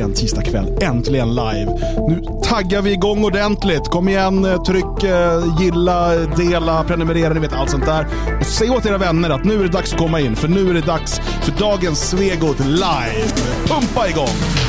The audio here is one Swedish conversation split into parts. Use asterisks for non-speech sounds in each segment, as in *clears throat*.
äntligen tisdag kväll, äntligen live. Nu taggar vi igång ordentligt. Kom igen, eh, tryck, eh, gilla, dela, prenumerera, ni vet allt sånt där. Och säg åt era vänner att nu är det dags att komma in, för nu är det dags för dagens Svegot live. Pumpa igång!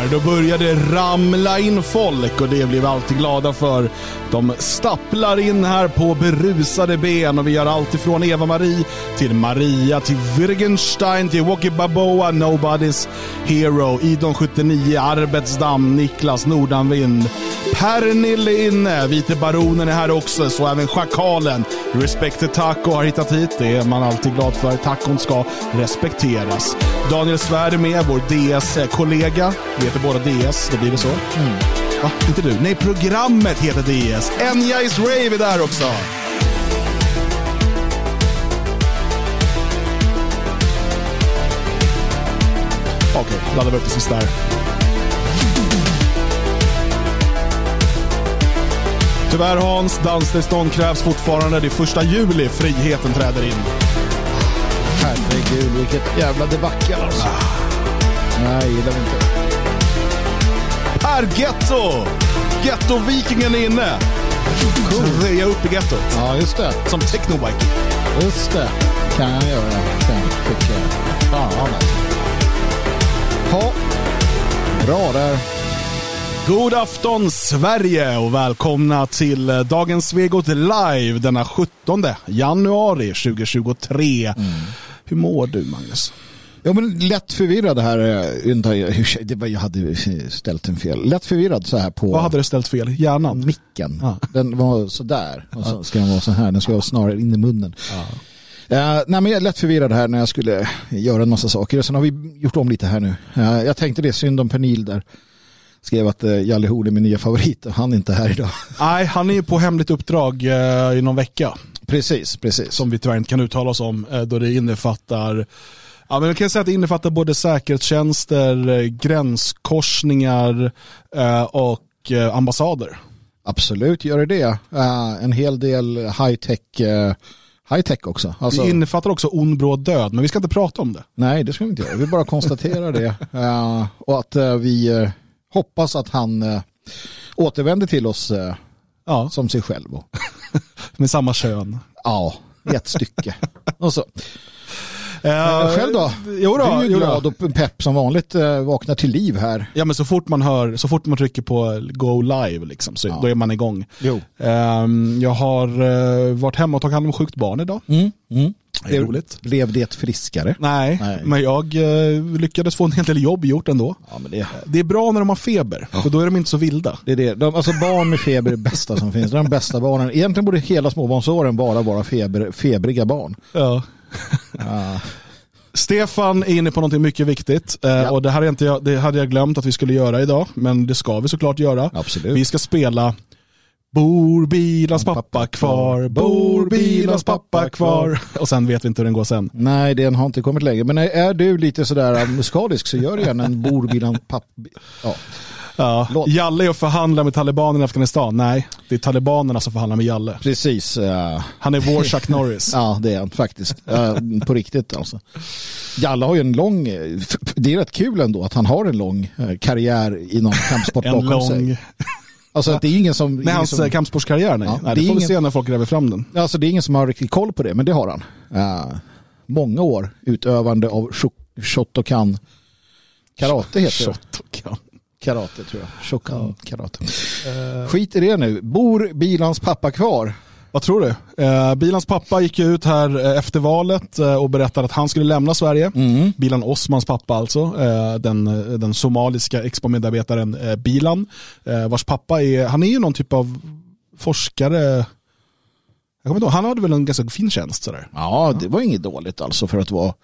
Här. då började det ramla in folk och det blir vi alltid glada för. De stapplar in här på berusade ben och vi gör allt ifrån Eva-Marie till Maria till Wittgenstein till Walkie Baboa, Nobody's Hero, Idon 79, Arbetsdamm, Niklas Nordanvind. Pernille är inne, Vite Baronen är här också, så även Schakalen. Respected Taco har hittat hit, det är man alltid glad för. Tacon ska respekteras. Daniel Svärd är med, vår DS-kollega. Vi heter båda DS, då blir det så. Mm. Va? Inte du? Nej, programmet heter DS. Enya is Rave är där också. Okej, okay, laddar vi upp det sista här. Tyvärr Hans, danstillstånd krävs fortfarande. Det är första juli friheten träder in. Herregud, vilket jävla debacle alltså. Ah. Nej, gillar vi inte. Per Getto! Getto-vikingen är inne. Cool. Reja upp i gettot. Ja, just det. Som technobike. Just det. kan jag göra. Sen tycker jag. Fan alltså. Ja, bra där. God afton Sverige och välkomna till dagens Svegot live denna 17 januari 2023. Mm. Hur mår du Magnus? Ja, men lätt förvirrad här. Jag hade ställt en fel. Lätt förvirrad så här på... Vad hade du ställt fel? Hjärnan? Micken. Ja. Den var sådär. Och så ska den vara så här. Den ska vara snarare in i munnen. Ja. Uh, nej, men jag är lätt förvirrad här när jag skulle göra en massa saker. Sen har vi gjort om lite här nu. Uh, jag tänkte det, synd om Pernil där skrev att uh, Jalle Horn är min nya favorit och han är inte här idag. *laughs* Nej, han är på hemligt uppdrag uh, i någon vecka. Precis, precis. Som vi tyvärr inte kan uttala oss om uh, då det innefattar Ja, men jag kan säga att det innefattar både säkerhetstjänster, gränskorsningar och ambassader. Absolut gör det det. en hel del high-tech high tech också. Alltså, det innefattar också ond bråd död, men vi ska inte prata om det. Nej, det ska vi inte göra. Vi bara konstaterar det. Uh, och att uh, vi uh, hoppas att han uh, återvänder till oss ja. som sig själv. *laughs* Med samma kön. Ja, i ett stycke. *laughs* och så. Uh, själv då? Jo då, du är ju glad och pepp som vanligt uh, vaknar till liv här. Ja men så fort man hör, så fort man trycker på go live liksom, så ja. då är man igång. Jo. Um, jag har uh, varit hemma och tagit hand om sjukt barn idag. Mm. Mm. Det är roligt. Blev det friskare? Nej, Nej. men jag uh, lyckades få en hel del jobb gjort ändå. Ja, men det... det är bra när de har feber, ja. för då är de inte så vilda. Det är det. De, alltså barn med feber är det bästa som finns. Det är de bästa barnen. Egentligen borde hela småbarnsåren bara vara feber, febriga barn. Ja. Stefan är inne på något mycket viktigt eh, ja. och det, här är inte, det hade jag glömt att vi skulle göra idag, men det ska vi såklart göra. Absolut. Vi ska spela Bor bilans pappa kvar, bor bilans pappa kvar. Och sen vet vi inte hur den går sen. Nej, den har inte kommit längre. Men är du lite sådär musikalisk så gör gärna en bor bilans pappa. Ja. Ja. Jalle är och förhandlar med talibanerna i Afghanistan. Nej, det är talibanerna som förhandlar med Jalle. Precis. Uh... Han är vår Chuck Norris. *laughs* ja, det är han faktiskt. Uh, på riktigt alltså. Jalle har ju en lång, det är rätt kul ändå att han har en lång karriär inom kampsport *laughs* bakom lång... Alltså det är ingen som... Med hans som... kampsportskarriär, nej. Ja, nej det, det får ingen... vi se när folk gräver fram den. Alltså det är ingen som har riktigt koll på det, men det har han. Uh, många år utövande av Shotokan. Karate heter det. Shotokan. karate tror jag. Shokan karate. Skit i det nu. Bor Bilans pappa kvar? Vad tror du? Eh, Bilans pappa gick ut här eh, efter valet eh, och berättade att han skulle lämna Sverige. Mm. Bilan Osmans pappa alltså, eh, den, den somaliska Expo-medarbetaren Bilan, vars pappa är, han är ju någon typ av forskare, jag kommer inte ihåg, han hade väl en ganska fin tjänst sådär. Ja, det var inget dåligt alltså för att vara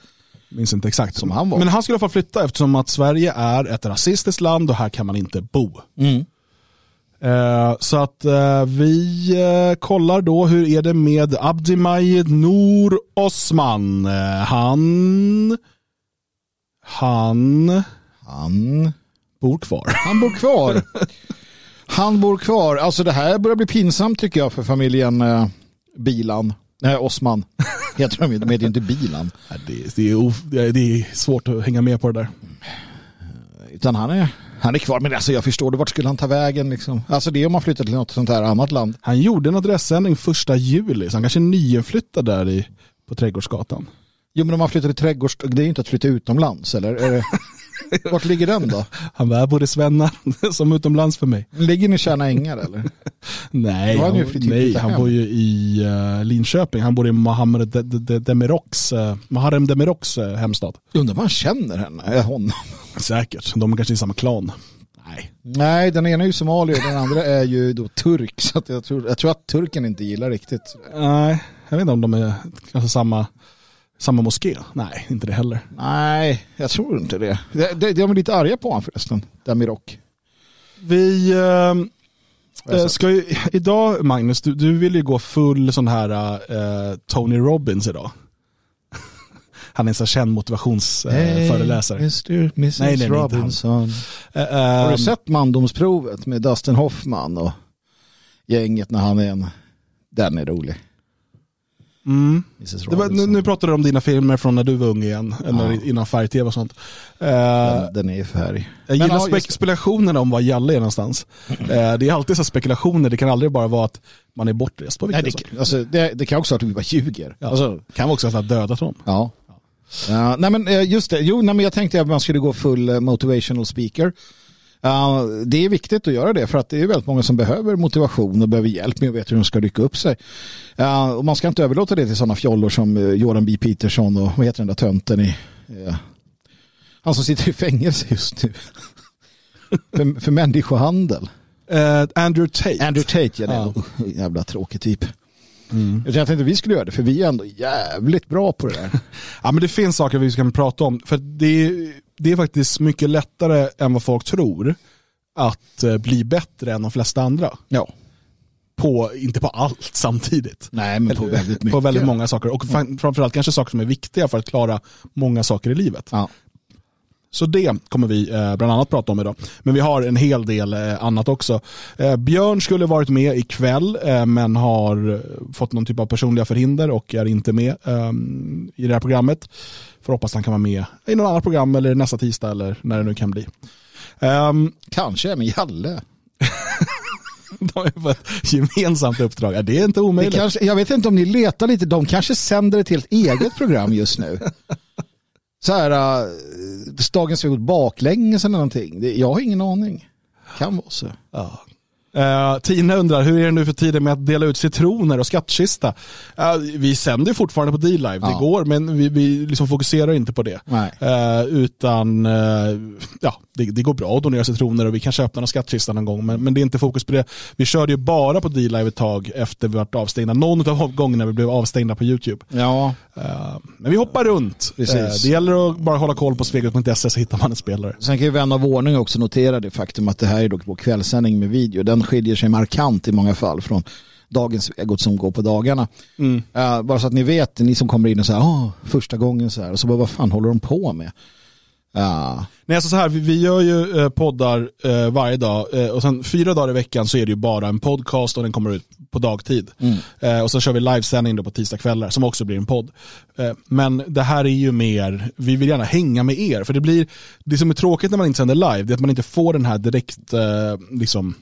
Minns inte exakt. Som han var. Men han skulle i alla fall flytta eftersom att Sverige är ett rasistiskt land och här kan man inte bo. Eh, så att eh, vi eh, kollar då hur är det med Abdimajid Noor Osman. Eh, han, han han. bor kvar. *laughs* Han bor kvar. Han bor kvar. Alltså det här börjar bli pinsamt tycker jag för familjen eh, Bilan. Nej, Osman. Heter de ju, de heter ju inte Bilan. Det, är, det är- det är svårt att hänga med på det där. Utan han är, han är kvar. Men alltså jag förstår det, vart skulle han ta vägen liksom? Alltså det är om man flyttar till något sånt här annat land. Han gjorde en adressändring första juli, så han kanske är nyinflyttad där i, på Trädgårdsgatan. Jo men om man flyttar till trädgårds, det är ju inte att flytta utomlands eller? *laughs* *laughs* Vart ligger den då? Han var både svennar *laughs* som utomlands för mig. Ligger ni i Tjärna Ängar eller? *laughs* Nej, han, han nej, han bor ju i uh, Linköping. Han bor i Mohammed De- De- De- Demiroks, uh, Demiroks uh, hemstad. Undrar om han känner henne, eh, honom? Säkert, de är kanske i samma klan. Nej. Nej, den ena är ju somalier den andra är ju då turk. Så jag, tror, jag tror att turken inte gillar riktigt. Nej, jag vet inte om de är kanske samma, samma moské. Nej, inte det heller. Nej, jag tror inte det. De, de, de är lite arga på honom förresten, Demirok. Vi ehm, eh, ska ju, idag Magnus, du, du vill ju gå full sån här eh, Tony Robbins idag. *laughs* Han är en sån känd motivationsföreläsare. Mr. Mrs. Nej, nej. Robinson. Eh, Har ehm, du sett mandomsprovet med Dustin Hoffman och gänget när han är en... Den är rolig. Mm. Mrs. Det var, nu, nu pratar du om dina filmer från när du var ung igen, eller Ja. innan färg-tv och sånt. Eh, den, den är i färg. jag gillar ja, just- spekulationerna om var Jalle är någonstans. Eh, det är alltid så spekulationer, det kan aldrig bara vara att man är bortrest på Nej, viktiga det, saker. alltså, det, det kan också vara att vi bara ljuger. Ja. Alltså, Det kan vara också att han har dödat honom. Ja. Ja, nej men eh, just det, jo nej, men jag tänkte att man skulle gå full motivational speaker. Det är viktigt att göra det för att det är väldigt många som behöver motivation och behöver hjälp med att veta hur de ska rycka upp sig. Och man ska inte överlåta det till sådana fjollor som eh, Jordan B. Peterson och vad heter den där tönten i... eh, han som sitter i fängelse just nu. *laughs* för, för människohandel. Eh, Andrew Tate. Andrew Tate, ja, det är Ja. en jävla tråkig typ. Mm. Jag tänkte att vi skulle göra det för vi är ändå jävligt bra på det där. *laughs* Ja, men det finns saker vi ska prata om. För det är, det är faktiskt mycket lättare än vad folk tror att eh, bli bättre än de flesta andra. Ja. På, inte på allt samtidigt. Nej, men på Eller, väldigt mycket. På väldigt många saker. Och fa- framförallt kanske saker som är viktiga för att klara många saker i livet. Ja. Så det kommer vi eh, bland annat prata om idag. Men vi har en hel del eh, annat också. Björn skulle varit med ikväll men har fått någon typ av personliga förhinder och är inte med eh, i det här programmet. Får hoppas han kan vara med i något annat program eller nästa tisdag eller när det nu kan bli. Um, Kanske med Jalle. *laughs* de är på ett gemensamt uppdrag. Det är inte omöjligt. kanske, jag vet inte om ni letar lite. De kanske sänder ett helt eget program just nu. *laughs* Så här, uh, Dagens Vecko baklänges eller någonting. Jag har ingen aning. Kan vara så. Ja. Eh, Tina undrar, hur är det nu för tiden med att dela ut citroner och skattkista? Eh, vi sänder fortfarande på D-Live, det Ja. går, men vi, vi liksom fokuserar inte på det. Eh, utan, ja, det, det går bra att donera citroner och vi kanske öppnar en skattkista någon gång, men, men det är inte fokus på det. Vi körde ju bara på D-Live ett tag efter vi varit avstängda. Någon av gångerna vi blev avstängda på YouTube. Ja, men vi hoppar runt. Precis. Det gäller att bara hålla koll på svegot.se så hittar man en spelare. sen kan ju vän av ordning också notera det faktum att det här är dock på kvällssändning med video. Den skiljer sig markant i många fall från dagens Vegot som går på dagarna. Mm. Uh, bara så att ni vet, ni som kommer in och säger åh, första gången så här. Och så bara, vad fan håller de på med? Ja, Nej, alltså så här, vi, vi gör ju eh, poddar eh, varje dag eh, och sen fyra dagar i veckan så är det ju bara en podcast och den kommer ut på dagtid. Eh, och så kör vi livesändning då på tisdagskvällar som också blir en podd. Men det här är ju mer, vi vill gärna hänga med er för det blir, det som är tråkigt när man inte sänder live det är att man inte får den här direkt, liksom,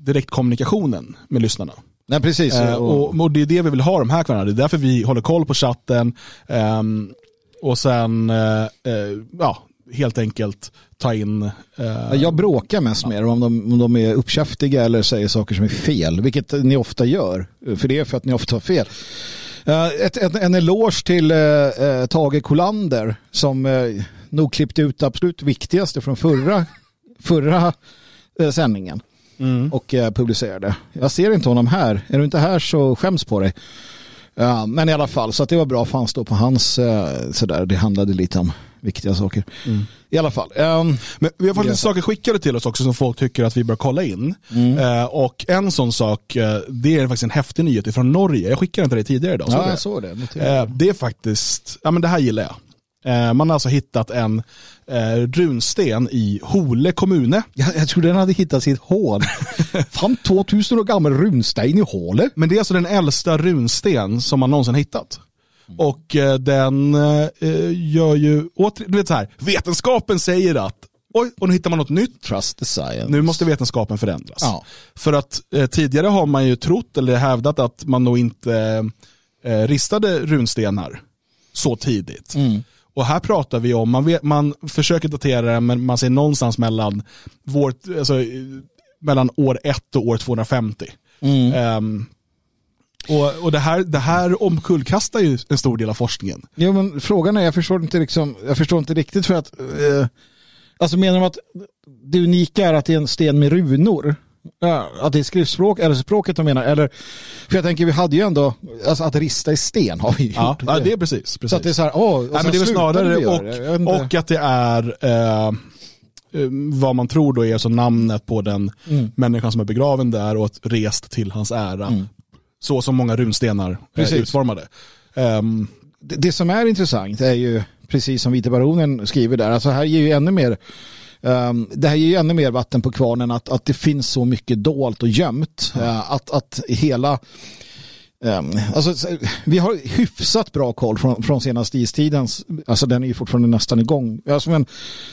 direktkommunikationen med lyssnarna. Nej, precis. Eh, och, och, det är det vi vill ha de här kvällarna. Det är därför vi håller koll på chatten. ehm, och sen, eh, eh, ja, helt enkelt ta in... Eh, Jag bråkar mest med dem om de, om de är uppkäftiga eller säger saker som är fel, vilket ni ofta gör. För det är för att ni ofta har fel. Eh, ett, ett, en eloge till uh, Tage Kolander som uh, nog klippte ut det absolut viktigaste från förra, förra sändningen mm. och publicerade. Jag ser inte honom här. Är du inte här så skäms på dig. men i alla fall, så att det var bra för han stod på hans sådär. Det handlade lite om viktiga saker. Mm. I alla fall. Um, Men vi har fått lite saker skickade till oss också som folk tycker att vi bör kolla in. Mm. Uh, och en sån sak, uh, det är faktiskt en häftig nyhet från Norge. Jag skickade inte det tidigare idag. Ja, jag såg det. Uh, det är faktiskt, ja men det här gillar jag. Man har alltså hittat en eh, runsten i Hole kommune. *laughs* Jag, jag trodde den hade hittats i ett hål. *laughs* Fan, 2000 år gammal runsten i Håle. Men det är alltså den äldsta runsten som man någonsin hittat. Och eh, den eh, gör ju, åter, du vet så här, vetenskapen säger att Oj, och nu hittar man något nytt. Trust the science. Nu måste vetenskapen förändras. Ja. För att eh, tidigare har man ju trott eller hävdat att man nog inte eh, ristade runstenar så tidigt. Mm. Och här pratar vi om, man, vet, man försöker datera det men man ser någonstans mellan, vår, alltså, mellan år 1 och år 250. Mm. Um, och, och det, här, det här omkullkastar ju en stor del av forskningen. Jo, men frågan är, jag förstår inte, liksom, jag förstår inte riktigt för att, eh, alltså menar de att det unika är att det är en sten med runor? Att det är skriftspråk, eller språket de menar, eller, för jag tänker vi hade ju ändå, alltså att rista i sten har vi gjort. Ja, ja det är precis, precis. Så att det är så här, åh, Nej, men det är snarare, och, och att det är eh, vad man tror då är så namnet på den mm. människan som är begraven där och rest till hans ära mm så som många runstenar är utformade. Um, det, det, som är intressant är ju, precis som Vita Baronen skriver där, alltså här ger ju ännu mer Um, det här ger ju ännu mer vatten på kvarnen att, att det finns så mycket dolt och gömt. Mm. Uh, att, att hela um, alltså, vi har hyfsat bra koll från, från senaste istidens, alltså den är ju fortfarande nästan igång. Alltså, men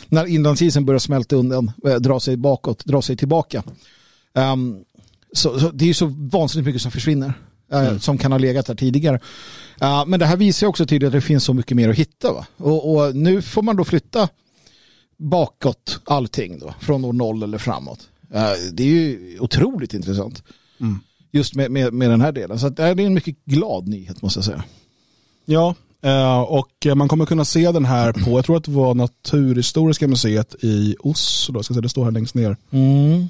när inlandsisen börjar smälta undan, äh, dra sig bakåt, dra sig tillbaka. Um, så, så, det är ju så vansinnigt mycket som försvinner. Eh, mm. Som kan ha legat där tidigare. Uh, men det här visar också tydligt att det finns så mycket mer att hitta. Va? Och, och, nu får man då flytta bakåt allting då. Från år noll eller framåt. Uh, det är ju otroligt intressant. Mm. Just med, med, med, den här delen. Så det är en mycket glad nyhet måste jag säga. Ja, och man kommer kunna se den här på, jag tror att det var Naturhistoriska museet i Oslo, ska säga, det står här längst ner. Mm.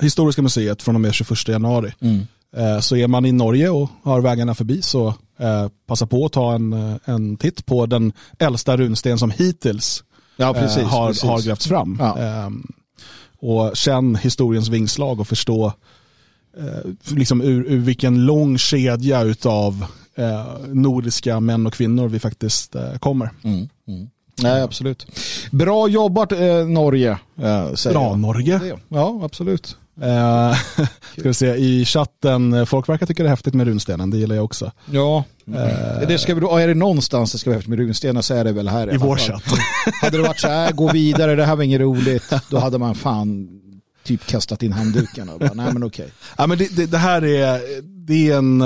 Historiska museet från och med 21 januari. Mm. Så är man i Norge och har vägarna förbi så passa på att ta en, en titt på den äldsta runsten som hittills ja, precis, har, precis. har grävts fram. Ja. Um, och känn historiens vingslag och förstå liksom ur, ur vilken lång kedja utav nordiska män och kvinnor vi faktiskt kommer. Mm. Mm. Nej, absolut. Bra jobbat eh, Norge. Eh, Bra jag. Norge. Ja, absolut. Eh, *laughs* ska vi se, I chatten, eh, folk verkar tycka det är häftigt med runstenen, det gillar jag också. Ja, eh, det ska vi då, är det någonstans det ska vara häftigt med runstenen så är det väl här. I vår chatt. *laughs* hade det varit så här, gå vidare, det här var inget roligt, då hade man fan typ kastat in handduken och bara, nej men okej. Ja, men det, det, det, här är, det är en...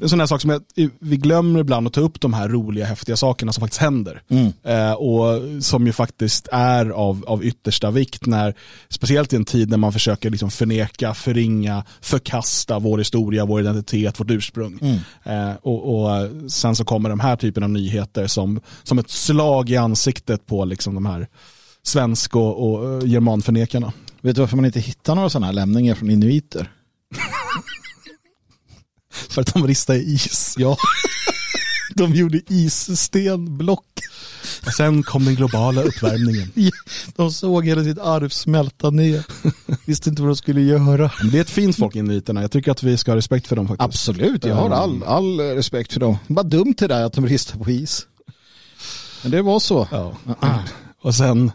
En sån här sak som jag, vi glömmer ibland att ta upp de här roliga, häftiga sakerna som faktiskt händer. Mm. Eh, och som ju faktiskt är av, av yttersta vikt, när, speciellt i en tid när man försöker liksom förneka, förringa, förkasta vår historia, vår identitet, vårt ursprung. Mm. Eh, och, och, sen så kommer de här typen av nyheter som, som ett slag i ansiktet på liksom de här svensk och, och germanförnekarna. Vet du varför man inte hittar några sådana här lämningar från inuiter? *laughs* *laughs* För att de ristade is. Ja. *laughs* De gjorde isstenblock. Och sen kom den globala uppvärmningen. *laughs* De såg hela sitt arv smälta ner. Visste inte vad de skulle göra. Det är ett fint folk inviterna. Jag tycker att vi ska ha respekt för dem faktiskt. Absolut, jag har all, all respekt för dem. Bara dumt det där att de ristar på is. Men det var så. Ja. *clears throat* Och sen,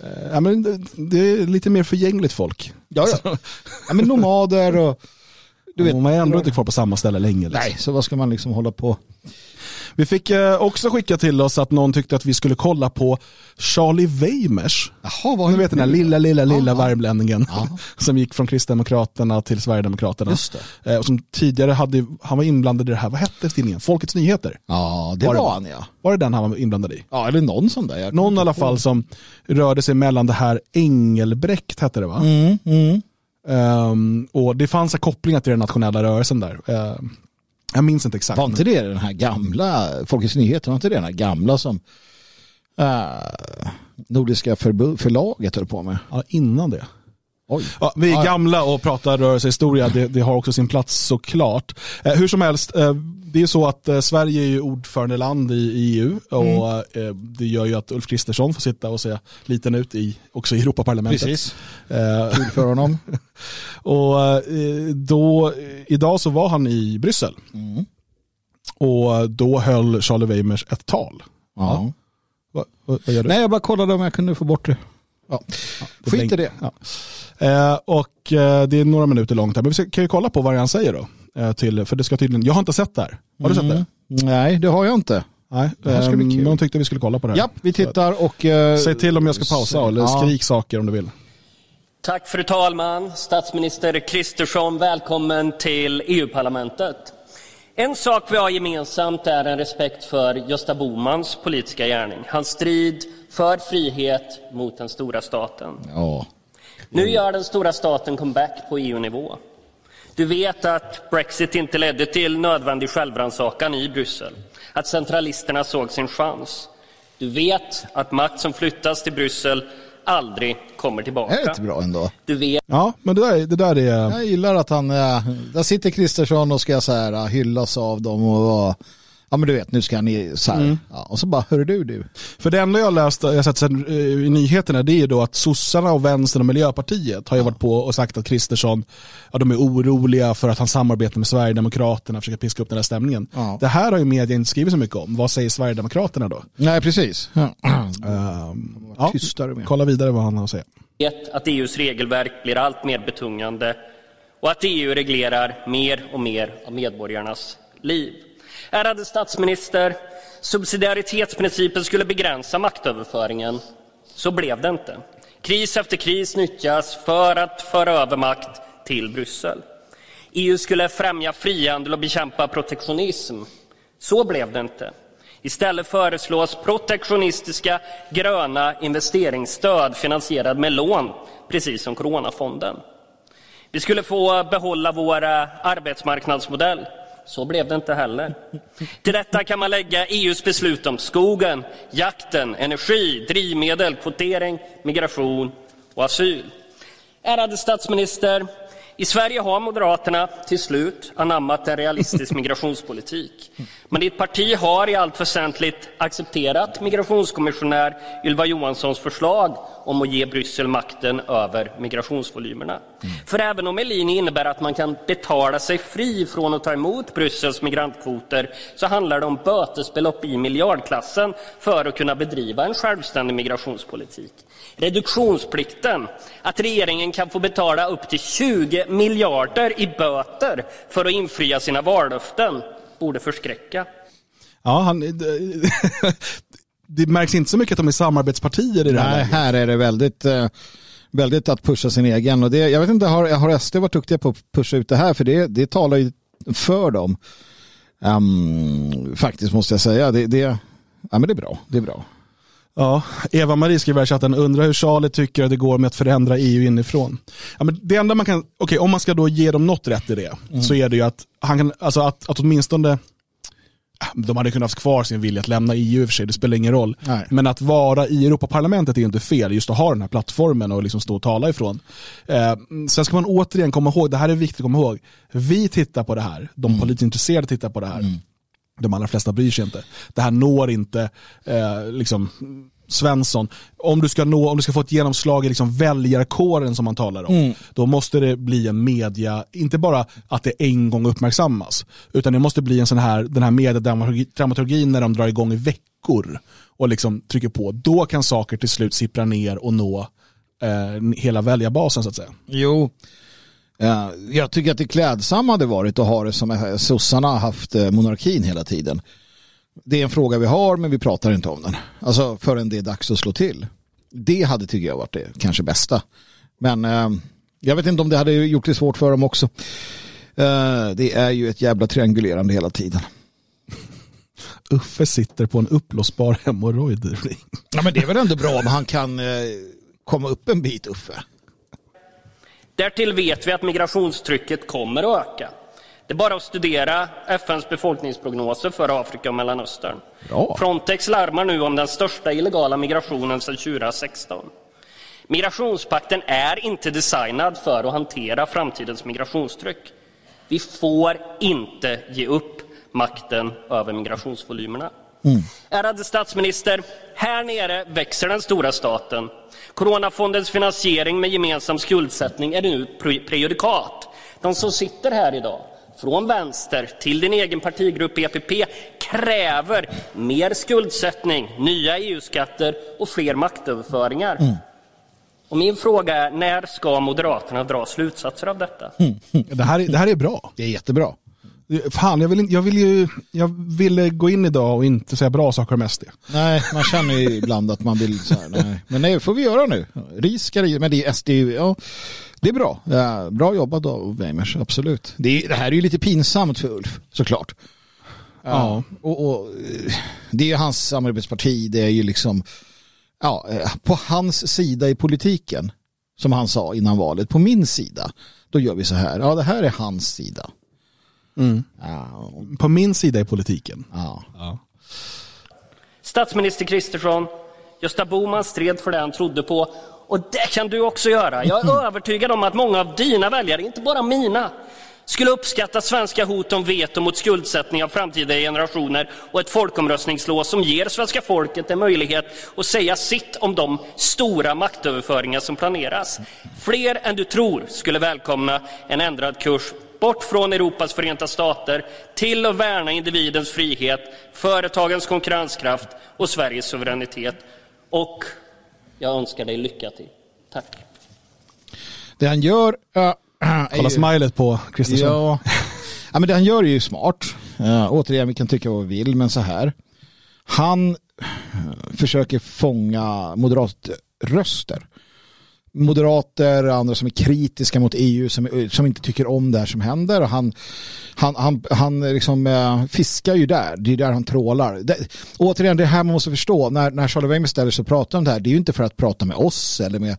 eh, ja, men det är lite mer förgängligt folk. Ja, ja. ja men nomader och du vet, Hon var ändå inte kvar på samma ställe länge. Liksom. Nej, så vad ska man liksom hålla på? Vi fick eh, också skicka till oss att någon tyckte att vi skulle kolla på Charlie Weimers. Jaha, vad Ni vet den här lilla, lilla, lilla Ja. värmlänningen Ja. *laughs* som gick från Kristdemokraterna till Sverigedemokraterna. Just det. Eh, och som tidigare hade, han var inblandad i det här, vad hette tidningen? Folkets Nyheter. Ja, det Var var, han ja. Var det den han var inblandad i? Ja, eller någon sån där. Någon i alla fall som rörde sig mellan det här Engelbrekt hette det va? Mm, mm. Ehm, och det fanns kopplingar till den nationella rörelsen där. Ehm, jag minns inte exakt. Var inte det den här gamla, Folkets Nyheter, var inte det den här gamla som äh, Nordiska förlaget höll på med? Ja, innan det. Ja, vi är gamla och pratar rörelsehistoria, det, det har också sin plats såklart. Eh, hur som helst, eh, det är så att eh, Sverige är ju ordförandeland i, i EU och eh, det gör ju att Ulf Kristersson får sitta och se liten ut i, också i Europaparlamentet. Precis. Eh, Kul för honom. *laughs* och då, idag så var han i Bryssel Mm. och då höll Charlie Weimers ett tal. Ja. Va, va, vad gör du? Nej, jag bara kollade om jag kunde få bort det. Ja. Det Skit i det. Ja. Eh, och eh, det är några minuter långt här. Men vi ska- kan ju kolla på vad han säger då. Eh, till, för det ska tydligen, jag har inte sett det här. Har du sett det? Mm. Nej, det har jag inte. Nej. Det här ska bli Eh, kul. Någon tyckte vi skulle kolla på det här. Ja, vi tittar och... eh, Säg till om jag ska pausa eller ja. skrik saker om du vill. Tack fru talman, statsminister Kristersson, välkommen till EU-parlamentet. En sak vi har gemensamt är en respekt för Gösta Bomans politiska gärning. Hans strid för frihet mot den stora staten. Ja. Nu gör den stora staten comeback på EU-nivå. Du vet att Brexit inte ledde till nödvändig självrannsakan i Bryssel. Att centralisterna såg sin chans. Du vet att makt som flyttas till Bryssel aldrig kommer tillbaka. Är det inte bra ändå? Du vet Ja, men det där, det där är... Jag gillar att han, äh, där sitter Kristersson och ska så här, äh, hyllas av dem och vara, ja men du vet nu ska han i- så här, ja, och så bara, hör du du. För det enda jag läst, jag sett sen, eh, i nyheterna, det är ju då att sossarna och vänstern och Miljöpartiet har ju varit på och sagt att Kristersson, ja, de är oroliga för att han samarbetar med Sverigedemokraterna, försöker piska upp den här stämningen. Ja. Det här har ju media inte skrivit så mycket om. Vad säger Sverigedemokraterna då? Nej precis. Ja. Ehm, ja, med. kolla vidare vad han har att säga. vet att EUs regelverk blir allt mer betungande och att EU reglerar mer och mer av medborgarnas liv. Ärade statsminister, subsidiaritetsprincipen skulle begränsa maktöverföringen. Så blev det inte. Kris efter kris nyttjas för att föra över makt till Bryssel. EU skulle främja frihandel och bekämpa protektionism. Så blev det inte. Istället föreslås protektionistiska gröna investeringsstöd finansierad med lån, precis som Coronafonden. Vi skulle få behålla vår eh, arbetsmarknadsmodell. Så blev det inte heller. Till detta kan man lägga EUs beslut om skogen, jakten, energi, drivmedel, kvotering, migration och asyl. Ärade statsminister, i Sverige har Moderaterna till slut anammat en realistisk *laughs* migrationspolitik. Men ditt parti har i allt väsentligt accepterat migrationskommissionär Ylva Johanssons förslag om att ge Bryssel makten över migrationsvolymerna. För även om Elini innebär att man kan betala sig fri från att ta emot Bryssels migrantkvoter så handlar det om bötesbelopp i miljardklassen för att kunna bedriva en självständig migrationspolitik. Reduktionsplikten, att regeringen kan få betala upp till 20 miljarder i böter för att infria sina vallöften, borde förskräcka. Ja, han, *laughs* det märks inte så mycket att de är samarbetspartier i det här Nej, läget. här är det väldigt, eh, väldigt att pusha sin egen. Och det, jag vet inte, har, har SD varit duktiga på att pusha ut det här? För det, det talar ju för dem. Ehm, faktiskt måste jag säga. Det, det, ja, men det är bra. Det är bra. Ja, Eva-Marie skriver i chatten, undrar hur Charlie tycker att det går med att förändra EU inifrån. Ja, men det enda man kan, okej om man ska då ge dem något rätt i det, så är det ju att han kan, alltså att, att åtminstone, de hade kunnat haft kvar sin vilja att lämna EU i och för sig, det spelar ingen roll. Nej. Men att vara i Europaparlamentet är inte fel, just att ha den här plattformen och liksom stå och tala ifrån. Eh, sen ska man återigen komma ihåg, det här är viktigt att komma ihåg, vi tittar på det här, de politiskt intresserade tittar på det här. De allra flesta bryr sig inte. Det här når inte eh, liksom, Svensson. Om du, ska nå, om du ska få ett genomslag i liksom väljarkåren som man talar om, då måste det bli en media, inte bara att det en gång uppmärksammas, utan det måste bli en sån här, den här mediedramaturgin när de drar igång i veckor och liksom trycker på. Då kan saker till slut sippra ner och nå eh, hela väljarbasen så att säga. Jo, jag tycker att det klädsamma hade varit att ha det som sossarna har haft eh, monarkin hela tiden. Det är en fråga vi har men vi pratar inte om den. Alltså förrän det är dags att slå till. Det hade tycker jag varit det kanske bästa. Men eh, jag vet inte om det hade gjort det svårt för dem också. Eh, det är ju ett jävla triangulerande hela tiden. *laughs* Uffe sitter på en uppblåsbar hemorrojdring. Ja men det är väl ändå bra om han kan komma upp en bit Uffe. Därtill vet vi att migrationstrycket kommer att öka. Det är bara att studera FNs befolkningsprognoser för Afrika och Mellanöstern. Bra. Frontex larmar nu om den största illegala migrationen sedan 2016. Migrationspakten är inte designad för att hantera framtidens migrationstryck. Vi får inte ge upp makten över migrationsvolymerna. Mm. Ärade statsminister, här nere växer den stora staten. Coronafondens finansiering med gemensam skuldsättning är nu prejudikat. De som sitter här idag, från vänster till din egen partigrupp EPP, kräver mer skuldsättning, nya EU-skatter och fler maktöverföringar. Mm. Och min fråga är, när ska Moderaterna dra slutsatser av detta? Mm. Det, här är, det här är bra. Det är jättebra. Fan, jag vill, jag vill ju jag ville gå in idag och inte säga bra saker om SD. Nej, man känner ju ibland att man vill så här, nej. Men det får vi göra nu. Ris ska men det är SD, ja, det är bra. Ja, bra jobbat av Weimers, absolut. Det, är, det här är ju lite pinsamt för Ulf, såklart. Ja. Och, och, det är ju hans samarbetsparti, det är ju liksom, ja, på hans sida i politiken, som han sa innan valet, på min sida, då gör vi så här, ja det här är hans sida. Mm. Ja. På min sida i politiken. Ja. ja. Statsminister Kristersson, Gösta Boman stred för det han trodde på och det kan du också göra. Jag är *laughs* övertygad om att många av dina väljare, inte bara mina, skulle uppskatta svenska hot om veto mot skuldsättning av framtida generationer och ett folkomröstningslås som ger svenska folket en möjlighet att säga sitt om de stora maktöverföringar som planeras. Fler än du tror skulle välkomna en ändrad kurs bort från Europas förenta stater till att värna individens frihet, företagens konkurrenskraft och Sveriges suveränitet. Och jag önskar dig lycka till. Tack. Det han gör... Uh, Kolla smilet på Kristersson. Ja. *laughs* ja, men det han gör är ju smart. Uh, återigen, vi kan tycka vad vi vill, men så här. Han försöker fånga moderatröster moderater, andra som är kritiska mot EU, som, som inte tycker om det här som händer. Och han han, han, han liksom, äh, fiskar ju där, det är där han trålar. Det, återigen, det här man måste förstå, när, när Charlie Weimar ställer sig och pratar om det här, det är ju inte för att prata med oss eller med,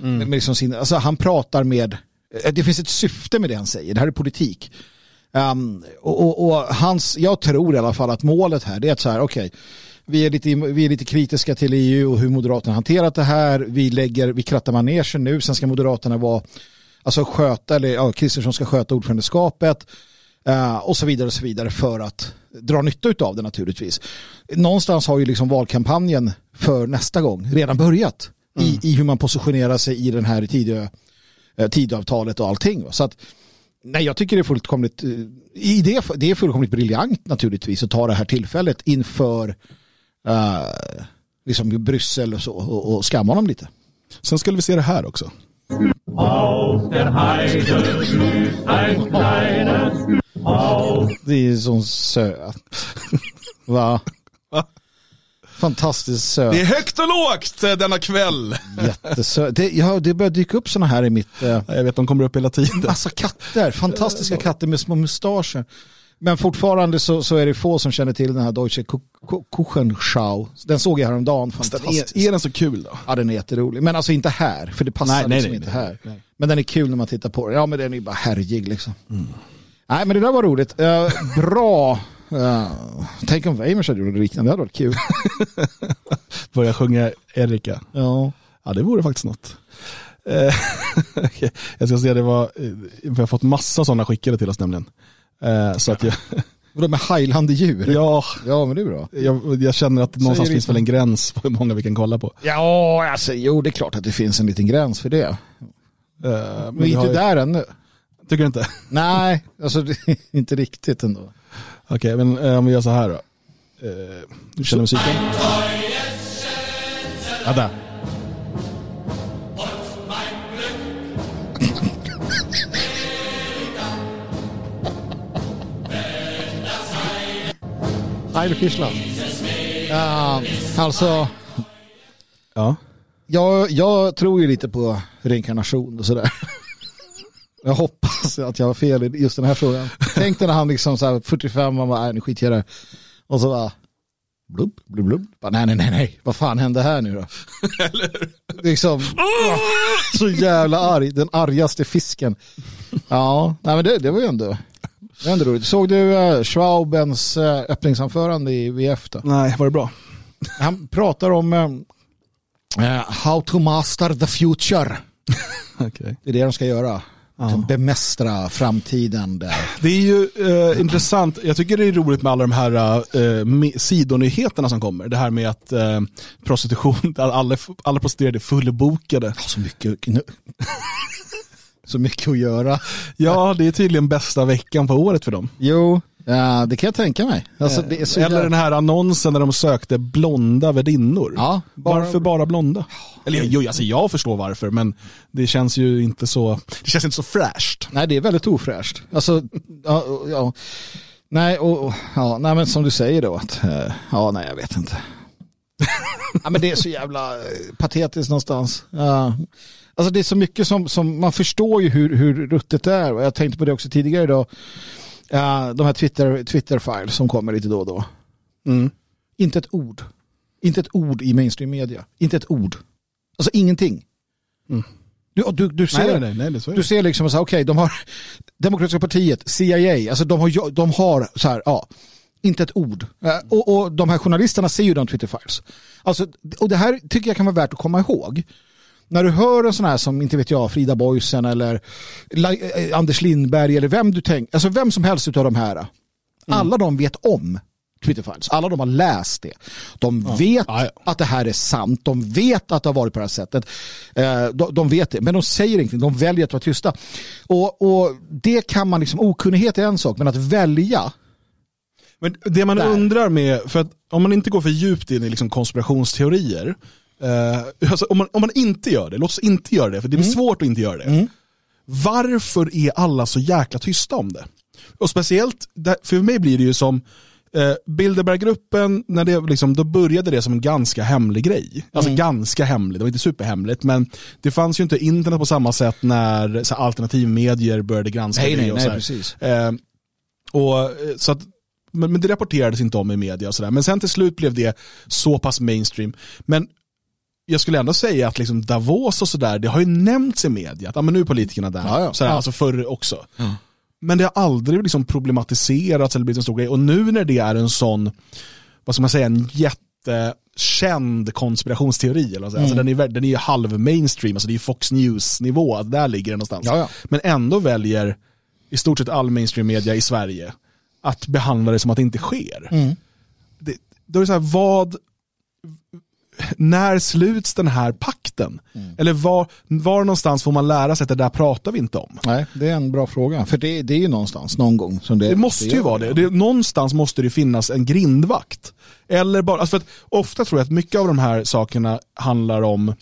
mm. med, med liksom sin, alltså han pratar med, eh, det finns ett syfte med det han säger, det här är politik. Um, och, och, och, hans, jag tror i alla fall att målet här det är att så här, okej, okay, vi är, lite, vi är lite kritiska till EU och hur Moderaterna hanterat det här. Vi, lägger, vi krattar manegen nu. Sen ska Moderaterna vara, alltså sköta, eller ja, Kristersson ska sköta ordförandeskapet. Uh, och så vidare och så vidare för att dra nytta av det naturligtvis. Någonstans har ju liksom valkampanjen för nästa gång redan börjat mm. i, i hur man positionerar sig i den här tidiga, tidavtalet och allting. Så att, nej, jag tycker det är fullkomligt, uh, i det, det är fullkomligt briljant naturligtvis att ta det här tillfället inför uh, liksom Bryssel och så och, och skamma honom lite. Sen skulle vi se det här också. Det är så söt. *laughs* Va? Fantastiskt söt. Det är högt och lågt eh, denna kväll. Jättesöt. Det, ja, det börjar dyka upp sådana här i mitt... Uh... Jag vet, de kommer upp hela tiden. Massa katter, fantastiska katter med små mustascher. Men fortfarande så, så är det få som känner till den här Deutsche Kuchenschau. Den såg jag häromdagen. Fantastisk. Är, är den så kul då? Ja, den är jätterolig. Men alltså inte här, för det passar nej, liksom nej, inte nej, här. Nej. Men den är kul när man tittar på den. Ja, men den är bara härjig liksom. Mm. Nej, men det där var roligt. Uh, bra. Uh, tänk om Weimers hade gjort det liknande. Det hade varit kul. *laughs* Börja sjunga Erika. Ja. Ja, det vore faktiskt något. *laughs* Uh, jag ska säga det var, vi har fått massa sådana skickade till oss nämligen. Eh, så att jag... *laughs* Vadå med heilande djur? Ja, ja men det är bra. Jag, jag känner att någonstans finns väl en gräns på hur många vi kan kolla på. Ja, alltså, jo det är klart att det finns en liten gräns för det. Uh, men, men inte ju... där ännu. Tycker du inte? Nej, alltså *laughs* inte riktigt ändå. Okej, okay, men uh, om vi gör så här då. Du känner musiken? Ja, där. Heil Fischland. Uh, alltså, Ja. jag, jag tror ju lite på reinkarnation och sådär. *laughs* Jag hoppas att jag har fel i just den här frågan. Tänk när han liksom så här 45, man bara, nej nu skiter jag. Och så bara, blubb, blubb, blubb. Bara, nej, nej, nej, nej, vad fan hände här nu då? *laughs* liksom, åh, *laughs* så jävla arg, den argaste fisken. Ja, nej men det, det var ju ändå, det var ändå roligt. Såg du uh, Schwaubens uh, öppningsanförande i VF då? Nej, var det bra? Han pratar om uh, how to master the future. *laughs* Okej. Det är det de ska göra. Liksom bemästra framtiden där. Det är ju eh, intressant. Jag tycker det är roligt med alla de här eh, sidonyheterna som kommer. Det här med att eh, prostitution, alla, alla prostituerade är fullbokade. Så mycket, så mycket att göra. Ja, det är tydligen bästa veckan på året för dem. Jo, ja, det kan jag tänka mig. Alltså, Eller jävla- den här annonsen när de sökte blonda värdinnor. Ja, bara- Varför bara blonda? Eller jo, alltså jag förstår varför, men det känns ju inte så, det känns inte så fräscht. Nej, det är väldigt ofräscht. Alltså, ja, ja. Nej, och, och- ja, nej, men som du säger då att, eh, ja, nej, jag vet inte. *laughs* ja, men det är så jävla eh, patetiskt någonstans. Ja. Alltså det är så mycket som, som man förstår ju hur, hur ruttet är. Och jag tänkte på det också tidigare idag. Ja, de här Twitter, Twitter-files som kommer lite då och då. Mm. Inte ett ord. Inte ett ord i mainstream media. Inte ett ord. Alltså ingenting. Mm. Du, du, du ser, Nej, nej, nej, du ser liksom så här, okej, de har Demokratiska partiet, CIA, alltså de har, de har så här, ja, inte ett ord. Eh, Och, och de här journalisterna ser ju de Twitter files. Alltså, och det här tycker jag kan vara värt att komma ihåg. När du hör en sån här som, inte vet jag, Frida Boysen eller eh, Anders Lindberg eller vem du tänker, alltså vem som helst av de här. Alla de vet om Twitter files. Alla de har läst det. De vet Ja, ja. att det här är sant. De vet att det har varit på det här sättet. Eh, de, de vet det, men de säger ingenting. De väljer att vara tysta. Och, och det kan man liksom, okunnighet är en sak, men att välja, Men det man Där. undrar med, för att om man inte går för djupt in i liksom konspirationsteorier, eh, alltså om, man, om man inte gör det, låt oss inte göra det, för det blir svårt att inte göra det. Varför är alla så jäkla tysta om det? Och speciellt, för mig blir det ju som, eh, Bilderberggruppen, när det liksom, då började det som en ganska hemlig grej. Alltså ganska hemlig, det var inte superhemligt, men det fanns ju inte internet på samma sätt när så här, alternativmedier började granska Nej, det. nej, och nej, precis. Eh, och, eh, så att, men, men det rapporterades inte om i media och sådär. Men sen till slut blev det så pass mainstream. Men jag skulle ändå säga att liksom Davos och sådär, det har ju nämnts i media. Att ja, men nu är politikerna där. Ja, ja. Sådär, Ja. Alltså förr också. Men det har aldrig liksom problematiserats eller blivit en stor grej. Och nu när det är en sån, vad ska man säga, en jättekänd konspirationsteori. Eller vad säger. Alltså den, är, den är ju halv mainstream, alltså det är Fox News-nivå, där ligger den någonstans. Ja, ja. Men ändå väljer i stort sett all mainstream media i Sverige att behandla det som att det inte sker. Det, då är det så här, vad, när sluts den här pakten? Eller var, var någonstans får man lära sig att det där pratar vi inte om? nej, det är en bra fråga. För det, det är ju någonstans någon gång som det Det måste ju gör vara det. det. Någonstans måste det finnas en grindvakt. Eller bara, alltså för att ofta tror jag att mycket av de här sakerna handlar om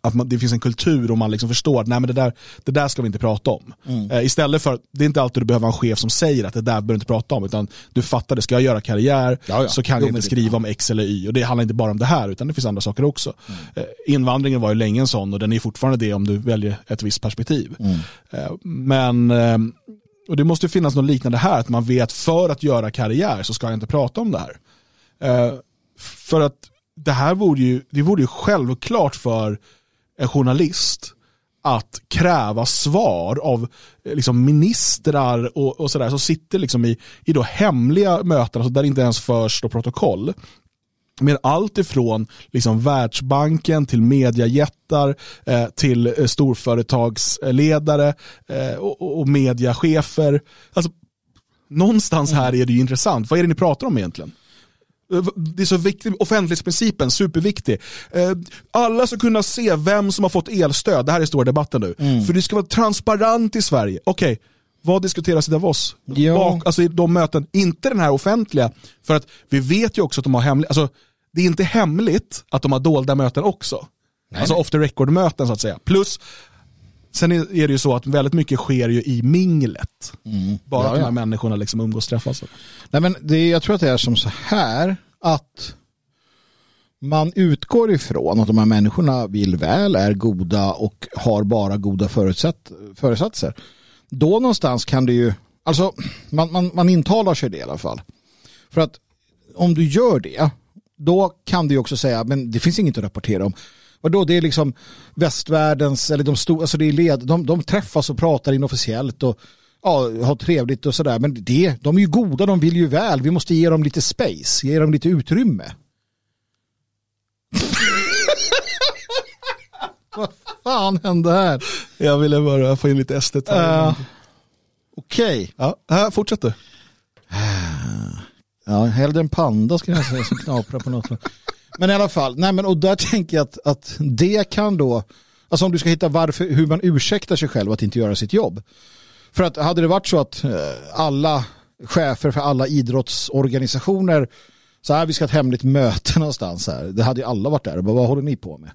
att man, det finns en kultur och man liksom förstår att nej, men det, där, det där ska vi inte prata om. Eh, istället för, det är inte alltid du behöver en chef som säger att det där behöver du inte prata om, utan du fattar det, ska jag göra karriär Ja, ja. så kan Jo, jag inte det- skriva om X eller Y. Och det handlar inte bara om det här, utan det finns andra saker också. Eh, invandringen var ju länge en sån och den är fortfarande det om du väljer ett visst perspektiv. Eh, men eh, och det måste finnas något liknande här, att man vet för att göra karriär så ska jag inte prata om det här. Eh, för att det här vore ju, det vore ju självklart för journalist att kräva svar av eh, liksom ministrar och, och sådär som sitter liksom i, i då hemliga möten, alltså där det inte ens förs då protokoll. Med allt ifrån liksom Världsbanken till mediajättar eh, till eh, storföretagsledare eh, och, och, och mediachefer. Alltså, någonstans här är det ju intressant. Vad är det ni pratar om egentligen? Eh, Det är så viktigt, offentlighetsprincipen, superviktig. Eh, Alla ska kunna se vem som har fått elstöd, det här är stora debatten nu. Mm. För det ska vara transparent i Sverige. Okej, vad diskuteras i Davos? Ja. Bak, alltså i de möten, inte den här offentliga. För att vi vet ju också att de har hemliga, alltså det är inte hemligt att de har dolda möten också. alltså off the record-möten så att säga. Plus Sen är, det ju så att väldigt mycket sker ju i minglet. Bara Ja, att de ja. här människorna liksom umgås och träffas. Nej, men det, jag tror att det är som så här att man utgår ifrån att de här människorna vill väl, är goda och har bara goda förutsätt, föresatser. Då någonstans kan det ju, alltså man, man, man intalar sig det i alla fall. För att om du gör det, då kan du också säga, men det finns inget att rapportera om. Vadå, det är liksom västvärldens, eller de stora, alltså det är led, de, de träffas och pratar inofficiellt och ja, har trevligt och sådär. Men det, de är ju goda, de vill ju väl. Vi måste ge dem lite space, ge dem lite utrymme. *laughs* Vad fan hände här? Jag ville bara få in lite SD. Uh, Okej. Ja, här, fortsätt du. Ja, hellre en panda skulle jag säga som knaprar på något. Men i alla fall, nej men och där *laughs* tänker jag att, att det kan då, alltså om du ska hitta varför, hur man ursäktar sig själv att inte göra sitt jobb. För att hade det varit så att eh, alla chefer för alla idrottsorganisationer så här, vi ska ha ett hemligt möte *laughs* någonstans här. Det hade ju alla varit där och bara, vad håller ni på med?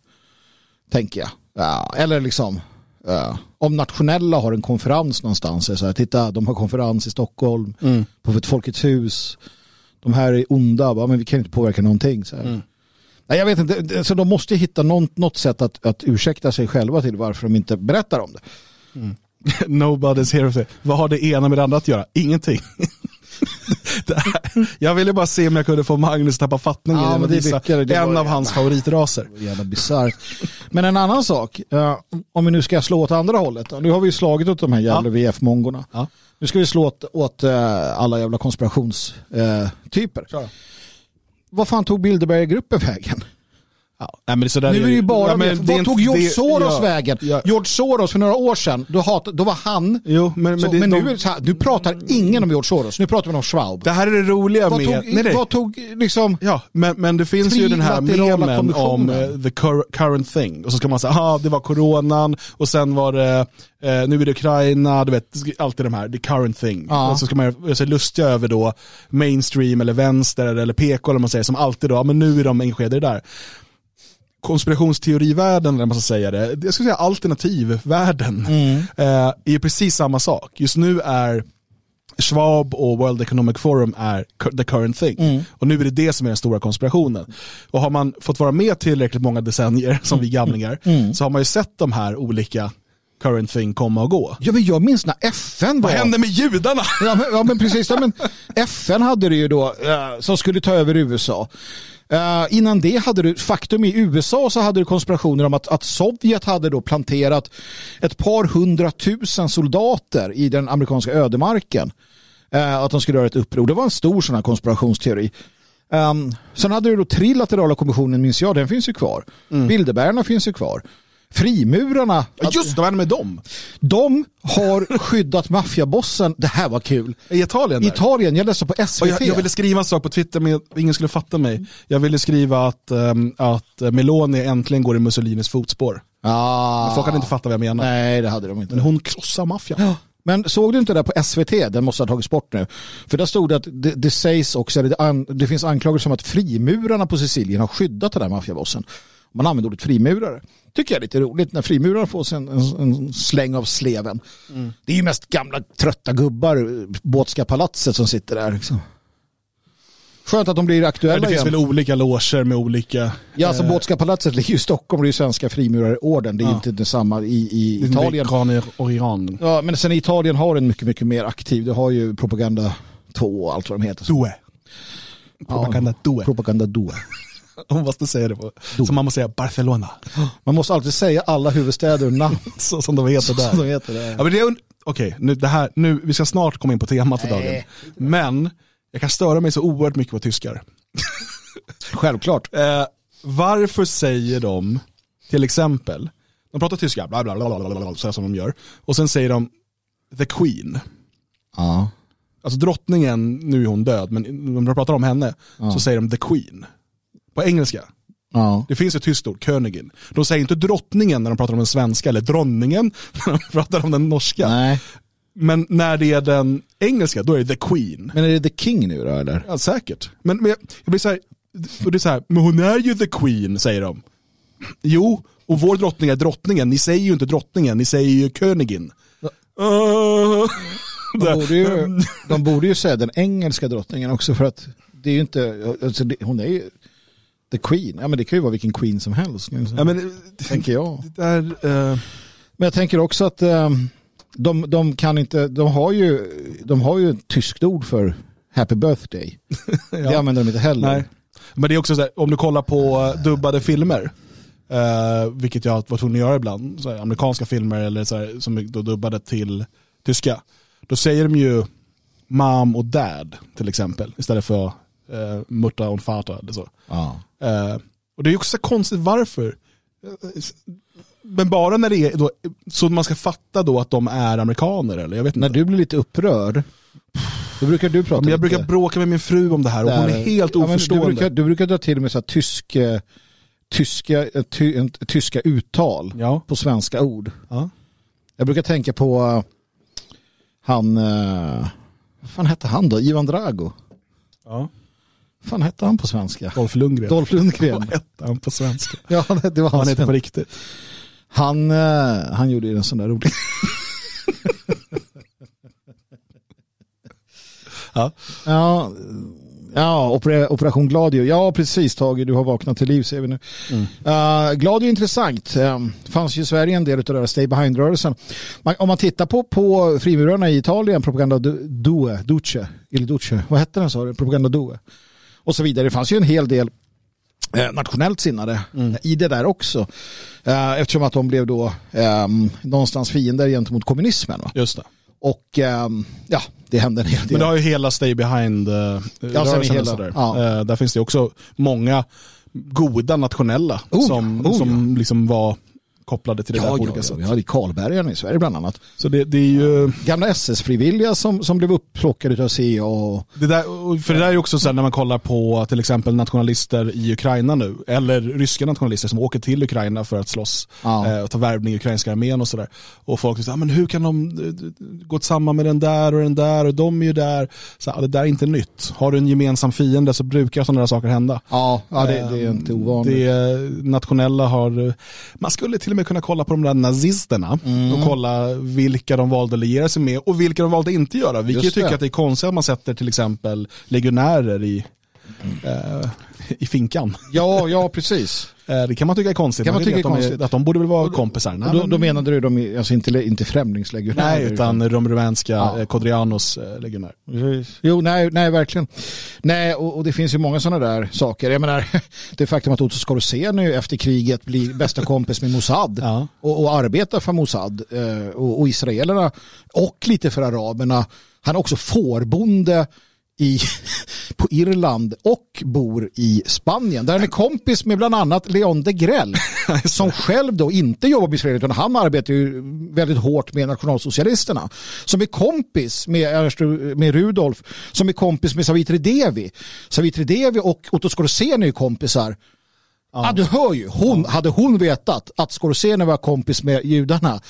Tänker jag. Ja, eller liksom, ja, om nationella har en konferens någonstans, så här, titta, de har konferens i Stockholm, på ett Folkets hus, de här är onda, bara, men vi kan inte påverka någonting. Så här. Nej, jag vet inte, så de måste hitta något, något sätt att, att ursäkta sig själva till varför de inte berättar om det. *laughs* Nobody's here. to- Vad har det ena med det andra att göra? Ingenting. *laughs* jag ville bara se om jag kunde få Magnus tappa fattningen Ja, men det visa lyckades, det en av hans favoritraser. Jävla bisarrt. Men en annan sak, eh, om vi nu ska slå åt andra hållet. Nu har vi ju slagit åt de här jävla VF-mongorna. Ja. Nu ska vi slå åt, åt eh, alla jävla konspirationstyper. Typer. Kör. Vad fan tog Bilderberggruppen vägen? Ja, nej, men Nu är det ju bara ja, men det. Vad tog George Soros ja, vägen? ja. George Soros för några år sedan, då, hat, då var han... Jo, men, men, så, det, men nu, de- nu pratar ingen om George Soros, nu pratar vi om Schwab. det här är det roliga Vad med... tog, nej, nej. vad tog liksom... Ja, men, men det finns ju den här memen om eh, the cur current thing. Och så ska man säga, ah, det var coronan och sen var det, eh, nu är det Ukraina, du vet, alltid de här, the current thing. Ja. Och så ska man göra sig lustiga över då mainstream eller vänster eller PK eller man säger, som alltid då, men nu är de engagerade i det där. Konspirationsteorivärlden, eller man ska säga det, jag skulle säga alternativvärlden, eh, är ju precis samma sak. Just nu är Schwab och World Economic Forum är the current thing. Och nu är det det som är den stora konspirationen. Och har man fått vara med tillräckligt många decennier, *laughs* som vi gamlingar, så har man ju sett de här olika current thing komma och gå. Ja, men jag minns när FN var... Vad hände med judarna? Ja men, ja, men precis. Ja, men FN hade det ju då eh, som skulle ta över USA. Eh, innan det hade du, faktum i USA så hade du konspirationer om att, att Sovjet hade då planterat ett par hundratusen soldater i den amerikanska ödemarken. Eh, att de skulle göra ett uppror. Det var en stor sån här konspirationsteori. Um, sen hade du då trilaterala kommissionen, minns jag, den finns ju kvar. Bilderbergarna finns ju kvar. Frimurarna, Ja, just det, vad med dem? de har skyddat maffiabossen. Det här var kul. I Italien? Där. Italien, jag läste på SVT. Jag, jag ville skriva en sak på Twitter men ingen skulle fatta mig. Jag ville skriva att, ehm, att Meloni äntligen går i Mussolinis fotspår. ah, Men folk hade inte fattat vad jag menar. Nej, det hade de inte. Men hon krossar maffian. Men såg du inte det på SVT? Den måste ha tagits bort nu. För där stod det att det, det sägs också, det, an, det finns anklagelser om att frimurarna på Sicilien har skyddat den där maffiabossen. Man använder ordet frimurare. Tycker jag är lite roligt när frimurarna får sig en, en, en släng av sleven. Det är ju mest gamla trötta gubbar, Båtska palatset som sitter där. Liksom. Skönt att de blir aktuella Men det finns igen. väl olika loger med olika... Ja, alltså eh, Båtska palatset ligger ju i Stockholm, det är ju svenska frimurarorden. Det är Ja. inte detsamma i, i Italien. Italien. och Iran. Ja, men sen Italien har en mycket, mycket mer aktiv. Det har ju Propaganda 2 och allt vad de heter. Due. Propaganda due. Propaganda 2. *laughs* Hon måste säga det på. Så man måste säga Barcelona. Man måste alltid säga alla huvudstäder och namn *laughs* Så som de heter där. de heter. Där. Ja, men det är, Okej, nu, det här, nu, vi ska snart komma in på temat för dagen. Men jag kan störa mig så oerhört mycket på tyskar. *laughs* Självklart. Eh, varför säger de, till exempel, de pratar tyska, bla bla bla, bla, bla, så här som de gör. Och sen säger de the queen. Ja. Alltså drottningen, nu är hon död, men när de pratar om henne så säger de the queen. På engelska. Ja. Det finns ett tyskt ord, Königin. De säger inte drottningen när de pratar om den svenska, eller dronningen *laughs* när de pratar om den norska. Nej. Men när det är den engelska, då är det the queen. Men är det The King nu då eller? Ja, säkert. Men, men jag, jag blir så här, och det är så här, men hon är ju the queen, säger de. Jo, och vår drottning är drottningen. Ni säger ju inte drottningen, ni säger ju Königin. Uh, *laughs* de, borde ju, de borde ju säga den engelska drottningen också för att det är ju inte, alltså det, hon är ju the queen. Ja men det kan ju vara vilken queen som helst. Ja, men, tänker jag. Det där, uh... Men jag tänker också att um, de, de kan inte, de har ju, de har ju ett tyskt ord för happy birthday. *laughs* ja. Det använder de inte heller. Nej. Men det är också så här, om du kollar på dubbade filmer, Uh, vilket jag var tvungen att göra ibland. Så här, amerikanska filmer eller så här, som då dubbade till tyska. Då säger de ju mom och dad till exempel istället för uh, mutta och fata eller så. Ah. Uh, och det är också konstigt varför. Men bara när det är då, så man ska fatta då att de är amerikaner eller jag vet inte. När du blir lite upprörd då brukar du prata ja, Jag brukar bråka med min fru om det här och hon är helt oförstående. Ja, du, brukar, du brukar dra till med så här tysk tyska, ty, tyska uttal ja. på svenska ord. Ja. Jag brukar tänka på uh, han, vad fan hette han då? Ivan Drago. Ja. Fan hette han på svenska? Dolph Lundgren. Dolph Lundgren. Vad hette han på svenska? ja, det, var han. Han heter på riktigt. Han, uh, han gjorde ju en sån där rolig. *laughs* ja. ja. Ja, Operation Gladio. Ja, precis Tage, du har vaknat till liv ser vi nu. Mm. Uh, Gladio är intressant. Um, fanns ju i Sverige en del av det där Stay Behind-rörelsen. Om man tittar på, på frimurarna i Italien, Propaganda Due, Duce, eller Duce, vad hette den sa du? Propaganda Due. Och så vidare. Det fanns ju en hel del eh, nationellt sinnade mm. i det där också. Uh, eftersom att de blev då um, någonstans fiender gentemot kommunismen. Va? Just det. Och um, ja, det hände en hel del. Men det har ju hela Stay Behind uh, ja, där. Ja. Uh, där finns det också många goda nationella oh, som, oh, som liksom var kopplade till det ja, där på olika ja, sätt. Vi har i Karlbergarna i Sverige bland annat. Så det, det är ju... Gamla SS-frivilliga som, som blev upplockade av CIA. Och... Det där, för det där är också så här när man kollar på till exempel nationalister i Ukraina nu, eller ryska nationalister som åker till Ukraina för att slåss ja. eh, och ta värvning i ukrainska armén och sådär. Och folk säger, men hur kan de eh, gå samman med den där och den där och de är ju där. Så, ah, det där är inte nytt. Har du en gemensam fiende så brukar sådana där saker hända. Ja, ja det, det är inte ovanligt. Det nationella har, man skulle till och med kunna kolla på de där nazisterna mm. och kolla vilka de valde att liera sig med och vilka de valde att inte göra. Vi kan ju tycka att det är konstigt att man sätter till exempel legionärer i. eh, i finkan. Ja, ja precis. Eh, det kan man tycka är konstigt. Kan man, tycka att, de är, att de borde väl vara kompisar. Nej, då, då menade du de, alltså inte, inte främlingslegionärer? Nej, utan, de rumänska ja. Eh, Kodrianos eh, legionär. Jo, nej, nej verkligen. Nej, och, och, det finns ju många sådana där saker. Jag menar, *laughs* det faktum att Otto Skorseny efter kriget blir bästa kompis med Mossad ja. och, och arbetar för Mossad och, och israelerna och lite för araberna. Han är också fårbonde i, *laughs* på Irland och bor i Spanien. Där han är kompis med bland annat Leon de Grell *laughs* som själv då inte jobbar med Israel utan han arbetar ju väldigt hårt med nationalsocialisterna. Som är kompis med, med Rudolf, som är kompis med Savitri Devi. Savitri Devi och Otto Skorseny är kompisar Ja. du hör ju. Hon. Hade hon vetat att Scorsese var kompis med judarna,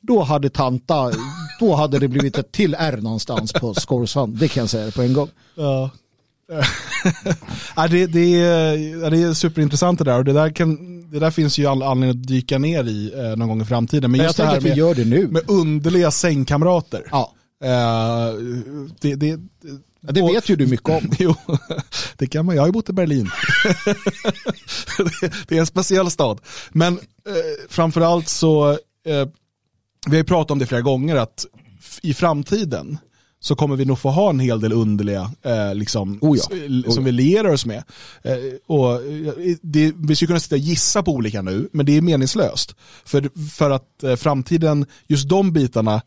då hade tanta, då hade det blivit ett till R någonstans på Scorsese. Det kan jag säga på en gång. Ja. ja, det, det, är, det är superintressant det där och det där, kan, det där finns ju all anledning att dyka ner i eh, någon gång i framtiden. Men just jag det här med, gör det nu. med underliga sängkamrater. Ja. Eh, det, det, Ja, det vet ju du mycket om. *laughs* jo, det kan man. Jag har ju bott i Berlin. *laughs* det är en speciell stad. Men eh, framförallt så, eh, vi har ju pratat om det flera gånger, att i framtiden så kommer vi nog få ha en hel del underliga eh, liksom, oh ja. oh som vi lierar oss med. Eh, och eh, det, vi skulle kunna sitta och gissa på olika nu, men det är meningslöst. För, för att eh, framtiden, just de bitarna, Eh,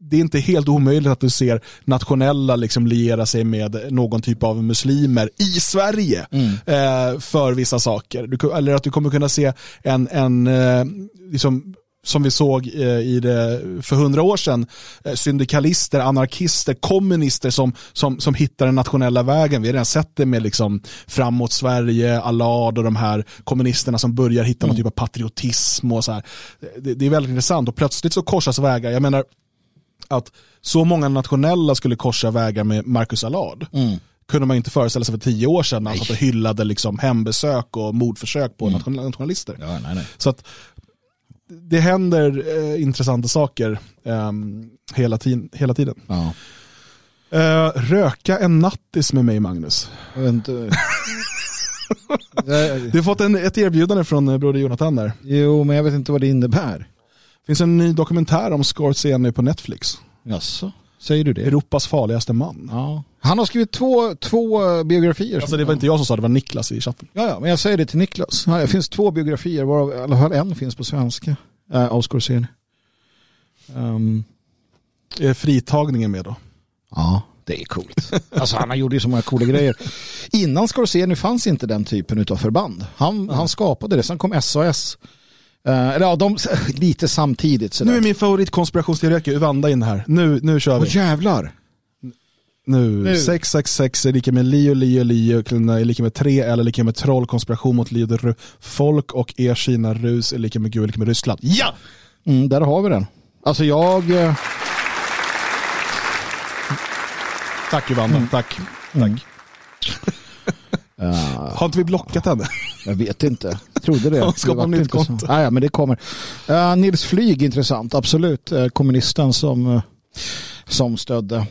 det är inte helt omöjligt att du ser nationella liksom liera sig med någon typ av muslimer i Sverige mm. Eh, för vissa saker. Du, eller att du kommer kunna se en, en eh, liksom, som vi såg i det för hundra år sedan, syndikalister, anarkister, kommunister som, som, som hittar den nationella vägen. Vi har redan sett det med liksom framåt Sverige, Allard och de här kommunisterna som börjar hitta mm. någon typ av patriotism och så här. Det, det, är väldigt intressant och plötsligt så korsas vägar. Jag menar att så många nationella skulle korsa vägar med Marcus Allard. Mm kunde man inte föreställa sig för tio år sedan när han satt och hyllade liksom hembesök och mordförsök på mm. nationalister. Ja, nej, nej. Så att det händer eh, intressanta saker eh, hela, hela tiden. Ja. Eh, röka en nattis med mig Magnus. *laughs* Du har fått en, ett erbjudande från eh, Broder Jonathan där. Jo, men jag vet inte vad det innebär. Det finns en ny dokumentär om Scorsese på Netflix. Jaså? Säger du det? Europas farligaste man. Ja. Han har skrivit två, två biografier. Alltså det var inte jag som sa det, var Niklas i chatten. Ja, ja men jag säger det till Niklas. Det finns två biografier, varav i alla fall en finns på svenska. Äh, av Scorsese. Um. Är fritagningen med då? Ja, det är coolt. Alltså han gjorde ju så många coola grejer. Innan Scorsese fanns inte den typen av förband. Han, mm. han skapade det, sen kom SAS. Eh, eller ja, de, *laughs* lite samtidigt. Sådär. Nu är min favoritkonspirationsteoretiker Uvanda in här. Nu, nu kör vi. Åh jävlar. Nu. nu. 666 är lika med Lio, Lio, Lio är lika med 3 eller lika med troll, konspiration mot Lio, folk och er Kina, rus är lika med Gud, lika med Ryssland. Ja! Mm, där har vi den. Alltså jag... Uh... Tack Ivanda, mm. tack. Mm. tack. *laughs* Uh, har inte vi blockat henne? Jag vet inte. Trodde det. *laughs* Skapa nytt konto. Ah, ja, men det kommer. Uh, Nils Flyg, intressant. Absolut. Uh, kommunisten som, uh, som stödde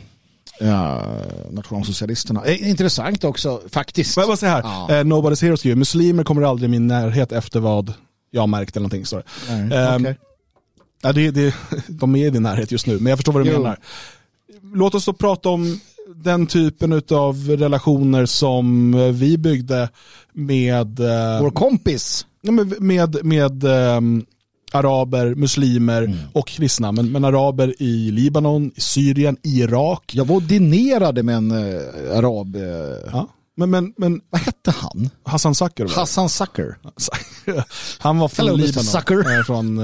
uh, nationalsocialisterna. intressant också, faktiskt. Får jag bara säga här. Ja. Uh, Nobody's Hero skriver, muslimer kommer aldrig i min närhet efter vad jag märkt eller någonting. Står det. Mm, okay. ja, det, det, *laughs* de är i din närhet just nu, men jag förstår vad du jo. menar. Låt oss då prata om den typen av relationer som vi byggde med... Eh, Vår kompis. Med, med, med um, araber, muslimer mm. och kristna. Men, men, araber i Libanon, i Syrien, Irak. Jag var dinerade med en uh, arab. Uh, ja. Men, men, men, vad hette han? Hassan Sacker. Hassan Sacker. *laughs* han var från Hello, Libanon. Sucker. Från,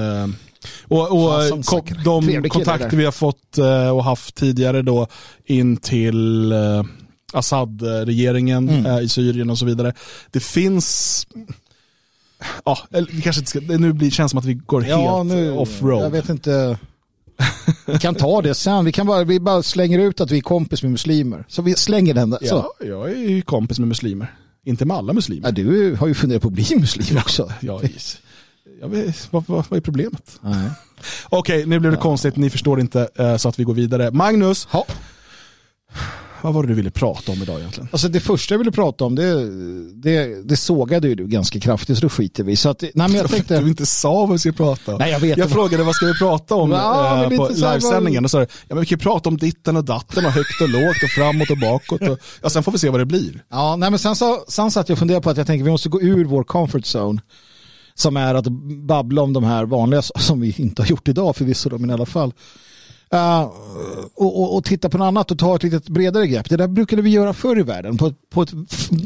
och, och kom, de kontakter vi har fått eh, och haft tidigare då in till eh, Assad-regeringen mm. Eh, i Syrien och så vidare. Det finns Ja, eller kanske inte ska, nu blir, känns det som att vi går ja, helt off-road. Jag vet inte. Vi kan ta det sen. Vi, kan bara, vi bara slänger ut att vi är kompis med muslimer. Så vi slänger den där. Ja, jag är ju kompis med muslimer. Inte med alla muslimer. Ja, du har ju funderat på att bli muslim också. Ja, *laughs* ja, jag vet, vad, vad, vad är problemet? Okej, okay, nu blev det ja. konstigt, ni förstår inte eh, så att vi går vidare. Magnus, ha. vad var det du ville prata om idag egentligen? Alltså det första jag ville prata om, det, det, det sågade ju du ganska kraftigt så då skiter vi. Så att, nej, men jag tänkte... Du inte sa vad vi skulle prata om. Nej, jag vet jag frågade vad ska vi prata om ja, eh, på livesändningen och så ja, men vi kan prata om ditten och datten och högt och lågt och framåt och bakåt. Och, ja, sen får vi se vad det blir. Ja, nej, men sen, så, sen satt jag och funderade på att jag tänker vi måste gå ur vår comfort zone som är att babbla om de här vanliga som vi inte har gjort idag förvisso men i alla fall. Uh, och, och, och, titta på något annat och ta ett lite bredare grepp. Det där brukade vi göra förr i världen på, på ett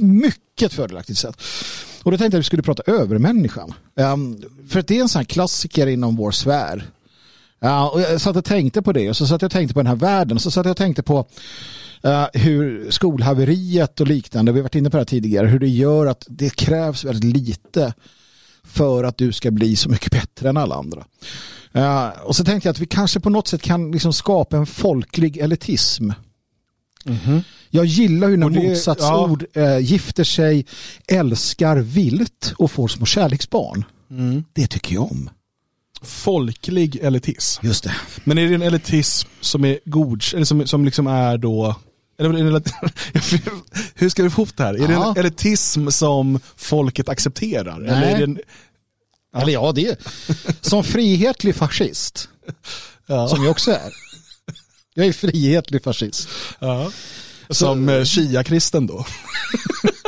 mycket fördelaktigt sätt. Och då tänkte jag att vi skulle prata övermänniskan. Um, ehm, för att det är en sån här klassiker inom vår sfär. Uh, och jag satt och tänkte på det och så satt jag och tänkte på den här världen och så satt jag och tänkte på uh, hur skolhaveriet och liknande, vi har varit inne på det här tidigare, hur det gör att det krävs väldigt lite för att du ska bli så mycket bättre än alla andra. Uh, och så tänkte jag att vi kanske på något sätt kan liksom skapa en folklig elitism. Mm -hmm. Jag gillar ju när det, motsatsord ja. uh, gifter sig, älskar vilt och får små kärleksbarn. Mm. Det tycker jag om. Folklig elitism. Just det. Men är det en elitism som är god, eller som, som liksom är då *laughs* hur ska vi få ihop det här? Är det en elitism som folket accepterar? Nej. Eller, är det en... ja. eller ja, det är som frihetlig fascist. Ja. Som jag också är. Jag är frihetlig fascist. Ja. Som så, eh, shia-kristen då?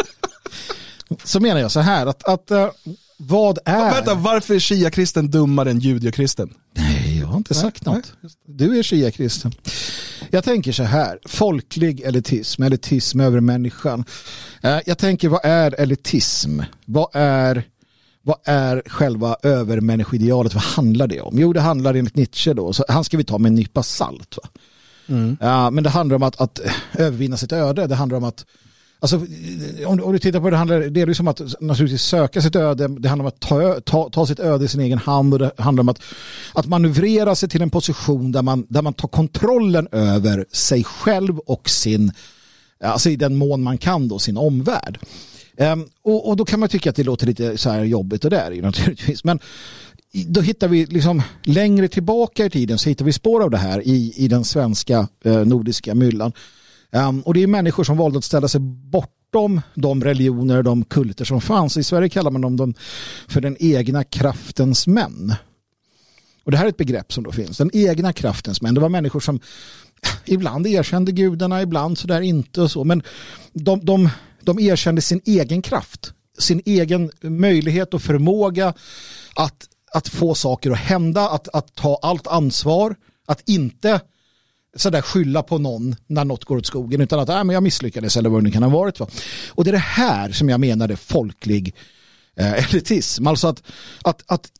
*laughs* så menar jag så här att, att uh, vad är... Vänta, varför är shia-kristen dummare än judeokristen? Har inte nej, sagt något. Nej. Du är shia-kristen. Jag tänker så här, folklig elitism, elitism över människan. Eh, jag tänker, vad är elitism? Vad är, vad är själva övermänniskoidealet? Vad handlar det om? Jo, det handlar enligt Nietzsche då, så han ska vi ta med en nypa salt. Va? Mm. Ja, men det handlar om att, att övervinna sitt öde. Det handlar om att Alltså, om, om, du tittar på det, handlar, det är liksom att naturligtvis söka sitt öde, det handlar om att ta, ta, ta sitt öde i sin egen hand och det handlar om att, att manövrera sig till en position där man, där man tar kontrollen över sig själv och sin Alltså i den mån man kan då sin omvärld. Um, och, och, då kan man tycka att det låter lite så här jobbigt och det är det ju naturligtvis. Men då hittar vi liksom längre tillbaka i tiden så hittar vi spår av det här i, i den svenska eh, nordiska myllan. Ehm, och det är människor som valde att ställa sig bortom de religioner, de kulter som fanns. I Sverige kallar man dem för den egna kraftens män. Och det här är ett begrepp som då finns, den egna kraftens män. Det var människor som *laughs* ibland erkände gudarna, ibland sådär inte och så. Men de, de, de erkände sin egen kraft, sin egen möjlighet och förmåga att, att få saker att hända, att, att ta allt ansvar, att inte sådär skylla på någon när något går åt skogen utan att äh, men jag misslyckades eller vad det nu kan ha varit. Va? Och det är det här som jag menar är folklig eh, elitism. Alltså att, att, att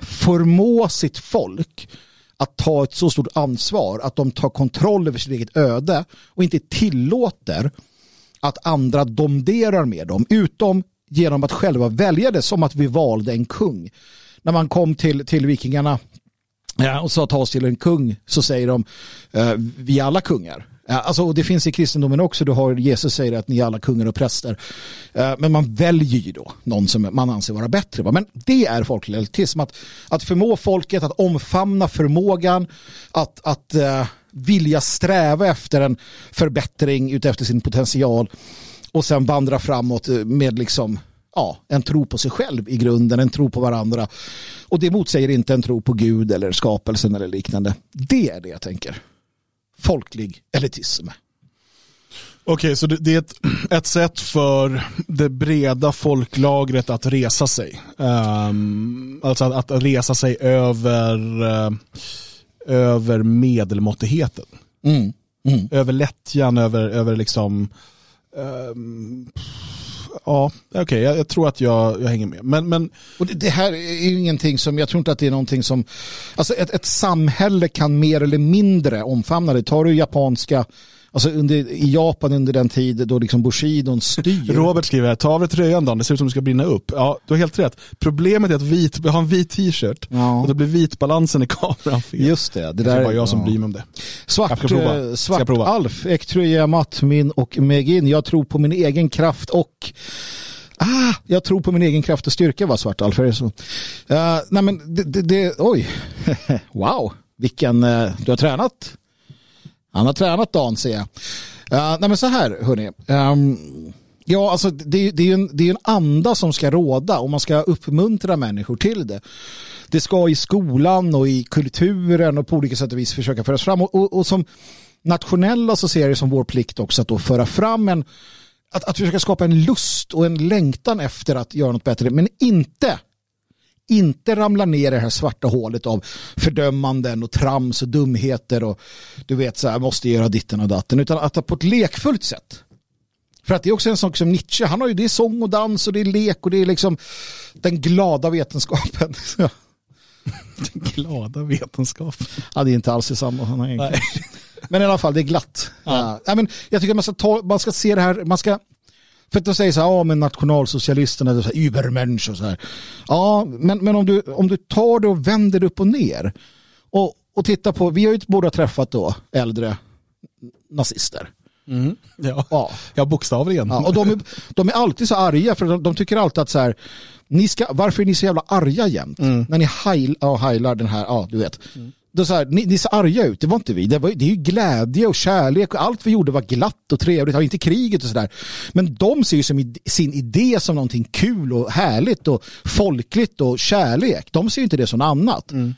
förmå sitt folk att ta ett så stort ansvar att de tar kontroll över sitt eget öde och inte tillåter att andra domderar med dem utom genom att själva välja det som att vi valde en kung. När man kom till, till vikingarna och sa ta oss till en kung så säger de eh, vi är alla kungar. Alltså, det finns i kristendomen också, du har Jesus säger att ni är alla kungar och präster. Eh, men man väljer ju då någon som man anser vara bättre. Men det är folklig elitism, att, att förmå folket att omfamna förmågan, att, att uh, vilja sträva efter en förbättring utefter sin potential och sen vandra framåt eh, med liksom ja, en tro på sig själv i grunden, en tro på varandra. Och det motsäger inte en tro på Gud eller skapelsen eller liknande. Det är det jag tänker folklig elitism. Okej, okay, så det är ett, ett sätt för det breda folklagret att resa sig. Um, alltså att, att, resa sig över, uh, över medelmåttigheten. Mm. Mm. Över lättjan, över, över liksom um, ja, okej, okay, jag, jag, tror att jag, jag hänger med. Men, men... Och det, det, här är ju ingenting som, jag tror inte att det är någonting som, alltså ett, ett samhälle kan mer eller mindre omfamna det. Tar du japanska Alltså under, i Japan under den tid då liksom Bushidon styr. *laughs* Robert skriver här, ta av dig tröjan då, det ser ut som det ska brinna upp. Ja, du har helt rätt. Problemet är att vit, jag har en vit t-shirt ja. och då blir vitbalansen i kameran fel. Just det. Det, där är bara jag som ja. bryr mig om det. Svart, eh, svart Alf, Ektröja, Matmin och Megin. Jag tror på min egen kraft och Ah, jag tror på min egen kraft och styrka var svart Alf. Det? Uh, nej men det, det, det oj, *laughs* wow, vilken, uh, du har tränat han har tränat dagen ser jag. Uh, nej men så här hörni. Um, ja alltså det, det, är en, det är en anda som ska råda och man ska uppmuntra människor till det. Det ska i skolan och i kulturen och på olika sätt och vis försöka föras fram. Och, och, och som nationella så ser jag det som vår plikt också att då föra fram en att, att försöka skapa en lust och en längtan efter att göra något bättre men inte inte ramla ner i det här svarta hålet av fördömanden och trams och dumheter och du vet så här, måste göra ditten och datten, utan att på ett lekfullt sätt. För att det är också en sak som Nietzsche, han har ju det är sång och dans och det är lek och det är liksom den glada vetenskapen. *laughs* den glada vetenskapen. Ja, det är inte alls i sammanhang. Men i alla fall, det är glatt. Ja. Ja, men jag tycker att man ska, ta, man ska se det här, man ska för att de säger så här, ja men nationalsocialisterna, är übermensch och så här. Ja, men, men om, du, om du tar det och vänder det upp och ner och, och tittar på, vi har ju båda träffat då äldre nazister. Mm. Ja. Ja. ja, bokstavligen. Ja, och de är, de är alltid så arga för de, de tycker alltid att så här, ni ska, varför är ni så jävla arga jämt? Mm. När ni heil, ja, heilar den här, ja du vet. Mm då så här, ni, ni ser arga ut, det var inte vi. Det, var, det är ju glädje och kärlek och allt vi gjorde var glatt och trevligt, inte kriget och sådär. Men de ser ju som sin idé som någonting kul och härligt och folkligt och kärlek. De ser ju inte det som något annat. Mm.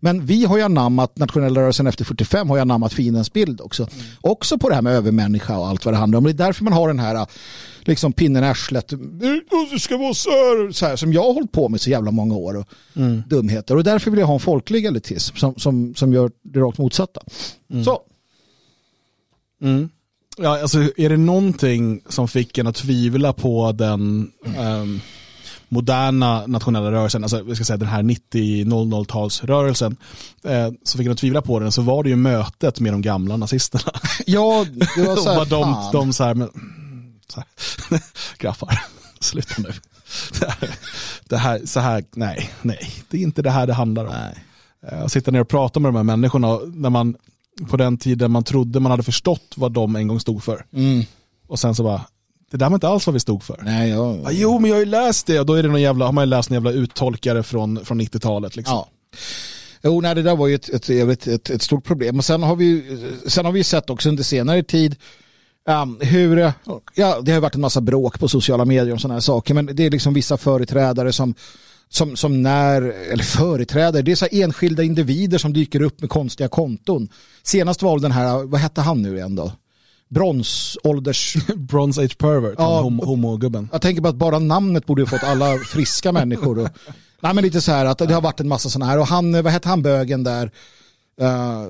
Men vi har ju anammat, nationella rörelsen efter 45 har ju anammat fiendens bild också. Mm. Också på det här med övermänniska och allt vad det handlar om. Det är därför man har den här liksom pinnen i arslet. Det ska vara här, så här som jag har hållit på med så jävla många år. Och mm. Dumheter. Och därför vill jag ha en folklig elitism som, som, som gör det rakt motsatta. Mm. Så. Mm. Ja, alltså, är det någonting som fick en att tvivla på den um moderna nationella rörelsen, alltså vi ska säga den här 90-00-talsrörelsen, eh, så fick jag tvivla på den så var det ju mötet med de gamla nazisterna. Ja, det var så här, *laughs* de, de så här, men, så här, *laughs* graffar, *laughs* sluta nu. Det här, det här, så här, nej, nej, det är inte det här det handlar om. Nej. Eh, att sitta ner och prata med de här människorna när man på den tiden man trodde man hade förstått vad de en gång stod för. Mm. Och sen så bara, det där var inte alls vad vi stod för. Nej, jag... Ah, jo, men jag har ju läst det och då är det någon jävla, har man ju läst en jävla uttolkare från, från 90-talet. Liksom. Ja. Jo, nej, det där var ju ett, ett, ett, ett, ett stort problem. Och sen har vi, sen har vi sett också under senare tid um, hur, ja, det har varit en massa bråk på sociala medier och sådana här saker, men det är liksom vissa företrädare som som, som när, eller företrädare, det är så enskilda individer som dyker upp med konstiga konton. Senast var den här, vad hette han nu igen då? bronsålders... *laughs* Bronze age pervert, ja, homogubben. Jag tänker på att bara namnet borde ha fått alla friska människor. Och, *laughs* nej men lite så här att det har varit en massa sådana här och han, vad hette han bögen där? Uh,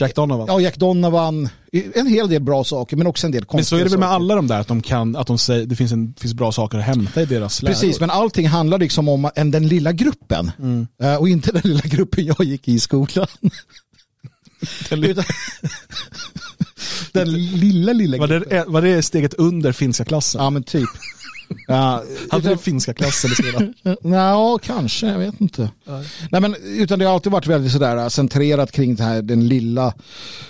Jack Donovan. Ja, Jack Donovan. En hel del bra saker men också en del konstiga Men så är det väl med saker. alla de där att de kan, att de säger, det finns, en, finns bra saker att hämta i deras läror. Precis, men allting handlar liksom om en, den lilla gruppen. Mm. Uh, och inte den lilla gruppen jag gick i skolan. *laughs* Den, li *laughs* den lilla, lilla gruppen. Var det, var det steget under finska klassen? Ja, men typ. Ja, *laughs* Hade du finska klassen i skolan? *laughs* Ja, kanske, jag vet inte. Nej, men, utan det har alltid varit väldigt sådär äh, centrerat kring det här, den, lilla,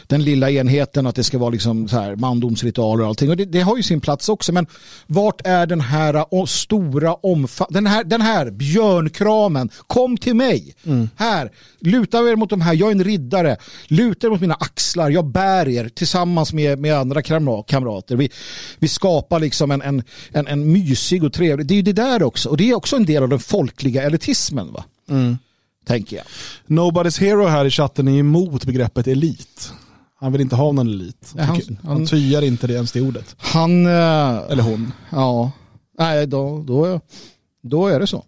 den lilla enheten, att det ska vara liksom så här, mandomsritualer och allting. Och det, det, har ju sin plats också, men vart är den här äh, stora omfattningen, den här, den här björnkramen, kom till mig. Mm. Här, luta er mot de här, jag är en riddare, luta er mot mina axlar, jag bär er tillsammans med, med andra kamrater. Vi, vi skapar liksom en, en, en, en mysig och trevlig. Det är ju det där också. Och det är också en del av den folkliga elitismen. Va? Mm. Tänker jag. Nobody's Hero här i chatten är emot begreppet elit. Han vill inte ha någon elit. Han, han, han tyar inte det ens det ordet. Han... Uh, Eller hon. Ja. Nej, då, då, då är det så.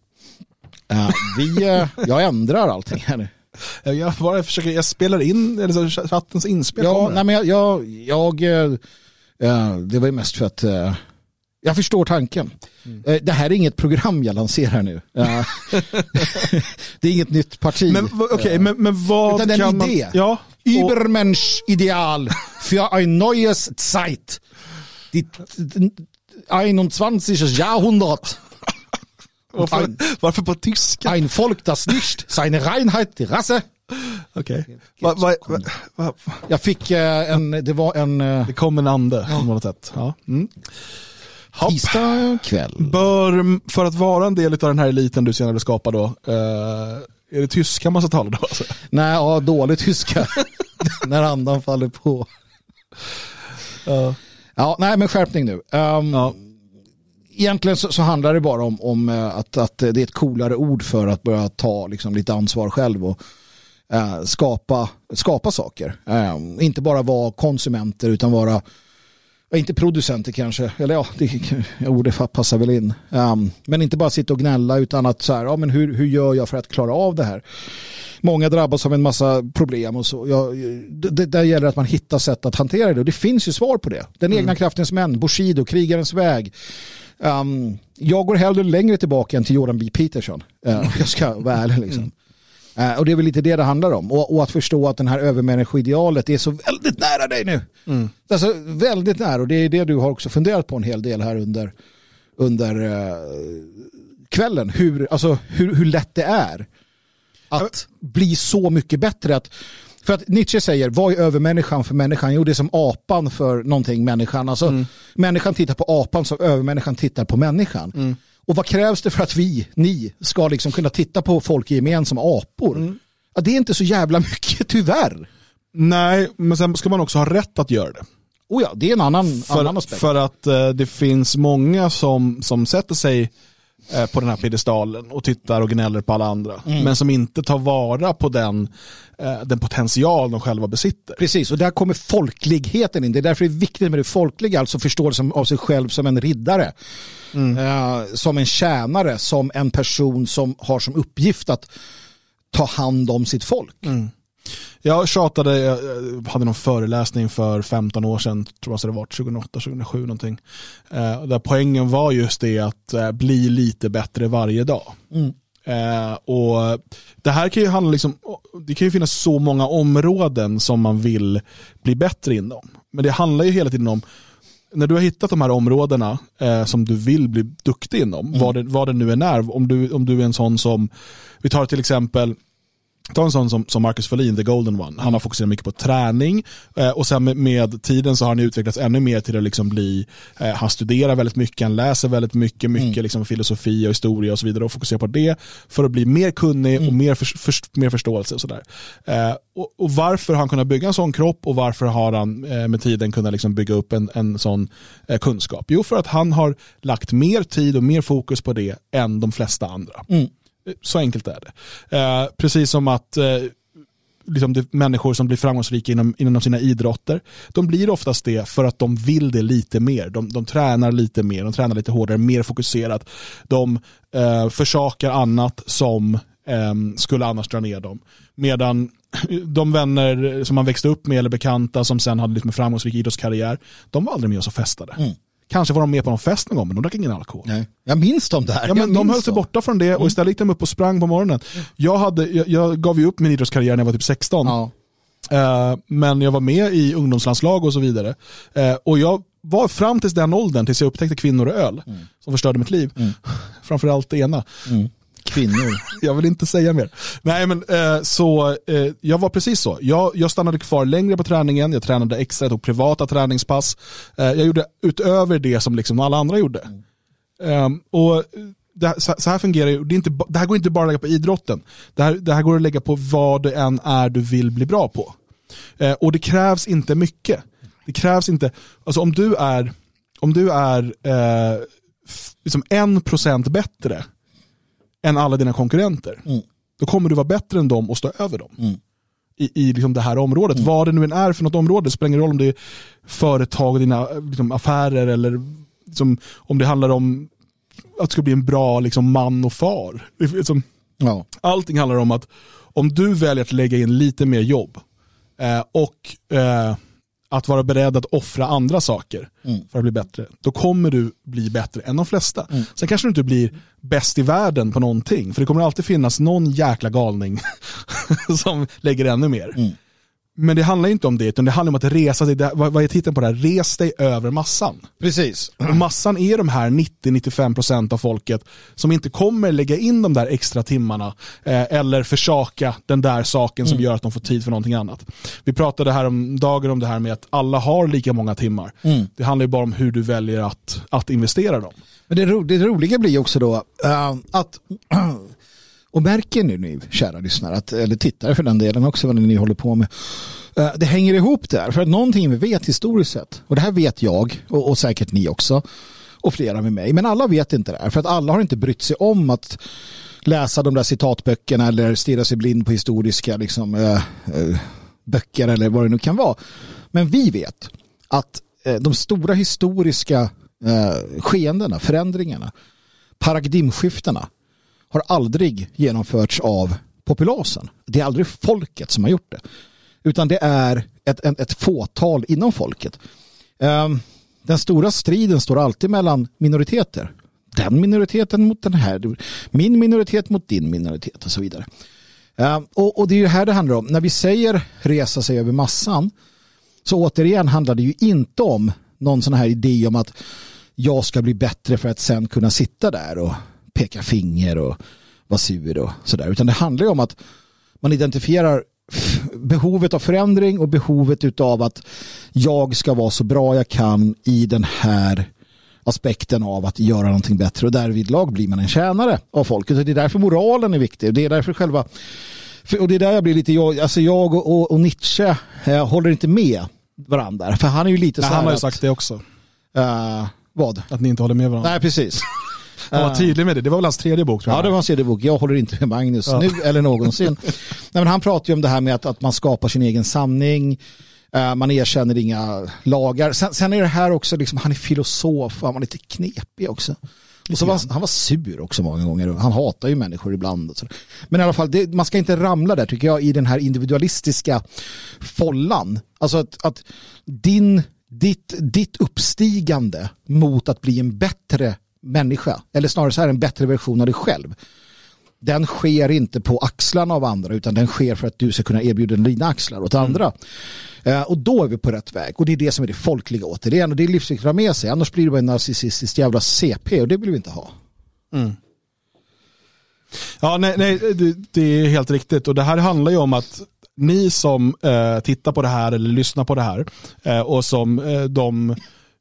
Uh, vi, uh, jag ändrar allting här Jag, bara försöker, jag spelar in eller så, chattens inspel Ja, nej men jag, jag, jag det var ju mest för att jag förstår tanken. Mm. Eh, det här är inget program jag lanserar nu. *laughs* det är inget nytt parti. Men, okay, men, men vad Utan kan en idé. Man, ja, Übermensch ideal für ein neues Zeit. Die 21. Jahrhundert. Varför, ein, varför på tyska? Ein Volk, das nicht seine Reinheit, die Rasse. Okej. Okay. Jag fick uh, en, det var en... Uh, det kom en ande på något sätt. Ja. Mm. Tisdag kväll. Bör, för att vara en del av den här eliten du senare skapar då, eh, är det tyska man ska tala då? Alltså? Nej, ja, dålig tyska. *laughs* När andan faller på. Uh. Ja, nej men skärpning nu. Um, ja. Egentligen så, så, handlar det bara om, om uh, att, att det är ett coolare ord för att börja ta liksom, lite ansvar själv och uh, skapa, skapa saker. Um, inte bara vara konsumenter utan vara inte producenter kanske, eller ja, det, *laughs* ordet passar väl in. Um, men inte bara sitta och gnälla utan att så här, ja men hur, hur gör jag för att klara av det här? Många drabbas av en massa problem och så. Ja, det, där gäller att man hittar sätt att hantera det och det finns ju svar på det. Den mm. egna kraftens män, Bushido, krigarens väg. Um, jag går hellre längre tillbaka än till Jordan B. Peterson. Uh, jag ska vara ärlig liksom. Mm. Uh, och det är väl lite det det handlar om. Och, och att förstå att den här övermänniskoidealet är så väldigt nära dig nu. Mm. Alltså väldigt nära och det är det du har också funderat på en hel del här under, under uh, kvällen. Hur, alltså, hur, hur lätt det är att bli så mycket bättre. Att, för att Nietzsche säger, vad är övermänniskan för människan? Jo, det är som apan för någonting människan. Alltså, mm. Människan tittar på apan som övermänniskan tittar på människan. Mm. Och vad krävs det för att vi, ni, ska liksom kunna titta på folk i gemen som apor? Mm. Ja, det är inte så jävla mycket, *laughs* tyvärr. Nej, men sen ska man också ha rätt att göra det. Oh ja, det är en annan, för, annan aspekt. För att eh, det finns många som, som sätter sig på den här piedestalen och tittar och gnäller på alla andra. Mm. Men som inte tar vara på den, eh, den potential de själva besitter. Precis, och där kommer folkligheten in. Det är därför det är viktigt med det folkliga, alltså förståelsen av sig själv som en riddare. Mm. Eh, som en tjänare, som en person som har som uppgift att ta hand om sitt folk. Mm. Jag tjatade, jag hade någon föreläsning för 15 år sedan, tror jag det var 2008, 2007 någonting. Eh, där poängen var just det att eh, bli lite bättre varje dag. Mm. Eh, och det här kan ju handla liksom, det kan ju finnas så många områden som man vill bli bättre inom. Men det handlar ju hela tiden om när du har hittat de här områdena eh, som du vill bli duktig inom, mm. vad, det, vad det nu än är, om du, om du är en sån som, vi tar till exempel Ta en sån som, som Marcus Folin, the golden one. Han har fokuserat mycket på träning eh, och sen med, med, tiden så har han utvecklats ännu mer till att liksom bli, eh, han studerar väldigt mycket, han läser väldigt mycket, mycket mm. liksom filosofi och historia och så vidare och fokuserar på det för att bli mer kunnig mm. och mer, för, för, mer förståelse och sådär. Eh, och, och, varför har han kunnat bygga en sån kropp och varför har han eh, med tiden kunnat liksom bygga upp en, en sån eh, kunskap? Jo, för att han har lagt mer tid och mer fokus på det än de flesta andra. Mm. Så enkelt är det. Eh, precis som att eh, liksom det, människor som blir framgångsrika inom, inom sina idrotter, de blir oftast det för att de vill det lite mer. De, de tränar lite mer, de tränar lite hårdare, mer fokuserat. De eh, försakar annat som eh, skulle annars dra ner dem. Medan *clears throat* de vänner som man växte upp med eller bekanta som sen hade liksom en mer framgångsrik idrottskarriär, de var aldrig med oss och festade. Mm. Kanske var de med på någon fest någon gång, men de drack ingen alkohol. Nej. Jag minns dem där. Ja, men de höll sig borta från det och istället gick de upp och sprang på morgonen. Jag, hade, jag, jag gav ju upp min idrottskarriär när jag var typ 16. Ja. Uh, men jag var med i ungdomslandslag och så vidare. Uh, och jag var fram till den åldern, tills jag upptäckte kvinnor och öl, mm. som förstörde mitt liv. Mm. *laughs* Framförallt det ena. Mm kvinnor. jag vill inte säga mer. Nej men eh, så eh, jag var precis så. Jag, jag stannade kvar längre på träningen, jag tränade extra, jag tog privata träningspass. Eh, jag gjorde utöver det som liksom alla andra gjorde. Mm. och det, så, så, här fungerar det, inte, det här går inte bara att lägga på idrotten. Det här, det här går att lägga på vad det än är du vill bli bra på. Eh, och det krävs inte mycket. Det krävs inte, alltså om du är, om du är eh, liksom en procent bättre än alla dina konkurrenter. Mm. Då kommer du vara bättre än dem och stå över dem. Mm. I, i liksom det här området. Mm. Vad det nu än är för något område, det spelar ingen roll om det är företag, dina liksom, affärer eller liksom, om det handlar om att du ska bli en bra liksom, man och far. Liksom, ja. Allting handlar om att om du väljer att lägga in lite mer jobb eh, och eh, att vara beredd att offra andra saker mm. för att bli bättre, då kommer du bli bättre än de flesta. Mm. Sen kanske du inte blir bäst i världen på någonting, för det kommer alltid finnas någon jäkla galning *laughs* som lägger ännu mer. Mm. Men det handlar inte om det, utan det handlar om att resa sig, vad är titeln på det här? Res dig över massan. Precis. Och massan är de här 90-95% av folket som inte kommer lägga in de där extra timmarna eh, eller försaka den där saken som mm. gör att de får tid för någonting annat. Vi pratade här om dagen om det här med att alla har lika många timmar. Mm. Det handlar ju bara om hur du väljer att, att investera dem. Men det, ro, det roliga blir också då uh, att och märker ni nu, kära lyssnare, att, eller tittare för den delen också, vad ni håller på med. Eh, det hänger ihop där, för att någonting vi vet historiskt sett, och det här vet jag, och, och säkert ni också, och flera med mig, men alla vet inte det här, för att alla har inte brytt sig om att läsa de där citatböckerna eller stirra sig blind på historiska liksom, äh, äh, böcker eller vad det nu kan vara. Men vi vet att äh, de stora historiska äh, skeendena, förändringarna, paradigmskiftena har aldrig genomförts av populasen. Det är aldrig folket som har gjort det. Utan det är ett, ett, ett fåtal inom folket. Ehm, den stora striden står alltid mellan minoriteter. Den minoriteten mot den här. Min minoritet mot din minoritet och så vidare. Ehm, och, och, det är ju här det handlar om. När vi säger resa sig över massan så återigen handlar det ju inte om någon sån här idé om att jag ska bli bättre för att sen kunna sitta där och peka finger och vara sur och sådär. Utan det handlar ju om att man identifierar behovet av förändring och behovet av att jag ska vara så bra jag kan i den här aspekten av att göra någonting bättre och därvid lag blir man en tjänare av folket. Och det är därför moralen är viktig. Det är därför själva och det är där jag blir lite, jag, alltså jag och, och, och Nietzsche jag håller inte med varandra. För han är ju lite Nej, så Han har ju att, sagt det också. Uh, vad? Att ni inte håller med varandra. Nej, precis. *laughs* Han var tydlig med det. Det var väl hans tredje bok? Tror jag. Ja, det var hans tredje bok. Jag håller inte med Magnus ja. nu eller någonsin. *laughs* Nej, men han pratar ju om det här med att, att man skapar sin egen sanning. Uh, man erkänner inga lagar. Sen, sen, är det här också, liksom, han är filosof. Han var lite knepig också. Och så var, han var sur också många gånger. Han hatar ju människor ibland. Men i alla fall, det, man ska inte ramla där tycker jag i den här individualistiska follan. Alltså att, att din, ditt, ditt uppstigande mot att bli en bättre människa, eller snarare så här en bättre version av dig själv. Den sker inte på axlarna av andra utan den sker för att du ska kunna erbjuda dina axlar åt andra. Mm. och då är vi på rätt väg och det är det som är det folkliga återigen och det är livsviktigt att ha med sig annars blir det bara en narcissistisk jävla CP och det vill vi inte ha. Mm. Ja, nej, nej det, det, är helt riktigt. Och det här handlar ju om att ni som eh, tittar på det här eller lyssnar på det här eh, och som eh, de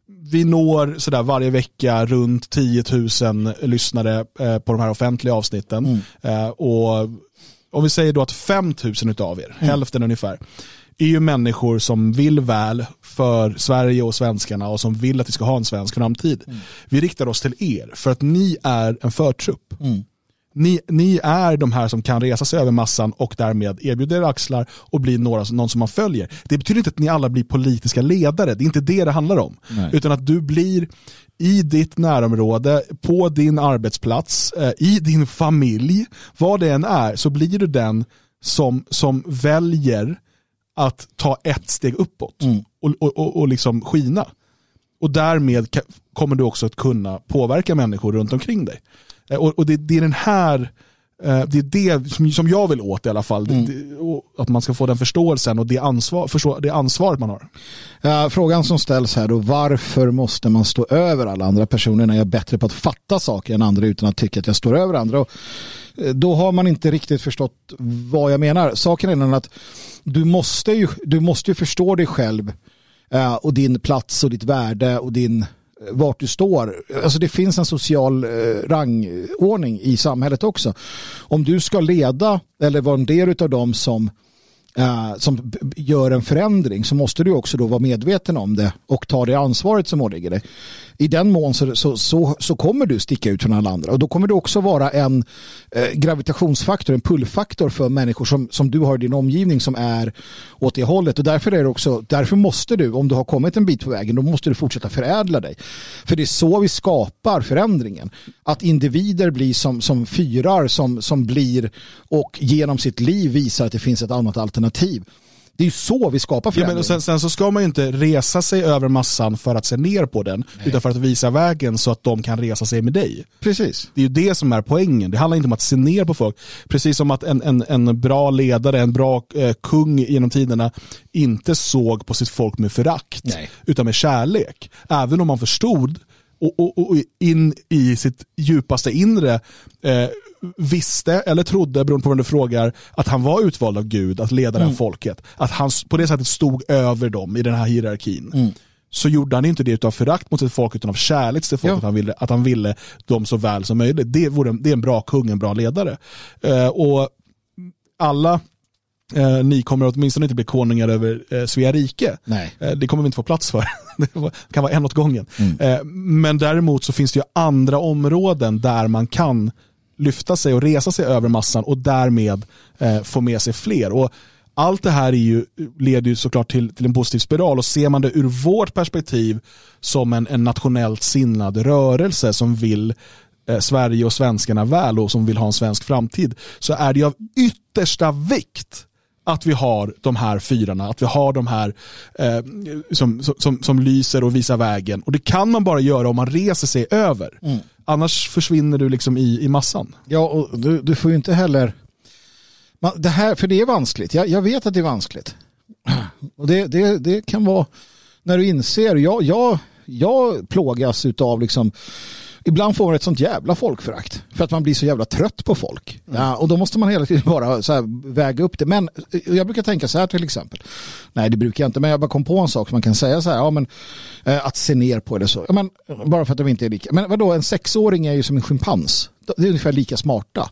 vi når sådär varje vecka runt 10 000 lyssnare eh, på de här offentliga avsnitten. Mm. Eh, och om vi säger då att 5 000 av er, mm. hälften ungefär, är ju människor som vill väl för Sverige och svenskarna och som vill att vi ska ha en svensk framtid. Mm. Vi riktar oss till er för att ni är en förtrupp. Mm. Ni, ni, är de här som kan resa sig över massan och därmed erbjuda er axlar och bli några, någon som man följer. Det betyder inte att ni alla blir politiska ledare, det är inte det det handlar om. Nej. Utan att du blir i ditt närområde, på din arbetsplats, eh, i din familj, vad det än är, så blir du den som, som väljer att ta ett steg uppåt mm. och, och, och, och liksom skina. Och därmed kommer du också att kunna påverka människor runt omkring dig. Eh, och, och det, det, är den här eh, det är det som, som jag vill åt i alla fall. Mm. Det, att man ska få den förståelsen och det, ansvar, förstå, det ansvaret man har. Uh, frågan som ställs här då, varför måste man stå över alla andra personer när jag är bättre på att fatta saker än andra utan att tycka att jag står över andra? Och, då har man inte riktigt förstått vad jag menar. Saken är den att du måste ju, du måste ju förstå dig själv uh, och din plats och ditt värde och din vart du står. Alltså det finns en social eh, rangordning i samhället också. Om du ska leda eller vara en del av dem som Eh, som gör en förändring så måste du också då vara medveten om det och ta det ansvaret som åligger dig i den mån så, så, så, så, kommer du sticka ut från alla andra. Och då kommer du också vara en eh, gravitationsfaktor, en pullfaktor för människor som, som du har i din omgivning som är åt det hållet. Och därför, är det också, därför måste du, om du har kommit en bit på vägen, då måste du fortsätta förädla dig. För det är så vi skapar förändringen. Att individer blir som, som fyrar som, som blir och genom sitt liv visar att det finns ett annat alternativ. Det är ju så vi skapar förändring. Ja, men sen, sen, så ska man ju inte resa sig över massan för att se ner på den, Nej. utan för att visa vägen så att de kan resa sig med dig. Precis. Det är ju det som är poängen. Det handlar inte om att se ner på folk. Precis som att en, en, en bra ledare, en bra eh, kung genom tiderna inte såg på sitt folk med förakt, utan med kärlek. Även om man förstod och, och, och, in i sitt djupaste inre eh, visste eller trodde, beroende på vem du frågar, att han var utvald av Gud att leda mm. det här mm. folket. Att han på det sättet stod över dem i den här hierarkin. Mm. Så gjorde han inte det av förakt mot sitt folk utan av kärlek till folket. Ja. Han ville, att han ville dem så väl som möjligt. Det, vore, det är en bra kung, en bra ledare. Eh, och alla Eh, ni kommer åtminstone inte bli konungar över eh, Svea rike. Eh, det kommer vi inte få plats för. *laughs* det kan vara en åt gången. Mm. Eh, men däremot så finns det ju andra områden där man kan lyfta sig och resa sig över massan och därmed eh, få med sig fler. Och allt det här är ju, leder ju såklart till, till en positiv spiral och ser man det ur vårt perspektiv som en, en nationellt sinnad rörelse som vill eh, Sverige och svenskarna väl och som vill ha en svensk framtid så är det av yttersta vikt att vi har de här fyrarna, att vi har de här eh, som, som, som lyser och visar vägen. Och det kan man bara göra om man reser sig över. Mm. Annars försvinner du liksom i, i massan. Ja, och du, du får ju inte heller... Man, det här, för det är vanskligt. Jag, jag vet att det är vanskligt. Och det, det, det kan vara när du inser, jag, jag, jag plågas av liksom ibland får man ett sånt jävla folkförakt. För att man blir så jävla trött på folk. Mm. Ja, och då måste man hela tiden *laughs* bara så här, väga upp det. Men eh, jag brukar tänka så här till exempel. Nej det brukar jag inte. Men jag bara kom på en sak som man kan säga så här. Ja, men, eh, att se ner på det så. Ja, men, bara för att de inte är lika. Men vadå en sexåring är ju som en schimpans. Det är ungefär lika smarta.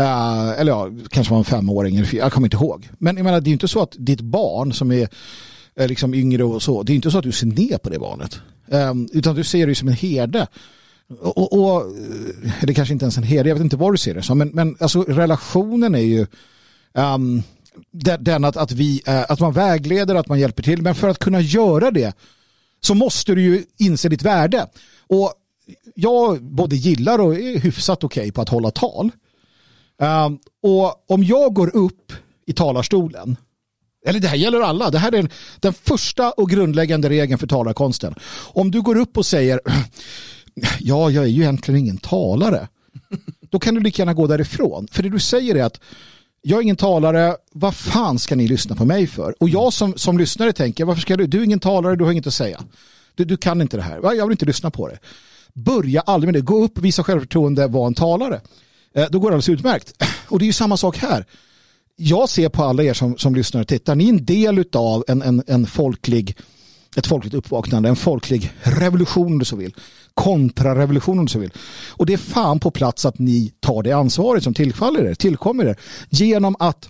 Uh, eller ja, kanske var en femåring eller fyra, jag kommer inte ihåg. Men jag menar, det är inte så att ditt barn som är liksom yngre och så, det är inte så att du ser ner på det barnet. Um, utan du ser det som en herde. Och, och, eh, det kanske inte ens en herde, jag vet inte vad du ser det som, men, men alltså relationen är ju um, den att, att, vi, uh, att man vägleder, att man hjälper till, men för att kunna göra det så måste du ju inse ditt värde. Och jag både gillar och är hyfsat okej okay på att hålla tal. Um, och om jag går upp i talarstolen eller det här gäller alla. Det här är den, den första och grundläggande regeln för talarkonsten. Om du går upp och säger ja, jag är ju egentligen ingen talare. Då kan du lika gärna gå därifrån. För det du säger är att jag är ingen talare, vad fan ska ni lyssna på mig för? Och jag som, som lyssnare tänker, varför ska du, du är ingen talare, du har inget att säga. Du, du kan inte det här, jag vill inte lyssna på det. Börja aldrig med det, gå upp, visa självförtroende, var en talare. eh, då går det alldeles utmärkt. Och det är ju samma sak här. Jag ser på alla er som, som lyssnar och tittar, ni är en del av en, en, en folklig, ett folkligt uppvaknande, en folklig revolution om du så vill. Kontrarevolution om du så vill. Och det är fan på plats att ni tar det ansvaret som tillfaller er, tillkommer er. Genom att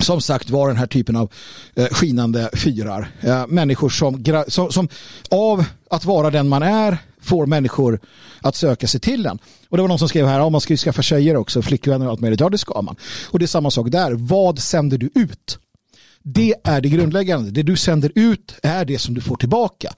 som sagt var den här typen av eh, skinande fyrar. Eh, människor som, som, som, av att vara den man är får människor att söka sig till en. Och det var någon som skrev här, om man ska ju skaffa tjejer också, flickvänner och allt möjligt. Ja, det ska man. Och det är samma sak där. Vad sänder du ut? Det är det grundläggande. Det du sänder ut är det som du får tillbaka.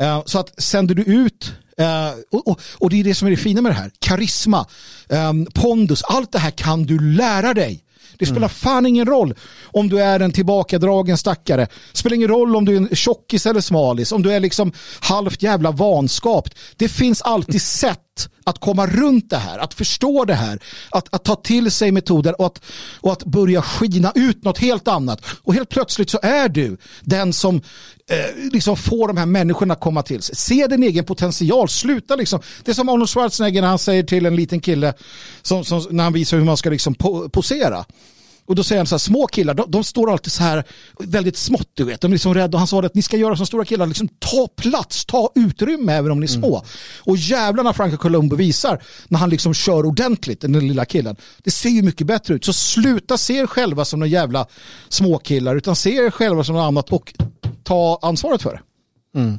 Eh, så att sänder du ut eh, och, och, och, det är det som är det fina med det här. Karisma, eh, pondus, allt det här kan du lära dig. Det spelar mm. fan ingen roll om du är en tillbakadragen stackare. Det spelar ingen roll om du är en tjockis eller smalis, om du är liksom halvt jävla vanskapt. Det finns alltid *laughs* sätt att komma runt det här, att förstå det här, att, att ta till sig metoder och att, och att börja skina ut något helt annat. Och helt plötsligt så är du den som eh, liksom få de här människorna komma till sig. Se din egen potential, sluta liksom. Det är som Arnold Schwarzenegger när han säger till en liten kille som, som när han visar hur man ska liksom po posera. Och då säger han så här, små killar, de, de, står alltid så här väldigt smått, du vet. De är liksom rädda och han sa att ni ska göra som stora killar, liksom ta plats, ta utrymme även om ni är små. Mm. Och jävlarna Franco Colombo visar när han liksom kör ordentligt, den lilla killen. Det ser ju mycket bättre ut. Så sluta se er själva som några jävla småkillar, utan se er själva som något annat och ta ansvaret för det. Mm.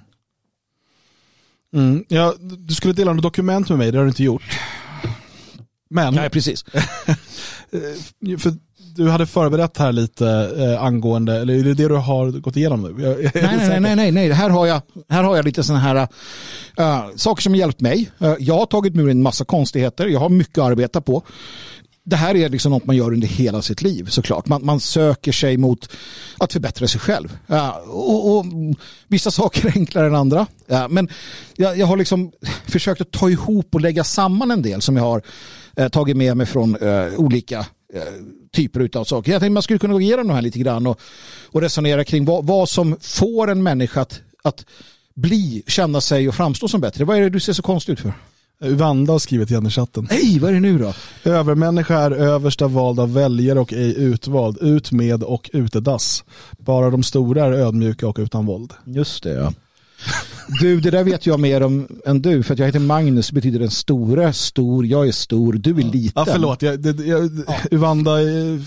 Mm. Ja, du skulle dela något dokument med mig, det har du inte gjort. Men... Nej, precis. *laughs* för du hade förberett här lite eh, angående, eller är det det du har gått igenom nu? Jag, *laughs* jag nej, nej, nej, nej, nej, här har jag, här har jag lite sådana här uh, saker som hjälpt mig. Uh, jag har tagit mig ur en massa konstigheter, jag har mycket att arbeta på. Det här är liksom något man gör under hela sitt liv såklart. Man, man söker sig mot att förbättra sig själv. Uh, och, och, vissa saker är enklare än andra. men jag, jag, har liksom försökt att ta ihop och lägga samman en del som jag har tagit med mig från olika typer av saker. Jag tänkte man skulle kunna gå igenom de här lite grann och, och resonera kring vad, vad som får en människa att, att bli, känna sig och framstå som bättre. Vad är det du ser så konstigt ut för? Vanda har skrivit igen i chatten. Nej, vad är det nu då? Övermänniska är översta vald av väljare och ej utvald. Ut med och utedass. Bara de stora är ödmjuka och utan våld. Just det, ja. Du, det där vet jag mer om än du. För att jag heter Magnus betyder den stora, stor, jag är stor, du är liten. Ja, förlåt. Jag, det, jag, ja. Uvanda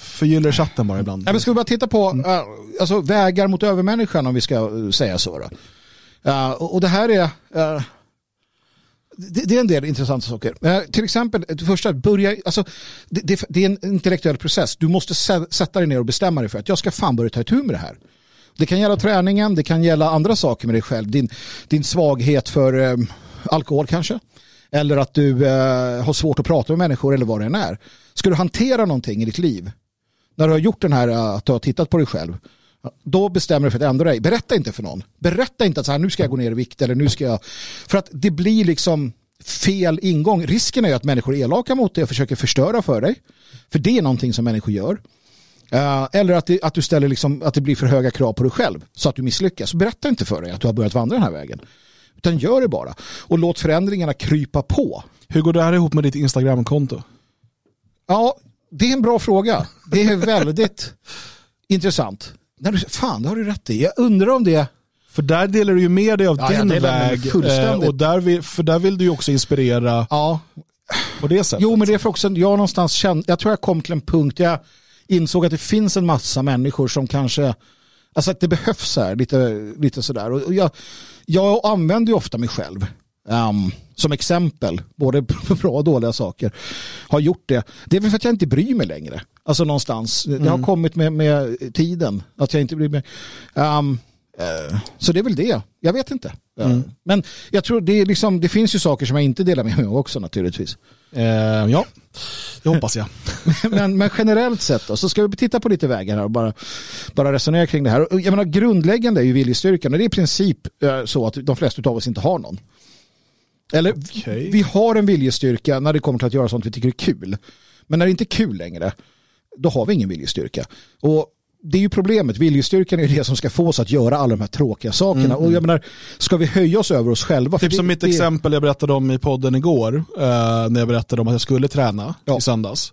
förgyller chatten bara ibland. Ja, men ska vi bara titta på mm. uh, alltså, vägar mot övermänniskan om vi ska uh, säga så. Då. Uh, och, det här är... Det, det, är en del intressanta saker. till exempel, det första, börja, alltså, det, det, det, är en intellektuell process. Du måste sätta dig ner och bestämma dig för att jag ska fan börja ta itu med det här. Det kan gälla träningen, det kan gälla andra saker med dig själv. Din, din svaghet för eh, alkohol kanske. Eller att du eh, har svårt att prata med människor eller vad det än är. Ska du hantera någonting i ditt liv, när du har gjort den här, eh, att du har tittat på dig själv, då bestämmer du för att ändra dig. Berätta inte för någon. Berätta inte att så här, nu ska jag gå ner i vikt eller nu ska jag... För att det blir liksom fel ingång. Risken är ju att människor är elaka mot dig och försöker förstöra för dig. För det är någonting som människor gör. Uh, eller att, det, att du ställer liksom, att det blir för höga krav på dig själv så att du misslyckas. Berätta inte för dig att du har börjat vandra den här vägen. Utan gör det bara. Och låt förändringarna krypa på. Hur går det här ihop med ditt Instagram-konto? Ja, det är en bra fråga. Det är väldigt *laughs* intressant. Fan, det har du rätt i. Jag undrar om det... För där delar du ju med dig av ja, din väg. Eh, och där vill, för där vill du ju också inspirera ja. på det sättet. Jo, men det är för också, jag någonstans kände, jag tror jag kom till en punkt, jag insåg att det finns en massa människor som kanske, alltså att det behövs här, lite, lite sådär. Och jag, jag använder ju ofta mig själv um, som exempel, både på *laughs* bra och dåliga saker. Har gjort det. Det är väl för att jag inte bryr mig längre. Alltså någonstans. Mm. Det har mm. kommit med, med tiden. Att jag inte bryr mig. Um, uh, så det är väl det. Jag vet inte. Mm. Men jag tror det, är liksom, det finns ju saker som jag inte delar med mig av också naturligtvis. Uh, ja. Det hoppas jag. *laughs* men, men, generellt sett då, så ska vi titta på lite vägar här och bara, bara resonera kring det här. Jag menar, grundläggande är ju viljestyrkan och det är i princip eh, så att de flesta av oss inte har någon. Eller okay. vi har en viljestyrka när det kommer till att göra sånt vi tycker är kul. Men när det inte är kul längre, då har vi ingen viljestyrka. Och det är ju problemet. Viljestyrkan är det som ska få oss att göra alla de här tråkiga sakerna. Mm, Och jag menar, ska vi höja oss över oss själva? Typ det- som mitt det- exempel jag berättade om i podden igår, eh, när jag berättade om att jag skulle träna Ja. i söndags.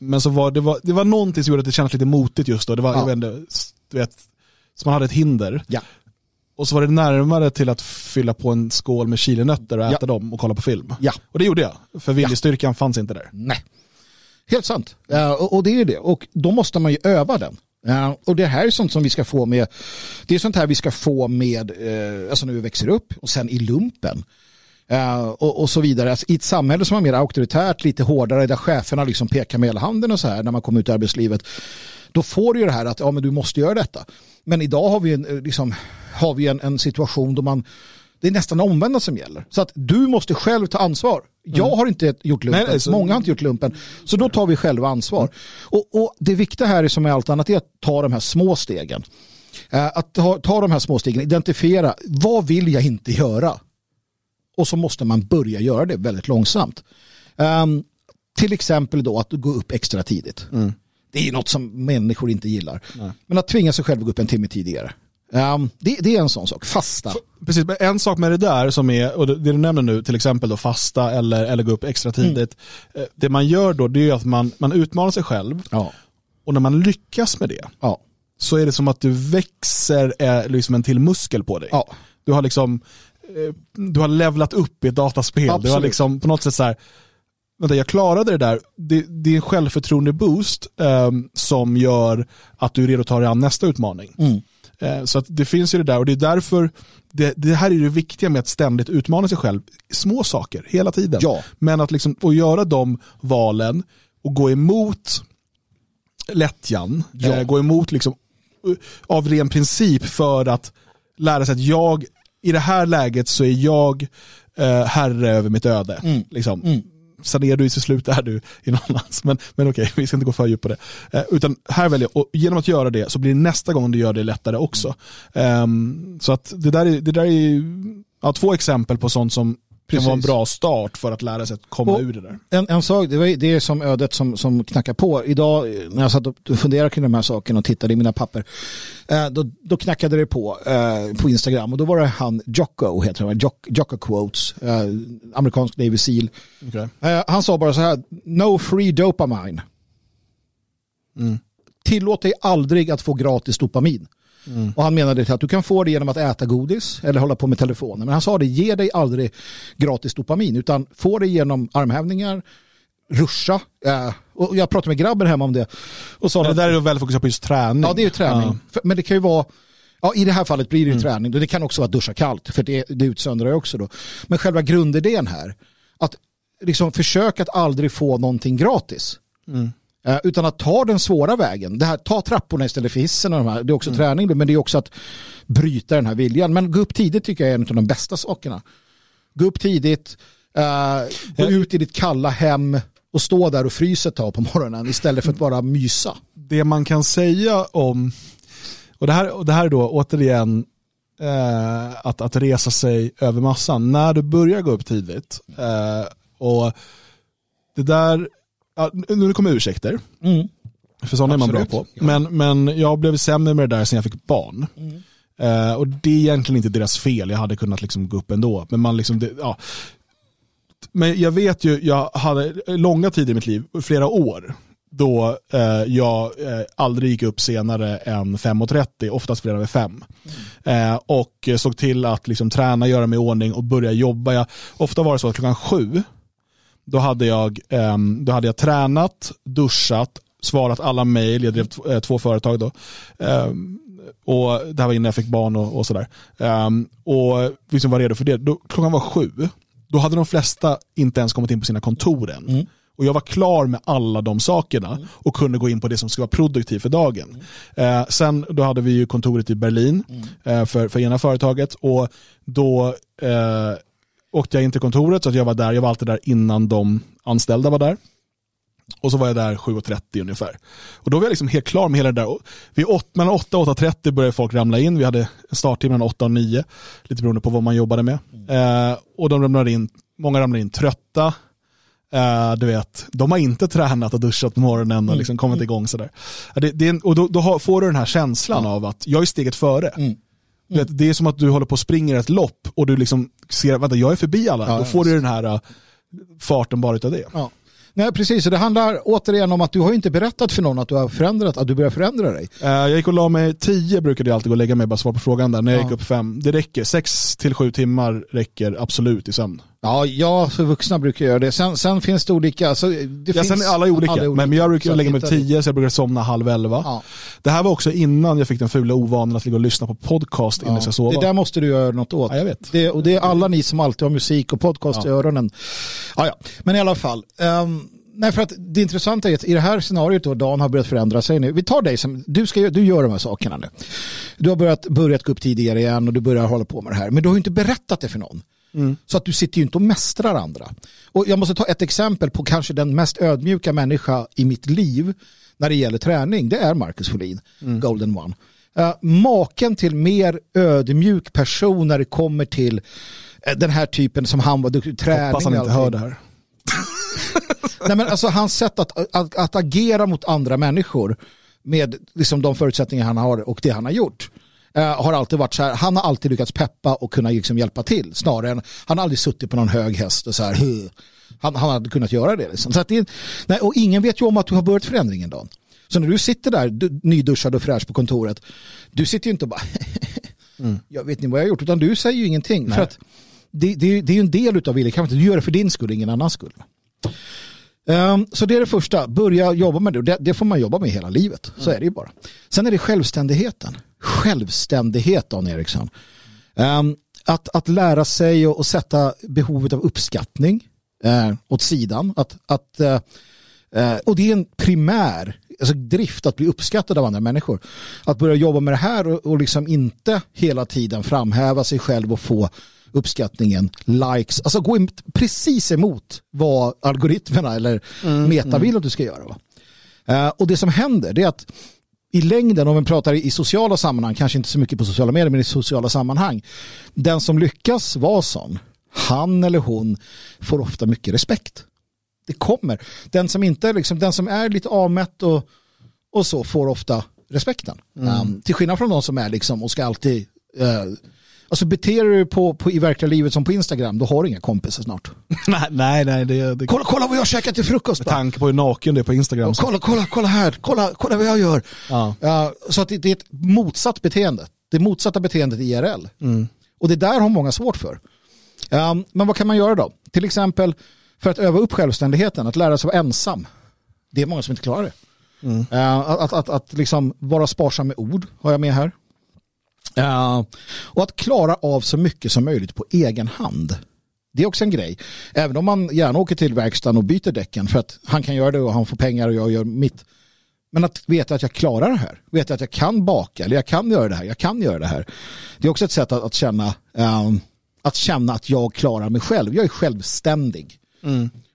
Men så var det, var det var någonting som gjorde att det kändes lite motigt just då. Det var, Ja. jag vet inte, du vet, som man hade ett hinder. Ja. Och så var det närmare till att fylla på en skål med chilinötter och Ja. äta dem och kolla på film. Ja. Och det gjorde jag, för viljestyrkan fanns inte där. Nej. Helt sant. Eh, och, och det är det. Och då måste man ju öva den. Och det här är sånt som vi ska få med, det är sånt här vi ska få med, eh, alltså när vi växer upp och sen i lumpen. Eh, och, och så vidare. Alltså, I ett samhälle som är mer auktoritärt, lite hårdare, där cheferna liksom pekar med hela handen och så här när man kommer ut i arbetslivet. Då får du ju det här att ja, men du måste göra detta. Men idag har vi en, eh, liksom, har vi en, en situation då man det är nästan omvända som gäller. Så att du måste själv ta ansvar. Jag har inte gjort lumpen, Nej, nej, så- många har inte gjort lumpen. Så då tar vi själva ansvar. Och, och det viktiga här är som med allt annat är att ta de här små stegen. Eh, Att ta, ta de här små stegen, identifiera vad vill jag inte göra? Och så måste man börja göra det väldigt långsamt. Ehm, till exempel då att gå upp extra tidigt. Det är ju något som människor inte gillar. Men att tvinga sig själv att gå upp en timme tidigare. Ehm, det, det är en sån sak. Fasta. Precis, men en sak med det där som är, och det du nämner nu, till exempel då fasta eller, eller gå upp extra tidigt. Eh, Det man gör då, det är att man, man utmanar sig själv Ja. och när man lyckas med det Ja. så är det som att du växer eh, liksom en till muskel på dig. Ja. Du har liksom eh, du har levlat upp i ett dataspel. Du har Absolut. liksom på något sätt så här, vänta jag klarade det där. Det, det är en självförtroende-boost eh, som gör att du är redo att ta dig an nästa utmaning. Mm. Eh, så att det finns ju det där och det är därför det, det här är det viktiga med att ständigt utmana sig själv. Små saker hela tiden. Ja. Men att liksom, att göra de valen och gå emot lättjan, Ja. eh, gå emot liksom, uh, av ren princip för att lära sig att jag, i det här läget så är jag eh, herre över mitt öde. Mm. Liksom. Sen är du till slut är du i någon annans. Men, men okej, vi ska inte gå för djupt på det. Eh, utan här väljer jag, och genom att göra det så blir det nästa gång du gör det lättare också. Um, så att det där är, det där är ja, två exempel på sånt som kan Precis. vara en bra start för att lära sig att komma Och- ur det där. En, en sak, det, var, det är som ödet som, som knackar på. Idag när jag satt och funderade kring de här sakerna och tittade i mina papper, eh, då, då knackade det på eh, på Instagram och då var det han Jocko, heter han, Jock, Jocko Quotes, eh, amerikansk Navy Seal. Okay. Eh, han sa bara så här, no free dopamine. Tillåt dig aldrig att få gratis dopamin. Och han menade att du kan få det genom att äta godis eller hålla på med telefonen. Men han sa det, ge dig aldrig gratis dopamin utan få det genom armhävningar, ruscha. Eh, och jag pratade med grabben hemma om det. Och sa Det att, där är ju väldigt fokuserat på just träning. ja, det är ju träning. Ja. Men det kan ju vara, ja, i det här fallet blir det ju träning. Det kan också vara att duscha kallt, för det, det utsöndrar ju också då. Men själva grundidén här, att liksom försök att aldrig få någonting gratis. Eh, utan att ta den svåra vägen. Det här, ta trapporna istället för hissen. Och de här. Det är också träning, men det är också att bryta den här viljan. Men gå upp tidigt tycker jag är en av de bästa sakerna. Gå upp tidigt, eh, gå ut i ditt kalla hem och stå där och frysa ett tag på morgonen istället för att bara mysa. det man kan säga om, och det här, och det här är då återigen eh, att, att resa sig över massan. När du börjar gå upp tidigt eh, och det där, ja, nu kommer ursäkter, Mm. för sådana är man bra Absolut. på. Men, men jag blev sämre med det där sen jag fick barn. Eh, och det är egentligen inte deras fel, jag hade kunnat liksom gå upp ändå. Men man liksom, det, ja. Men jag vet ju, jag hade långa tider i mitt liv, flera år, då eh, jag eh, aldrig gick upp senare än 5.30, oftast flera över 5. Eh, och såg till att liksom träna, göra mig i ordning och börja jobba. Jag, ofta var det så att klockan sju, då hade jag, ehm, då hade jag tränat, duschat, svarat alla mejl, jag drev t- eh, två företag då. Ehm, och det här var innan jag fick barn och, och sådär. Ehm, och liksom var redo för det. Då, klockan var sju, då hade de flesta inte ens kommit in på sina kontor än. Och jag var klar med alla de sakerna och kunde gå in på det som skulle vara produktivt för dagen. Eh, sen då hade vi ju kontoret i Berlin eh, för, för ena företaget och då eh, åkte jag in till kontoret så att jag var där, jag var alltid där innan de anställda var där. Och så var jag där 7.30 ungefär. Och då var jag liksom helt klar med hela det där. Och vid åt, mellan 8 och 8.30 började folk ramla in. Vi hade en starttid mellan 8 och 9. Lite beroende på vad man jobbade med. Eh, och de ramlade in, många ramlade in trötta. Uh, du vet, de har inte tränat och duschat på morgonen och Mm. liksom kommit igång sådär. Det, det och då, då får du den här känslan av att jag är steget före. Mm. Du vet, det är som att du håller på och springer ett lopp och du liksom ser, vänta jag är förbi alla. Ja, då får du den här uh, farten bara utav det. Ja. Nej, precis. Och det handlar återigen om att du har inte berättat för någon att du har förändrat, att du börjar förändra dig. Eh, jag gick och la mig tio brukade jag alltid gå och lägga mig, bara svara på frågan där. När jag Ja. gick upp fem, det räcker. Sex till sju timmar räcker absolut i sömn. Ja, ja, för vuxna brukar göra det. Sen, sen finns det olika. Alltså, det Ja, finns, sen är alla olika, men jag brukar lägga mig tio så jag brukar somna halv elva. Ja. Det här var också innan jag fick den fula ovanan att ligga och lyssna på podcast innan jag ska sova. Det där måste du göra något åt. Ja, jag vet. Det, och det är alla ni som alltid har musik och podcast i Ja. öronen. Ja, ja. Men i alla fall. ehm, nej, för att det intressanta är att i det här scenariot då Dan har börjat förändra sig nu. Vi tar dig som, du, ska, du gör de här sakerna nu. Du har börjat, börjat gå upp tidigare igen och du börjar hålla på med det här. Men du har ju inte berättat det för någon. Så att du sitter ju inte och mästrar andra. Och jag måste ta ett exempel på kanske den mest ödmjuka människa i mitt liv när det gäller träning. Det är Marcus Folin, Golden One. Uh, maken till mer ödmjuk person när det kommer till eh, den här typen som han var duktig träning. Hoppas han inte hör det här. *laughs* Nej, men alltså, hans sätt att, att, att agera mot andra människor med liksom, de förutsättningar han har och det han har gjort har alltid varit så här, han har alltid lyckats peppa och kunna liksom, hjälpa till snarare än, han har aldrig suttit på någon hög häst och så här, han, han hade kunnat göra det. Liksom. Så att det nej, och ingen vet ju om att du har börjat förändringen då. Så när du sitter där du, nyduschad och fräsch på kontoret, du sitter ju inte och bara, *laughs* jag vet inte vad jag har gjort, utan du säger ju ingenting. För att det, det, det är ju en del av viljekraften, du gör det för din skull, ingen annans skull. Ehm, så det är det första, börja jobba med det. det. Det får man jobba med hela livet, så är det ju bara. Sen är det självständigheten. Självständighet, Dan Eriksson. Ehm, att, att lära sig och, och sätta behovet av uppskattning eh, åt sidan. Att, att, eh, eh, och det är en primär alltså drift att bli uppskattad av andra människor. Att börja jobba med det här och, och liksom inte hela tiden framhäva sig själv och få uppskattningen, likes, alltså gå in precis emot vad algoritmerna eller meta vill att du ska göra. Va? Eh, och det som händer det är att i längden, om vi pratar i sociala sammanhang, kanske inte så mycket på sociala medier, men i sociala sammanhang, den som lyckas vara sån, han eller hon får ofta mycket respekt. Det kommer. Den som inte liksom, den som är lite avmätt och, och så får ofta respekten. Um, till skillnad från de som är liksom och ska alltid uh, Alltså beter du dig på, på, i verkliga livet som på Instagram, då har du inga kompisar snart. *laughs* nej, nej, det, det Kolla, kolla vad jag har käkat till frukost. med tanke på hur naken det är på Instagram. Så. Kolla, kolla, kolla här, kolla, kolla vad jag gör. Ja. Ja, så att det, det är ett motsatt beteende. Det motsatta beteendet i IRL. Mm. Och det där har många svårt för. Um, men vad kan man göra då? Till exempel för att öva upp självständigheten, att lära sig vara ensam. Det är många som inte klarar det. Mm. Uh, att att, att, att liksom vara sparsam med ord har jag med här. Uh, och att klara av så mycket som möjligt på egen hand. Det är också en grej. Även om man gärna åker till verkstaden och byter däcken för att han kan göra det och han får pengar och jag gör mitt. Men att veta att jag klarar det här. Veta att jag kan baka eller jag kan göra det här. Jag kan göra det här. Det är också ett sätt att, att känna ehm, att känna att jag klarar mig själv. Jag är självständig.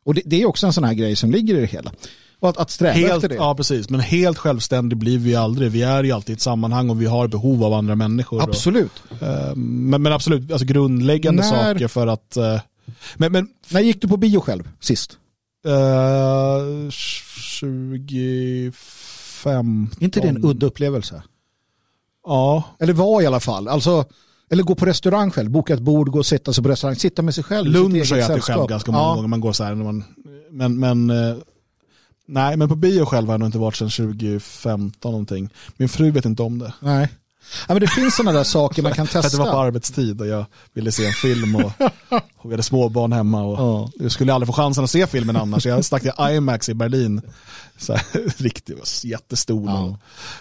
Och det, det är också en sån här grej som ligger i det hela. Och att, att sträva Helt, efter det. ja, precis. Men helt självständig blir vi aldrig. Vi är ju alltid i ett sammanhang och vi har behov av andra människor. Absolut. Och, eh, men, men absolut, alltså grundläggande När- saker för att... eh, men, men När gick du på bio själv sist? eh, 25... inte det en udda upplevelse? Ja, Eller var i alla fall. Alltså, eller gå på restaurang själv, boka ett bord, gå och sätta sig på restaurang, sitta med sig själv. lunch har jag ätit själv ganska många ja. gånger. Man går så här när man... Men, men, eh, nej, men på bio själv har jag nog inte varit sedan 2015 någonting. Min fru vet inte om det. Nej. Ja, men det finns sådana där saker man kan *laughs* För att det var på testa. arbetstid och jag ville se en film och, *laughs* och vi hade småbarn hemma. Och Ja. Jag skulle aldrig få chansen att se filmen annars. Jag stack till IMAX i Berlin. Så här, *laughs* riktigt jättestor Ja. och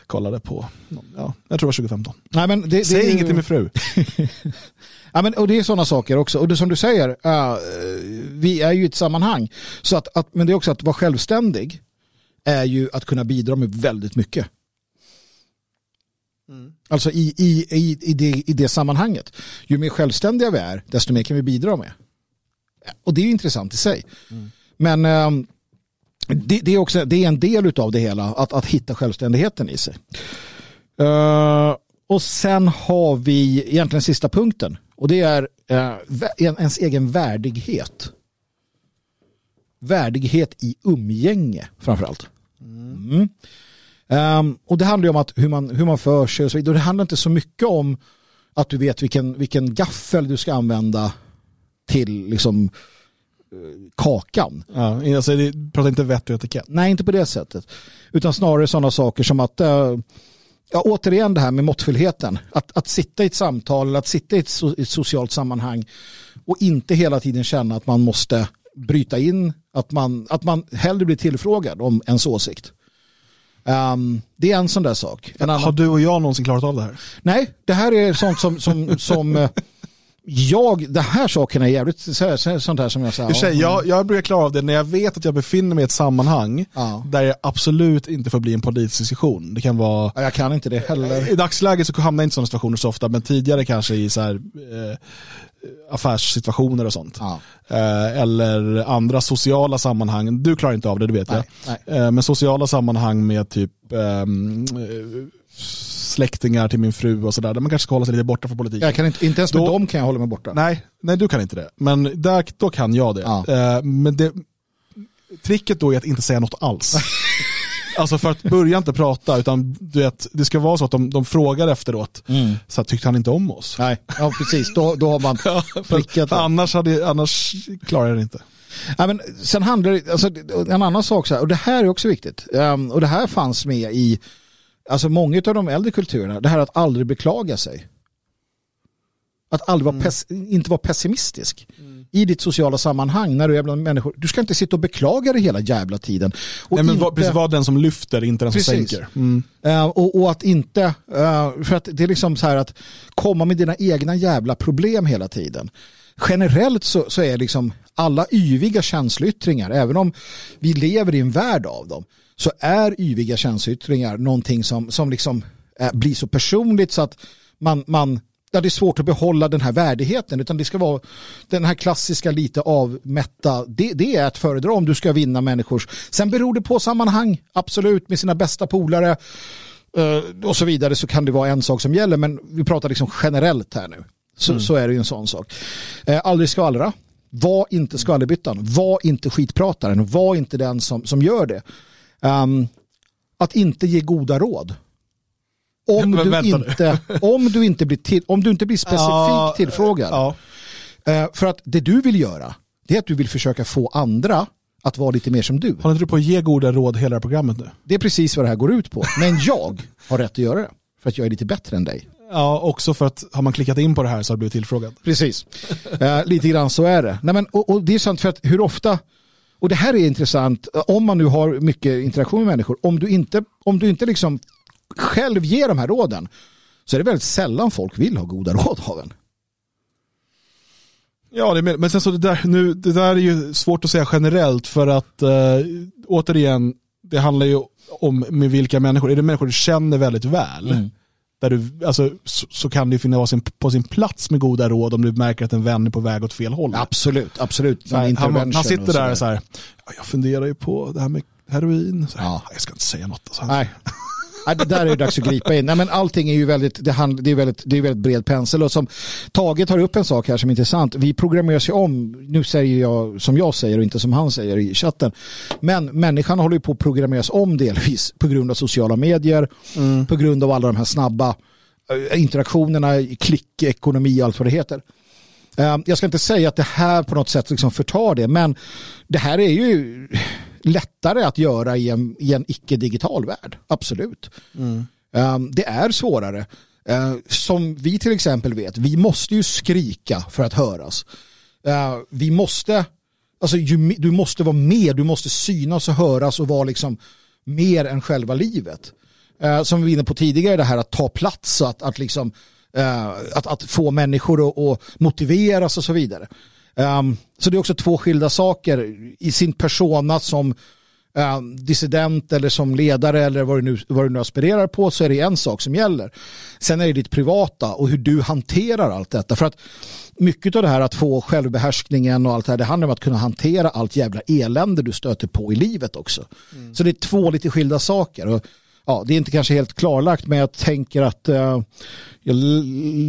kollade på. Ja, jag tror det var 2015. Nej, men det, det Säg är ju- inget till min fru. *laughs* Ja, men, och det är sådana saker också. Och det som du säger, äh, vi är ju i ett sammanhang. Så att, att, men det är också att vara självständig är ju att kunna bidra med väldigt mycket. Alltså i, i, i, i, det, i det sammanhanget. Ju mer självständiga vi är, desto mer kan vi bidra med. Och det är ju intressant i sig. Men ehm, det, det är också det är en del av det hela, att, att hitta självständigheten i sig. Eh, och sen har vi egentligen sista punkten. Och det är eh, ens egen värdighet. värdighet i umgänge framförallt. Mm. Um, och det handlar ju om att hur man, hur man för sig och så vidare. Och det handlar inte så mycket om att du vet vilken, vilken gaffel du ska använda till liksom eh, kakan. Ja, alltså, pratar inte vett och etikett. Nej, inte på det sättet. Utan snarare sådana saker som att, uh, ja, återigen det här med måttfullheten. Att, att sitta i ett samtal att sitta i ett, so ett socialt sammanhang och inte hela tiden känna att man måste bryta in, att man, att man hellre blir tillfrågad om ens åsikt. Um, det är en sån där sak. En annan... Har du och jag någonsin klarat av det här? Nej, det här är sånt som, som, *laughs* som eh, jag, det här sakerna är jävligt sånt här som jag säger. Ja, jag, jag brukar klara av det när jag vet att jag befinner mig i ett sammanhang ja. där jag absolut inte får bli en politisk diskussion. Det kan vara... Ja, jag kan inte det heller. I dagsläget så hamnar jag inte i sådana situationer så ofta, men tidigare kanske i så här, eh, affärssituationer och sånt. Ja. Eh, eller andra sociala sammanhang. Du klarar inte av det, det vet nej, jag. Nej. Eh, men sociala sammanhang med typ ehm, eh, släktingar till min fru och sådär, där man kanske ska hålla sig lite borta från politiken. Jag kan inte, inte ens med då, dem kan jag hålla mig borta. Nej, nej, du kan inte det. Men där, då kan jag det. Ja. Eh, men det, tricket då är att inte säga något alls. *laughs* Alltså för att börja inte prata, utan du vet, det ska vara så att de, de frågar efteråt, mm. så att, tyckte han inte om oss? Nej, ja, precis, då, då har man *laughs* ja, prickat. annars, hade, annars klarar jag det inte. Ja, men sen handlar det, alltså, en annan sak, så här, och det här är också viktigt, um, och det här fanns med i alltså många av de äldre kulturerna, det här att aldrig beklaga sig. Att aldrig vara mm. inte vara pessimistisk mm. i ditt sociala sammanhang när du är bland människor. Du ska inte sitta och beklaga dig hela jävla tiden. Och Nej, men inte... precis, var den som lyfter, inte den som precis. sänker. Mm. Uh, och, och, att inte, uh, för att det är liksom så här att komma med dina egna jävla problem hela tiden. Generellt så, så är liksom alla yviga känsloyttringar, även om vi lever i en värld av dem, så är yviga känsloyttringar någonting som, som liksom äh, blir så personligt så att man, man ja, det är svårt att behålla den här värdigheten utan det ska vara den här klassiska lite avmätta. Det, det är att föredra om du ska vinna människors. Sen beror det på sammanhang absolut med sina bästa polare uh, och så vidare så kan det vara en sak som gäller men vi pratar liksom generellt här nu. Så, mm. så är det ju en sån sak. Uh, aldrig skvallra. Var inte skvallerbyttan. Var inte skitprataren. Var inte den som, som gör det. Um, att inte ge goda råd. Om, du, inte, om, du, inte blir till, om du inte blir specifikt ja, tillfrågad. Ja. Uh, för att det du vill göra, det är att du vill försöka få andra att vara lite mer som du. Håller inte du på att ge goda råd hela det här programmet nu? Det är precis vad det här går ut på. Men jag har rätt att göra det. För att jag är lite bättre än dig. Ja, också för att har man klickat in på det här så har du blivit tillfrågad. Precis. Uh, lite grann så är det. Nej, men, och, och, det är sant för att hur ofta och det här är intressant, om man nu har mycket interaktion med människor, om du inte, om du inte liksom själv ger de här råden så är det väldigt sällan folk vill ha goda *laughs* råd av en. Ja, det är, men sen så det där, nu, det där är ju svårt att säga generellt för att äh, återigen, det handlar ju om med vilka människor, är det människor du känner väldigt väl, mm där du, alltså, så, så, kan det finnas på sin plats med goda råd om du märker att en vän är på väg åt fel håll. Absolut, absolut. Han, han, han, sitter där och så här, jag funderar ju på det här med heroin. Så här, ja. Jag ska inte säga något. Alltså. Nej. Det där är det dags att gripa in. Nej, men allting är ju väldigt, det, hand, det är väldigt, det är väldigt bred pensel och som Tage tar upp en sak här som är intressant. Vi programmeras ju om, nu säger jag som jag säger och inte som han säger i chatten. Men människan håller ju på att programmeras om delvis på grund av sociala medier, mm. på grund av alla de här snabba eh, interaktionerna, klickekonomi och allt vad det heter. Eh, jag ska inte säga att det här på något sätt liksom förtar det, men det här är ju lättare att göra i en, i en icke-digital värld. Absolut. Mm. Um, det är svårare. Uh, som vi till exempel vet, vi måste ju skrika för att höras. Uh, vi måste, alltså ju, du måste vara med, du måste synas och höras och vara liksom mer än själva livet. Uh, som vi var inne på tidigare, det här att ta plats att, att, liksom, att, att få människor att, att motiveras och så vidare. Um, så det är också två skilda saker i sin persona som uh, dissident eller som ledare eller vad du, nu, vad du nu aspirerar på så är det en sak som gäller. Sen är det ditt privata och hur du hanterar allt detta. För att mycket av det här att få självbehärskningen och allt det här det handlar om att kunna hantera allt jävla elände du stöter på i livet också. Mm. Så det är två lite skilda saker. Och, ja, det är inte kanske helt klarlagt men jag tänker att uh, jag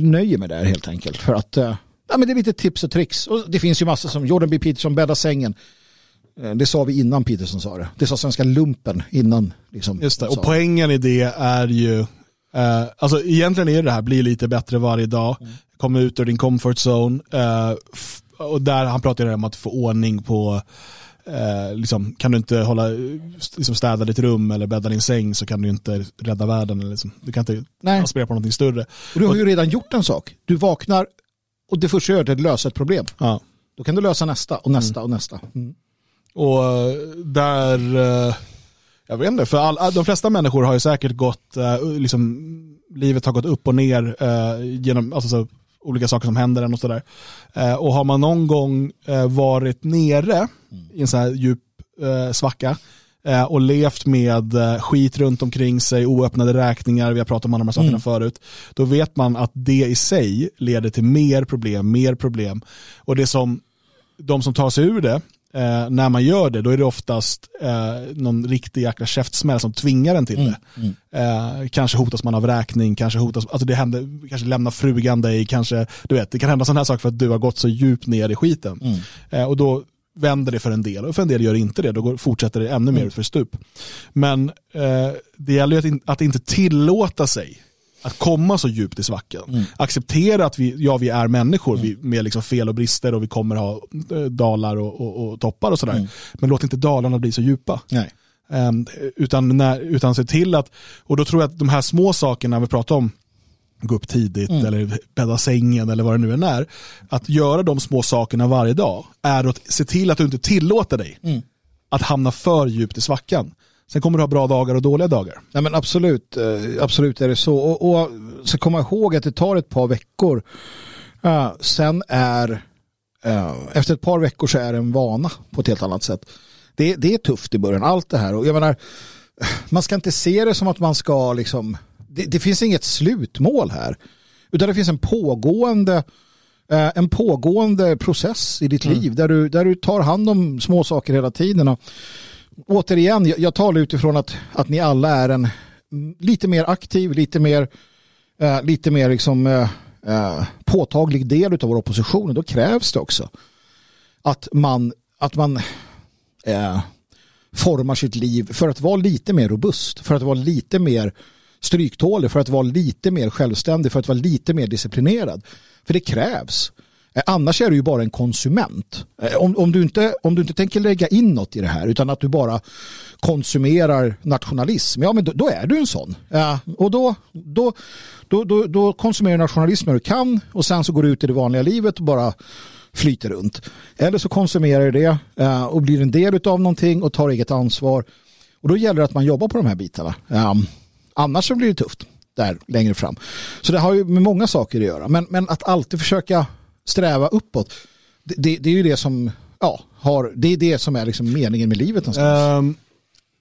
nöjer mig där helt enkelt. För att uh, ja, men det är lite tips och tricks. Och det finns ju massor som Jordan B. Peterson bäddar sängen. Eh, Det sa vi innan Peterson sa det. Det sa svenska lumpen innan. Liksom, Just det, och poängen i det är ju, eh, alltså egentligen är det här, bli lite bättre varje dag, komma ut ur din comfort zone, eh, och där han pratar ju om att få ordning på, eh, liksom, kan du inte hålla, liksom städa ditt rum eller bädda din säng så kan du inte rädda världen. Eller liksom. Du kan inte Nej. aspirera på någonting större. Och du har ju redan gjort en sak. Du vaknar och det första du gör är att lösa ett problem. Ja. Då kan du lösa nästa och nästa och nästa. Mm. Och eh, där, eh, jag vet inte, för all, de flesta människor har ju säkert gått, eh, liksom, livet har gått upp och ner eh, genom alltså, så, olika saker som händer en och sådär. Eh, och har man någon gång eh, varit nere i en sån här djup eh, svacka eh, och levt med eh, skit runt omkring sig, oöppnade räkningar, vi har pratat om alla de här sakerna förut, då vet man att det i sig leder till mer problem, mer problem. Och det som de som tar sig ur det, eh, när man gör det, då är det oftast eh, någon riktig jäkla käftsmäll som tvingar en till det. Eh, kanske hotas man av räkning, kanske hotas, alltså det händer, kanske lämnar frugan dig, kanske, du vet, det kan hända sådana här saker för att du har gått så djupt ner i skiten. Eh, och då vänder det för en del och för en del gör det inte det, då går, fortsätter det ännu mer ut för stup. Men eh, det gäller att, in, att inte tillåta sig att komma så djupt i svackan. Acceptera att vi, ja, vi är människor vi, med liksom fel och brister och vi kommer ha eh, dalar och, och, och toppar och sådär. Men låt inte dalarna bli så djupa. Nej. Ehm, utan, när, utan se till att, och då tror jag att de här små sakerna vi pratar om, gå upp tidigt eller bädda sängen eller vad det nu än är, att göra de små sakerna varje dag är att se till att du inte tillåter dig att hamna för djupt i svackan. Sen kommer du ha bra dagar och dåliga dagar. Nej men absolut, eh, absolut är det så. Och, och så komma ihåg att det tar ett par veckor. Eh, sen är, eh, efter ett par veckor så är det en vana på ett helt annat sätt. Det, det är tufft i början, allt det här. Och jag menar, man ska inte se det som att man ska liksom, det, det finns inget slutmål här. Utan det finns en pågående eh, en pågående process i ditt liv där du, där du tar hand om små saker hela tiden. Och, återigen, jag, jag talar utifrån att, att ni alla är en mm, lite mer aktiv, lite mer, eh, lite mer liksom, eh, eh, påtaglig del av vår opposition. Och då krävs det också att man, att man eh, formar sitt liv för att vara lite mer robust, för att vara lite mer stryktålig, för att vara lite mer självständig, för att vara lite mer disciplinerad. För det krävs. Eh, annars är du ju bara en konsument. Eh, om, om, du inte, om du inte tänker lägga in något i det här utan att du bara konsumerar nationalism, ja men då, då är du en sån. Ja, och då, då, då, då, då konsumerar du nationalism när du kan och sen så går du ut i det vanliga livet och bara flyter runt. Eller så konsumerar du det eh, och blir en del av någonting och tar eget ansvar. Och då gäller det att man jobbar på de här bitarna. Annars så blir det tufft där längre fram. Så det har ju med många saker att göra. Men, men att alltid försöka sträva uppåt, det, det, det är ju det som, ja, har, det är det som är liksom meningen med livet någonstans. Um,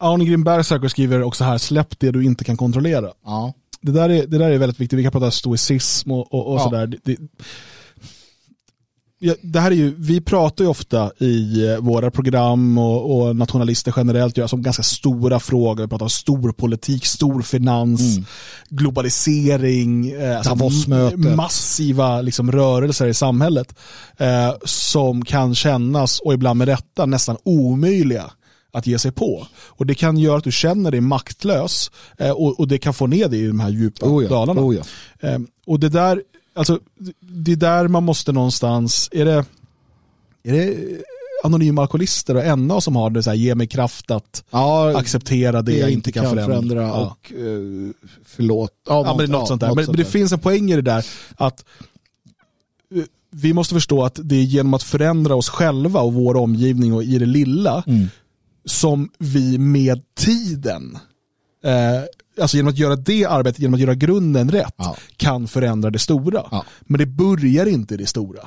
Arne Grimberg skriver också här, släpp det du inte kan kontrollera. ja. Det där är, det där är väldigt viktigt, vi kan prata stoicism och, och, och Ja. sådär. Det, det, här är ju, vi pratar ju ofta i eh, våra program och, och nationalister generellt gör som ganska stora frågor. Vi pratar om stor politik, stor finans, globalisering, eh, alltså massiva liksom, rörelser i samhället eh, som kan kännas, och ibland med rätta, nästan omöjliga att ge sig på. Och det kan göra att du känner dig maktlös eh, och, och det kan få ner dig i de här djupa Oh ja, dalarna. oh ja. Eh, och det där, alltså, det är där man måste någonstans, är det, är det anonyma alkoholister och NA som har det så här, ge mig kraft att Ja, acceptera det, jag inte kan, förändra. Ja. och uh, förlåt. Ja, men det är något sånt där. Men, men det finns en poäng i det där att eh, vi måste förstå att det är genom att förändra oss själva och vår omgivning och i det lilla Mm. som vi med tiden, eh, alltså genom att göra det arbetet, genom att göra grunden rätt, Ja. kan förändra det stora. Ja. Men det börjar inte i det stora.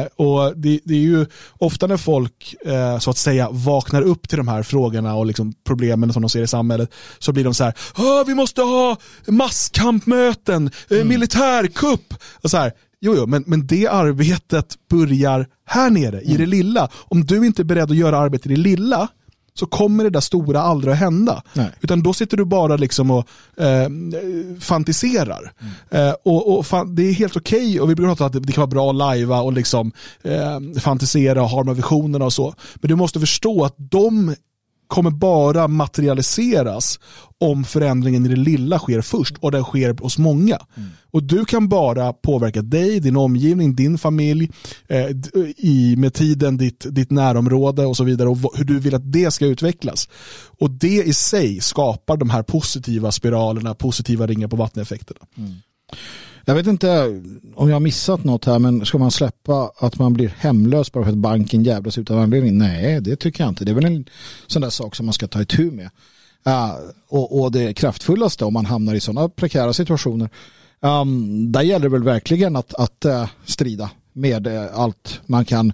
Eh, och det, det är ju ofta när folk eh, så att säga vaknar upp till de här frågorna och liksom problemen som de ser i samhället så blir de så här, "Åh, vi måste ha masskampmöten, eh, militärkupp. Och så här, jo, jo, men, men det arbetet börjar här nere i det lilla. Om du inte är beredd att göra arbetet i det lilla så kommer det där stora aldrig att hända. Nej. Utan då sitter du bara liksom och eh, fantiserar. Eh, och, och fan, det är helt okej okay, och vi brukar prata om att det kan vara bra att lajva och liksom, eh, fantisera och ha de här visionerna och så. Men du måste förstå att de kommer bara materialiseras om förändringen i det lilla sker först och den sker hos många. Mm. Och du kan bara påverka dig, din omgivning, din familj, eh, i, med tiden ditt, ditt närområde och så vidare och hur du vill att det ska utvecklas. Och det i sig skapar de här positiva spiralerna, positiva ringar på vatteneffekterna. Mm. Jag vet inte om jag har missat något här, men ska man släppa att man blir hemlös bara för att banken jävlas utan anledning? Nej, det tycker jag inte. Det är väl en sån där sak som man ska ta itu med. Uh, och, och, det kraftfullaste om man hamnar i sådana prekära situationer, um, där gäller det väl verkligen att, att uh, strida med uh, allt man kan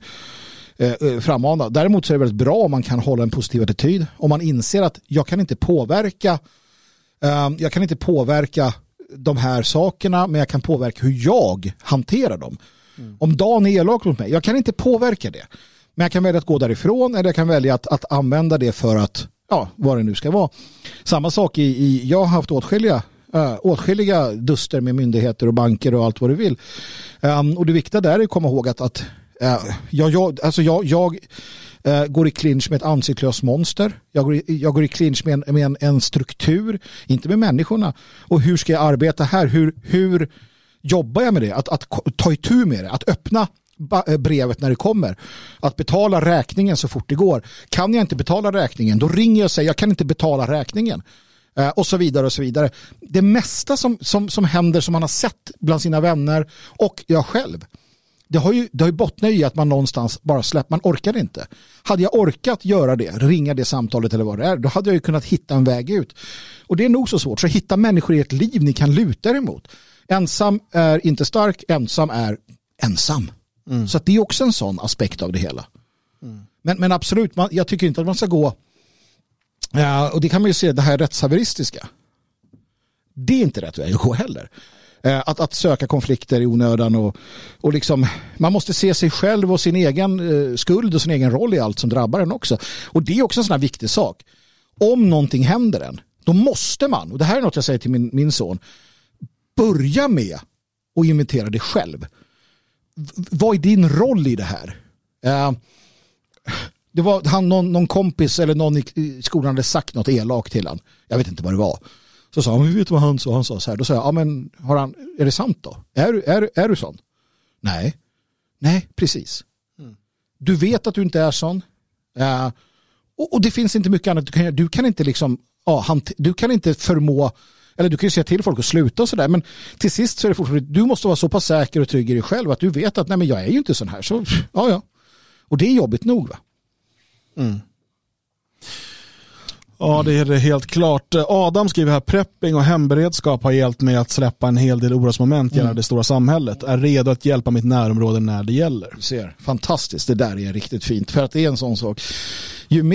uh, frammana. Däremot så är det väldigt bra om man kan hålla en positiv attityd. Om man inser att jag kan inte påverka ehm, jag kan inte påverka de här sakerna men jag kan påverka hur jag hanterar dem. Mm. Om Dan är elak mot mig, jag kan inte påverka det. Men jag kan välja att gå därifrån eller jag kan välja att, att använda det för att, ja, vad det nu ska vara. Samma sak i, i jag har haft åtskilliga, äh, åtskilliga duster med myndigheter och banker och allt vad du vill. Um, och det viktiga där är att komma ihåg att, att äh, jag, jag, alltså jag, jag eh, går i clinch med ett ansiktslöst monster. Jag går i, jag går i clinch med, en, med en, en, struktur, inte med människorna. Och hur ska jag arbeta här? Hur, hur jobbar jag med det? Att, att ta itu med det, att öppna eh, brevet när det kommer. Att betala räkningen så fort det går. Kan jag inte betala räkningen, då ringer jag och säger jag kan inte betala räkningen. Eh, och så vidare och så vidare. Det mesta som, som, som händer som man har sett bland sina vänner och jag själv det har ju, det har ju bottnat i att man någonstans bara släppt, man orkar inte. Hade jag orkat göra det, ringa det samtalet eller vad det är, då hade jag ju kunnat hitta en väg ut. Och det är nog så svårt, så hitta människor i ett liv ni kan luta er emot. Ensam är inte stark, ensam är ensam. Mm. Så det är också en sån aspekt av det hela. Mm. Men, men absolut, man, jag tycker inte att man ska gå, ja, och det kan man ju se, det här rättshaveristiska. Det är inte rätt väg att gå heller. Eh, att, att söka konflikter i onödan och, och liksom, man måste se sig själv och sin egen eh, skuld och sin egen roll i allt som drabbar en också. Och det är också en sån här viktig sak. Om någonting händer en, då måste man, och det här är något jag säger till min, min son, börja med att inventera dig själv. V vad är din roll i det här? Uh, det var han, någon, någon kompis eller någon i, i skolan hade sagt något elakt till han. Jag vet inte vad det var. Så sa han, vi vet vad han sa, han sa så här. Då sa jag, ja men har han, är det sant då? Är, du, är, är du sån? Nej. Nej, precis. Mm. Du vet att du inte är sån. Uh, och, och, det finns inte mycket annat du kan göra. Du kan inte liksom, ja, han, du kan inte förmå, eller du kan ju säga till folk att sluta och sådär, men till sist så är det fortfarande, du måste vara så pass säker och trygg i dig själv att du vet att nej men jag är ju inte sån här. Så, ja, ja. Och det är jobbigt nog va? Mm. Ja, det är det helt klart. Adam skriver här, prepping och hemberedskap har hjälpt mig att släppa en hel del orosmoment gällande mm. det stora samhället. Är redo att hjälpa mitt närområde när det gäller. Du ser, fantastiskt. Det där är riktigt fint. För att det är en sån sak.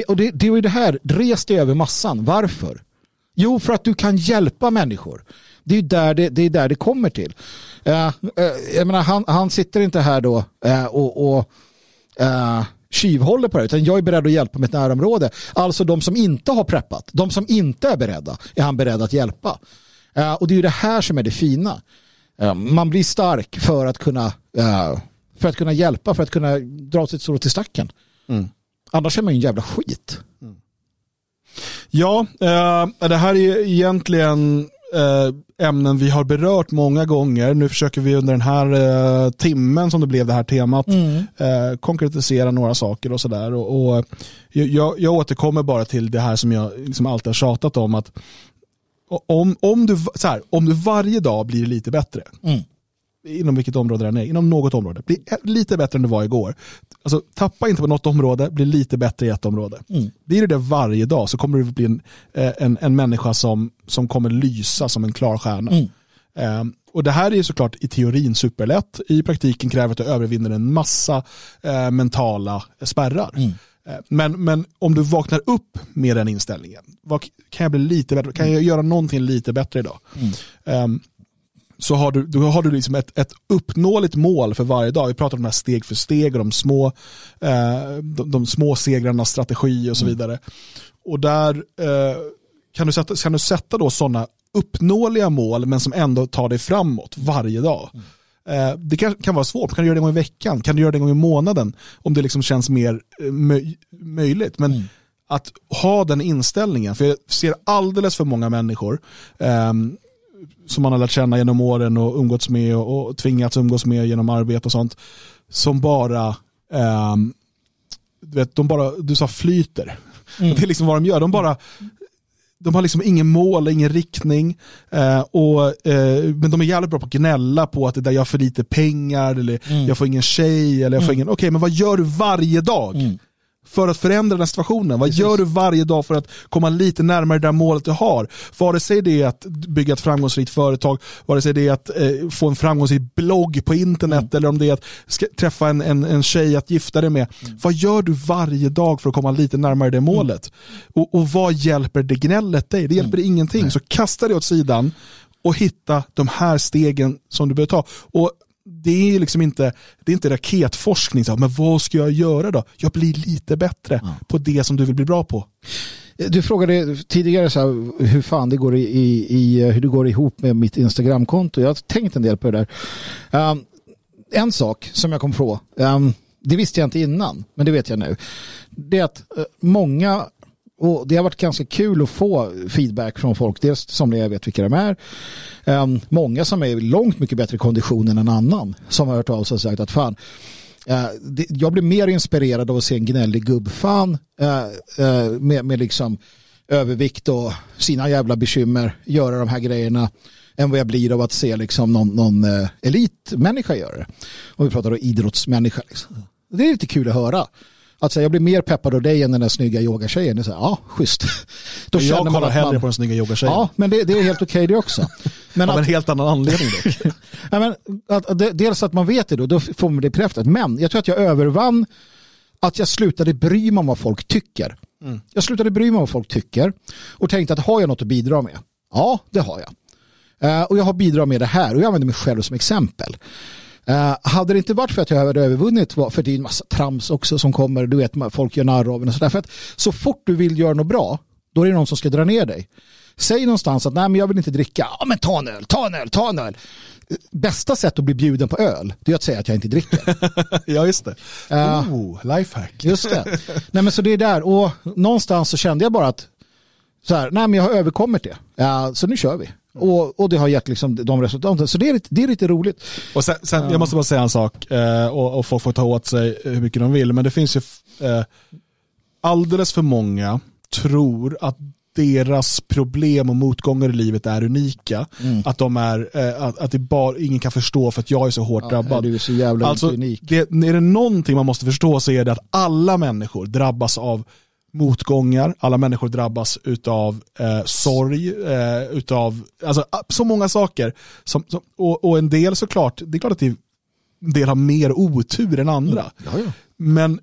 och det, det är ju det här, res dig över massan. Varför? Jo, för att du kan hjälpa människor. Det är där det, det, är där det kommer till. Uh, uh, jag menar, han, han sitter inte här då uh, och, och tjuvhåller på det, utan jag är beredd att hjälpa mitt närområde. Alltså de som inte har preppat, de som inte är beredda, är han beredd att hjälpa. Uh, och det är ju det här som är det fina. Uh, man blir stark för att kunna uh, för att kunna hjälpa, för att kunna dra sitt strå till stacken. Mm. Annars är man ju en jävla skit. Mm. Ja, det här är egentligen eh, ämnen vi har berört många gånger. Nu försöker vi under den här eh, timmen som det blev det här temat mm. eh, konkretisera några saker och sådär. Och, och jag, jag återkommer bara till det här som jag liksom alltid har tjatat om. att om, om, du, så här, om du varje dag blir lite bättre, mm inom vilket område den är, inom något område. Bli lite bättre än du var igår. Alltså, tappa inte på något område, bli lite bättre i ett område. Mm. Blir du det varje dag så kommer du bli en, eh, en, en människa som, som kommer lysa som en klar stjärna. Mm. Um, och det här är såklart i teorin superlätt. I praktiken kräver att du övervinner en massa uh, mentala spärrar. Mm. Uh, men, men om du vaknar upp med den inställningen, vad, kan jag bli lite bättre? Kan jag göra någonting lite bättre idag? Um, så har du, då har du liksom ett, ett uppnåeligt mål för varje dag. Vi pratar om de här steg för steg och de små, eh, de, de, små segrarnas strategi och så vidare. Och där eh, kan, du sätta, kan du sätta då sådana uppnåeliga mål men som ändå tar dig framåt varje dag. Mm. Eh, det kan, kan vara svårt, kan du göra det en gång i veckan, kan du göra det en gång i månaden om det liksom känns mer eh, möj, möjligt. Men mm. att ha den inställningen, för jag ser alldeles för många människor eh, som man har lärt känna genom åren och umgåtts med och, och tvingats umgås med genom arbete och sånt, som bara, eh, du vet, de bara, du sa flyter. Mm. Det är liksom vad de gör, de bara de har liksom ingen mål, ingen riktning. Eh, och, eh, men de är jävligt bra på att gnälla på att det där jag för lite pengar, eller mm. jag får ingen tjej, eller jag får mm. ingen... Okej, okay, men vad gör du varje dag? Mm för att förändra den situationen? Vad gör du varje dag för att komma lite närmare det där målet du har? Vare sig det är att bygga ett framgångsrikt företag, vare sig det är att eh, få en framgångsrik blogg på internet mm. eller om det är att träffa en, en, en tjej att gifta dig med. Mm. Vad gör du varje dag för att komma lite närmare det målet? Mm. Och, och vad hjälper det gnället dig? Det hjälper mm. ingenting. Nej. Så kasta det åt sidan och hitta de här stegen som du behöver ta. Och det är liksom inte, det är inte raketforskning, så, men vad ska jag göra då? Jag blir lite bättre ja. på det som du vill bli bra på. Du frågade tidigare så här, hur fan det går, i, i, hur det går ihop med mitt Instagramkonto. Jag har tänkt en del på det där. Um, en sak som jag kom på, um, det visste jag inte innan, men det vet jag nu. Det är att uh, många och det har varit ganska kul att få feedback från folk. Dels somliga jag vet vilka de är. Um, många som är i långt mycket bättre kondition än en annan. Som har hört av sig och sagt att fan, uh, det, jag blir mer inspirerad av att se en gnällig gubbfan uh, uh, med, med liksom övervikt och sina jävla bekymmer göra de här grejerna än vad jag blir av att se liksom någon, någon elitmänniska göra det. Och vi pratar då idrottsmänniska. Liksom. Det är lite kul att höra. Att säga, jag blir mer peppad av dig än den där snygga yogatjejen. Det är så här, ja, schysst. *laughs* Då jag kollar man hellre man... på den snygga yogatjejen. Ja, men det, det är helt okej okay det också. Men *laughs* Av att... en helt annan anledning dock. *laughs* ja, men att, att, dels att man vet det då, då får man det bekräftat. Men jag tror att jag övervann att jag slutade bry mig om vad folk tycker. Mm. Jag slutade bry mig om vad folk tycker och tänkte att har jag något att bidra med? Ja, det har jag. Uh, och jag har bidragit med det här och jag använder mig själv som exempel. Uh, hade det inte varit för att jag hade övervunnit, för det är en massa trams också som kommer, du vet, folk gör narr av en och sådär. För att så fort du vill göra något bra, då är det någon som ska dra ner dig. Säg någonstans att nej men jag vill inte dricka, ja men ta en öl, ta en öl, ta en öl. Bästa sätt att bli bjuden på öl, det är att säga att jag inte dricker. *laughs* ja just det. Uh, oh, lifehack. just det. Nej men så det är där, och någonstans så kände jag bara att så här, nej men jag har överkommit det. Uh, så nu kör vi. Och, och det har gett liksom de resultaten. Så det är, det är lite roligt. Och sen, sen Jag måste bara säga en sak eh, och, och folk får ta åt sig hur mycket de vill. Men det finns ju eh, alldeles för många tror att deras problem och motgångar i livet är unika. Mm. Att, de är, eh, att, att det bara, ingen kan förstå för att jag är så hårt ja, drabbad. Du är så jävla alltså, unik. Det, är det någonting man måste förstå så är det att alla människor drabbas av motgångar, alla människor drabbas utav eh, sorg, eh, utav alltså, så många saker. Som, som, och, och, en del såklart, det är klart att en del har mer otur än andra. Mm. Ja, ja. Men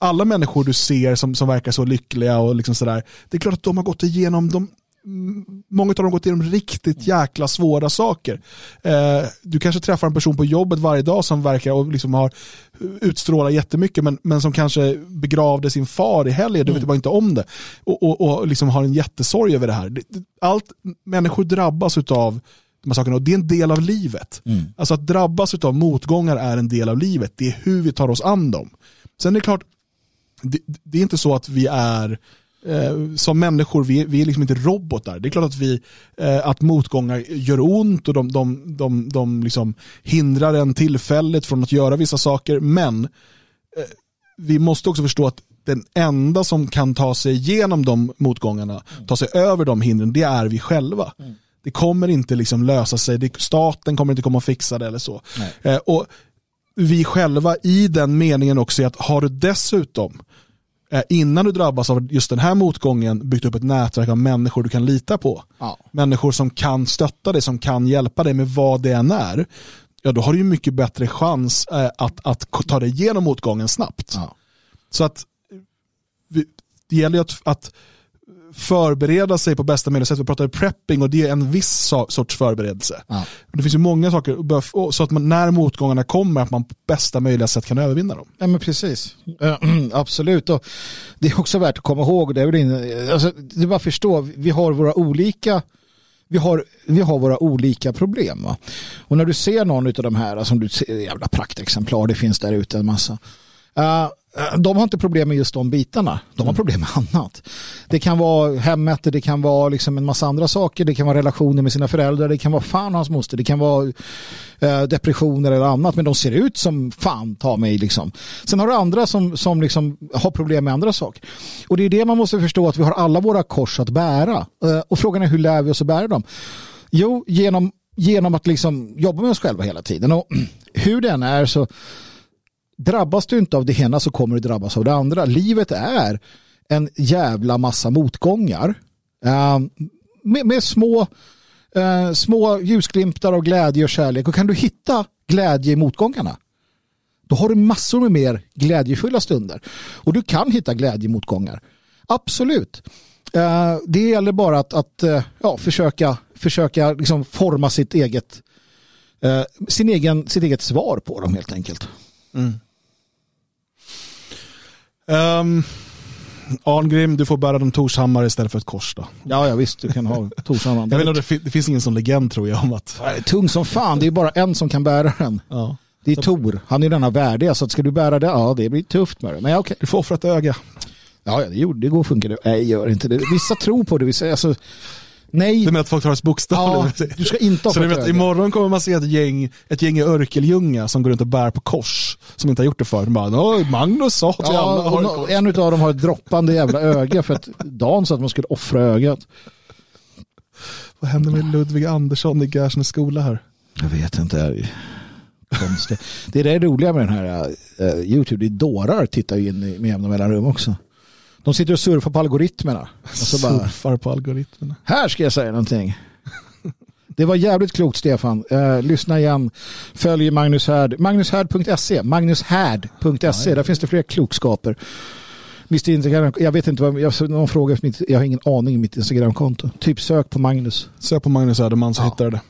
alla människor du ser som, som verkar så lyckliga och liksom sådär, det är klart att de har gått igenom de många av dem har gått igenom riktigt jäkla svåra saker. Eh, du kanske träffar en person på jobbet varje dag som verkar och liksom har utstrålat jättemycket men, men som kanske begravde sin far i helgen, du mm. vet bara inte om det. Och, och, och liksom har en jättesorg över det här. Allt, människor drabbas av de här sakerna och det är en del av livet. Mm. Alltså att drabbas av motgångar är en del av livet, det är hur vi tar oss an dem. Sen är det klart, det, det är inte så att vi är eh, som människor, vi, vi är liksom inte robotar. Det är klart att, vi, eh, att motgångar gör ont och de, de, de, de liksom hindrar en tillfället från att göra vissa saker. Men eh, vi måste också förstå att den enda som kan ta sig igenom de motgångarna, ta sig över de hindren, det är vi själva. Mm. Det kommer inte liksom lösa sig, det, staten kommer inte komma och fixa det eller så. Eh, och vi själva i den meningen också är att har du dessutom innan du drabbas av just den här motgången byggt upp ett nätverk av människor du kan lita på. Ja. Människor som kan stötta dig, som kan hjälpa dig med vad det än är. Ja, då har du ju mycket bättre chans eh, att, att ta dig igenom motgången snabbt. Ja. Så att det gäller att, att förbereda sig på bästa möjliga sätt. Vi pratar prepping och det är en viss sorts förberedelse. Ja. Det finns ju många saker, så att man, när motgångarna kommer, att man på bästa möjliga sätt kan övervinna dem. Ja men precis, *clears throat* absolut. Och det är också värt att komma ihåg, det är, väl in, alltså, det är bara att förstå, vi har våra olika vi har, vi har våra olika problem. Va? Och när du ser någon av de här, som du ser, jävla praktexemplar, det finns där ute en massa. Uh, de har inte problem med just de bitarna. De har mm. problem med annat. Det kan vara hemmet, det kan vara liksom en massa andra saker. Det kan vara relationer med sina föräldrar, det kan vara fan hans moster, det kan vara eh, depressioner eller annat. Men de ser ut som fan ta mig liksom. Sen har du andra som, som liksom har problem med andra saker. Och det är det man måste förstå att vi har alla våra kors att bära. Eh, och frågan är hur lär vi oss att bära dem? Jo, genom, genom att liksom jobba med oss själva hela tiden. Och *clears throat* hur den är så drabbas du inte av det ena så kommer du drabbas av det andra. Livet är en jävla massa motgångar. Ehm, med, med, små, eh, små ljusglimtar av glädje och kärlek. Och kan du hitta glädje i motgångarna då har du massor med mer glädjefulla stunder. Och du kan hitta glädje i motgångar. Absolut. Ehm, det gäller bara att, att eh, ja, försöka, försöka liksom forma sitt eget, eh, sin egen, sitt eget svar på dem helt enkelt. Mm. Um, Arngrim, du får bära en Torshammar istället för ett kors då. Ja, ja visst, du kan ha Torshammar. Jag vet inte, det, det finns ingen sån legend tror jag om att... Nej, tung som fan, det är bara en som kan bära den. Ja. Det är så... Tor, han är denna värdiga, så ska du bära det, ja det blir tufft med det. Men ja, okej. Du får offra ett öga. Ja, det, gjorde, det går funkar det. Nej, gör inte det. Vissa tror på det, vissa, alltså, Nej. Du menar att folk tar ett bokstav? Ja, du ska inte ha Så vet, imorgon kommer man se ett gäng, ett gäng i Örkeljunga som går runt och bär på kors som inte har gjort det förr. Bara, Magnus sa till ja, alla En av dem har ett droppande jävla öga för att Dan sa att man skulle offra ögat. Vad hände med Ludvig Andersson i Gärsnäs skola här? Jag vet inte. Det är konstigt. Det är det roliga med den här uh, YouTube. Det är dårar tittar in i, med jämna mellanrum också. De sitter och surfar på algoritmerna. Och så surfar på algoritmerna. Här ska jag säga någonting. *laughs* Det var jävligt klokt Stefan. Uh, lyssna igen. Följ Magnus Härd. Magnushärd.se. Magnushärd.se. Där finns det fler klokskaper. Mitt Instagram, jag vet inte vad, jag, någon fråga, jag har ingen aning i mitt Instagramkonto. Typ sök på Magnus. Sök på Magnus Härdeman så ja. hittar du det.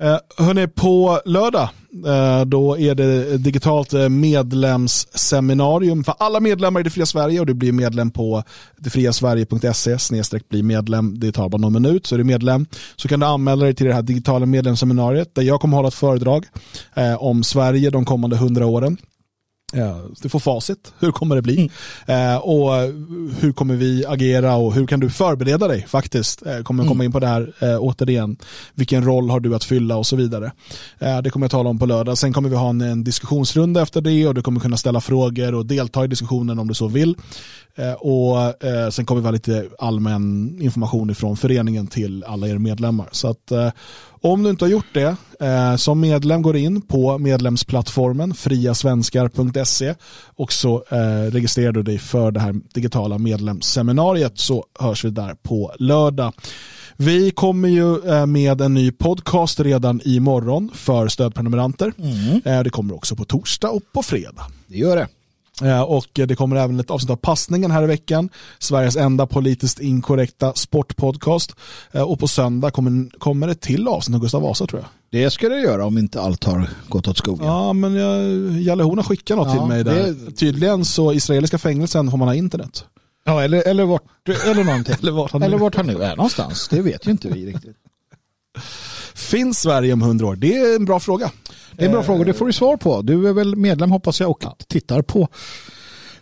Eh, hörni, på lördag eh, då är det digitalt eh, medlemsseminarium för alla medlemmar i Det fria Sverige och du blir medlem på detfriasverige.se snedstreck bli medlem. Det tar bara någon minut så är du medlem. Så kan du anmäla dig till det här digitala medlemsseminariet där jag kommer hålla ett föredrag eh, om Sverige de kommande hundra åren. Du får facit. Hur kommer det bli? Mm. Eh, och hur kommer vi agera och hur kan du förbereda dig faktiskt? Eh, kommer mm. komma in på det här eh, återigen. Vilken roll har du att fylla och så vidare. Eh, det kommer jag tala om på lördag. Sen kommer vi ha en, en diskussionsrunda efter det och du kommer kunna ställa frågor och delta i diskussionen om du så vill. Eh, och eh, sen kommer vi ha lite allmän information ifrån föreningen till alla er medlemmar. Så att om du inte har gjort det, eh, som medlem går in på medlemsplattformen friasvenskar.se och så eh, registrerar du dig för det här digitala medlemsseminariet så hörs vi där på lördag. Vi kommer ju eh, med en ny podcast redan imorgon för stödprenumeranter. Mm. Eh, det kommer också på torsdag och på fredag. Det gör det. Eh, och det kommer även ett avsnitt av Passningen här i veckan. Sveriges enda politiskt inkorrekta sportpodcast. Eh, och på söndag kommer, kommer ett till avsnitt av Gustav Vasa tror jag. Det ska det göra om inte allt har gått åt skogen. Ja, men jag, Jalle Horn har skickat något ja, till mig där. Det... Tydligen så israeliska fängelsen får man ha internet. Ja, eller, eller, vart, eller någonting. *laughs* eller, vart han, eller vart han nu är någonstans. Det vet ju inte vi riktigt. Finns Sverige om hundra år? Det är en bra fråga. Det är en bra fråga, det får du svar på. Du är väl medlem hoppas jag och ja. tittar på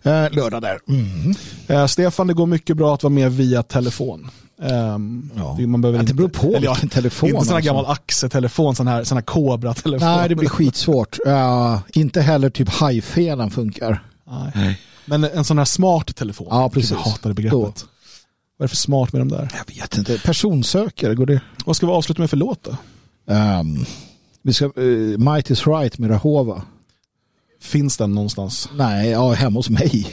eh, lördag där. Mm. Eh, Stefan, det går mycket bra att vara med via telefon. Um, ja. Man behöver inte, det beror på eller, vilken telefon. Inte sån här alltså. gammal axeltelefon, sån här, sån här Cobra-telefon. Nej, det blir skitsvårt. Uh, inte heller typ hajfenan funkar. Nej. Nej. Men en sån här smart telefon. Ja, precis. Jag hatar det begreppet. Då. Vad är det för smart med de där? Jag vet inte. Personsökare, går det? Vad ska vi avsluta med för låt då? Um, vi ska, uh, Might is right med Rahova. Finns den någonstans? Nej, ja, hemma hos mig.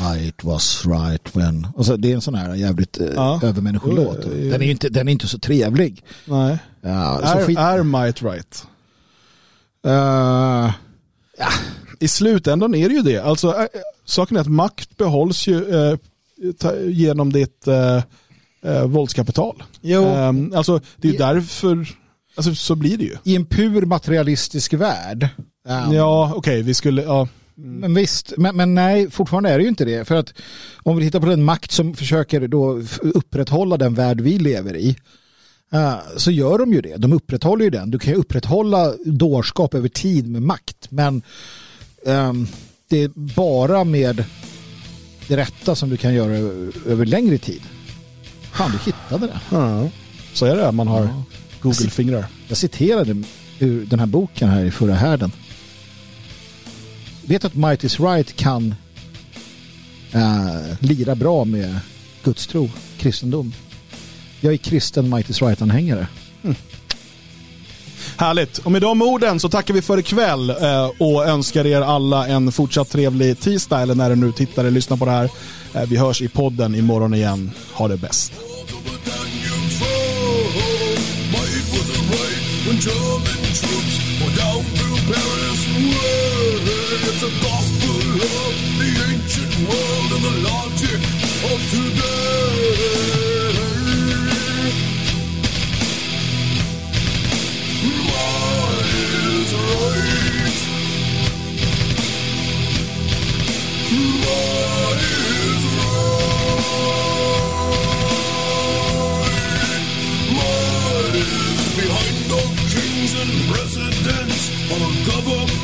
Might was right when. Alltså, det är en sån här jävligt uh, ja. övermänniskolåt. Den är, inte, den är inte så trevlig. Nej. Ja, är, skit... är Might right? Uh, ja. I slutändan är det ju det. Alltså, saken är att makt behålls ju ta, genom ditt eh, eh, våldskapital. Jo. Um, alltså det är därför, alltså så blir det ju. I en pur materialistisk värld. Um, Ja, okej, vi skulle, ja. Men visst, men, men nej, fortfarande är det ju inte det. För att om vi tittar på den makt som försöker då upprätthålla den värld vi lever i, eh, så gör de ju det. De upprätthåller ju den. Du kan ju upprätthålla dårskap över tid med makt, men ehm, det är bara med det rätta som du kan göra över, över längre tid. Fan, du hittade det. ja. Så är det, man har Ja. Google-fingrar. Jag citerade ur den här boken här i förra härden. Vet att Might is Right kan äh, lira bra med gudstro, kristendom. Jag är kristen Might is Right-anhängare. Härligt. Och med de orden så tackar vi för ikväll eh, och önskar er alla en fortsatt trevlig tisdag eller när du nu tittar eller lyssnar på det här. Eh, Vi hörs i podden imorgon igen. Ha det bäst. Of the ancient world and the logic of today. Might is right. Might is right. Might is behind all kings and presidents, our government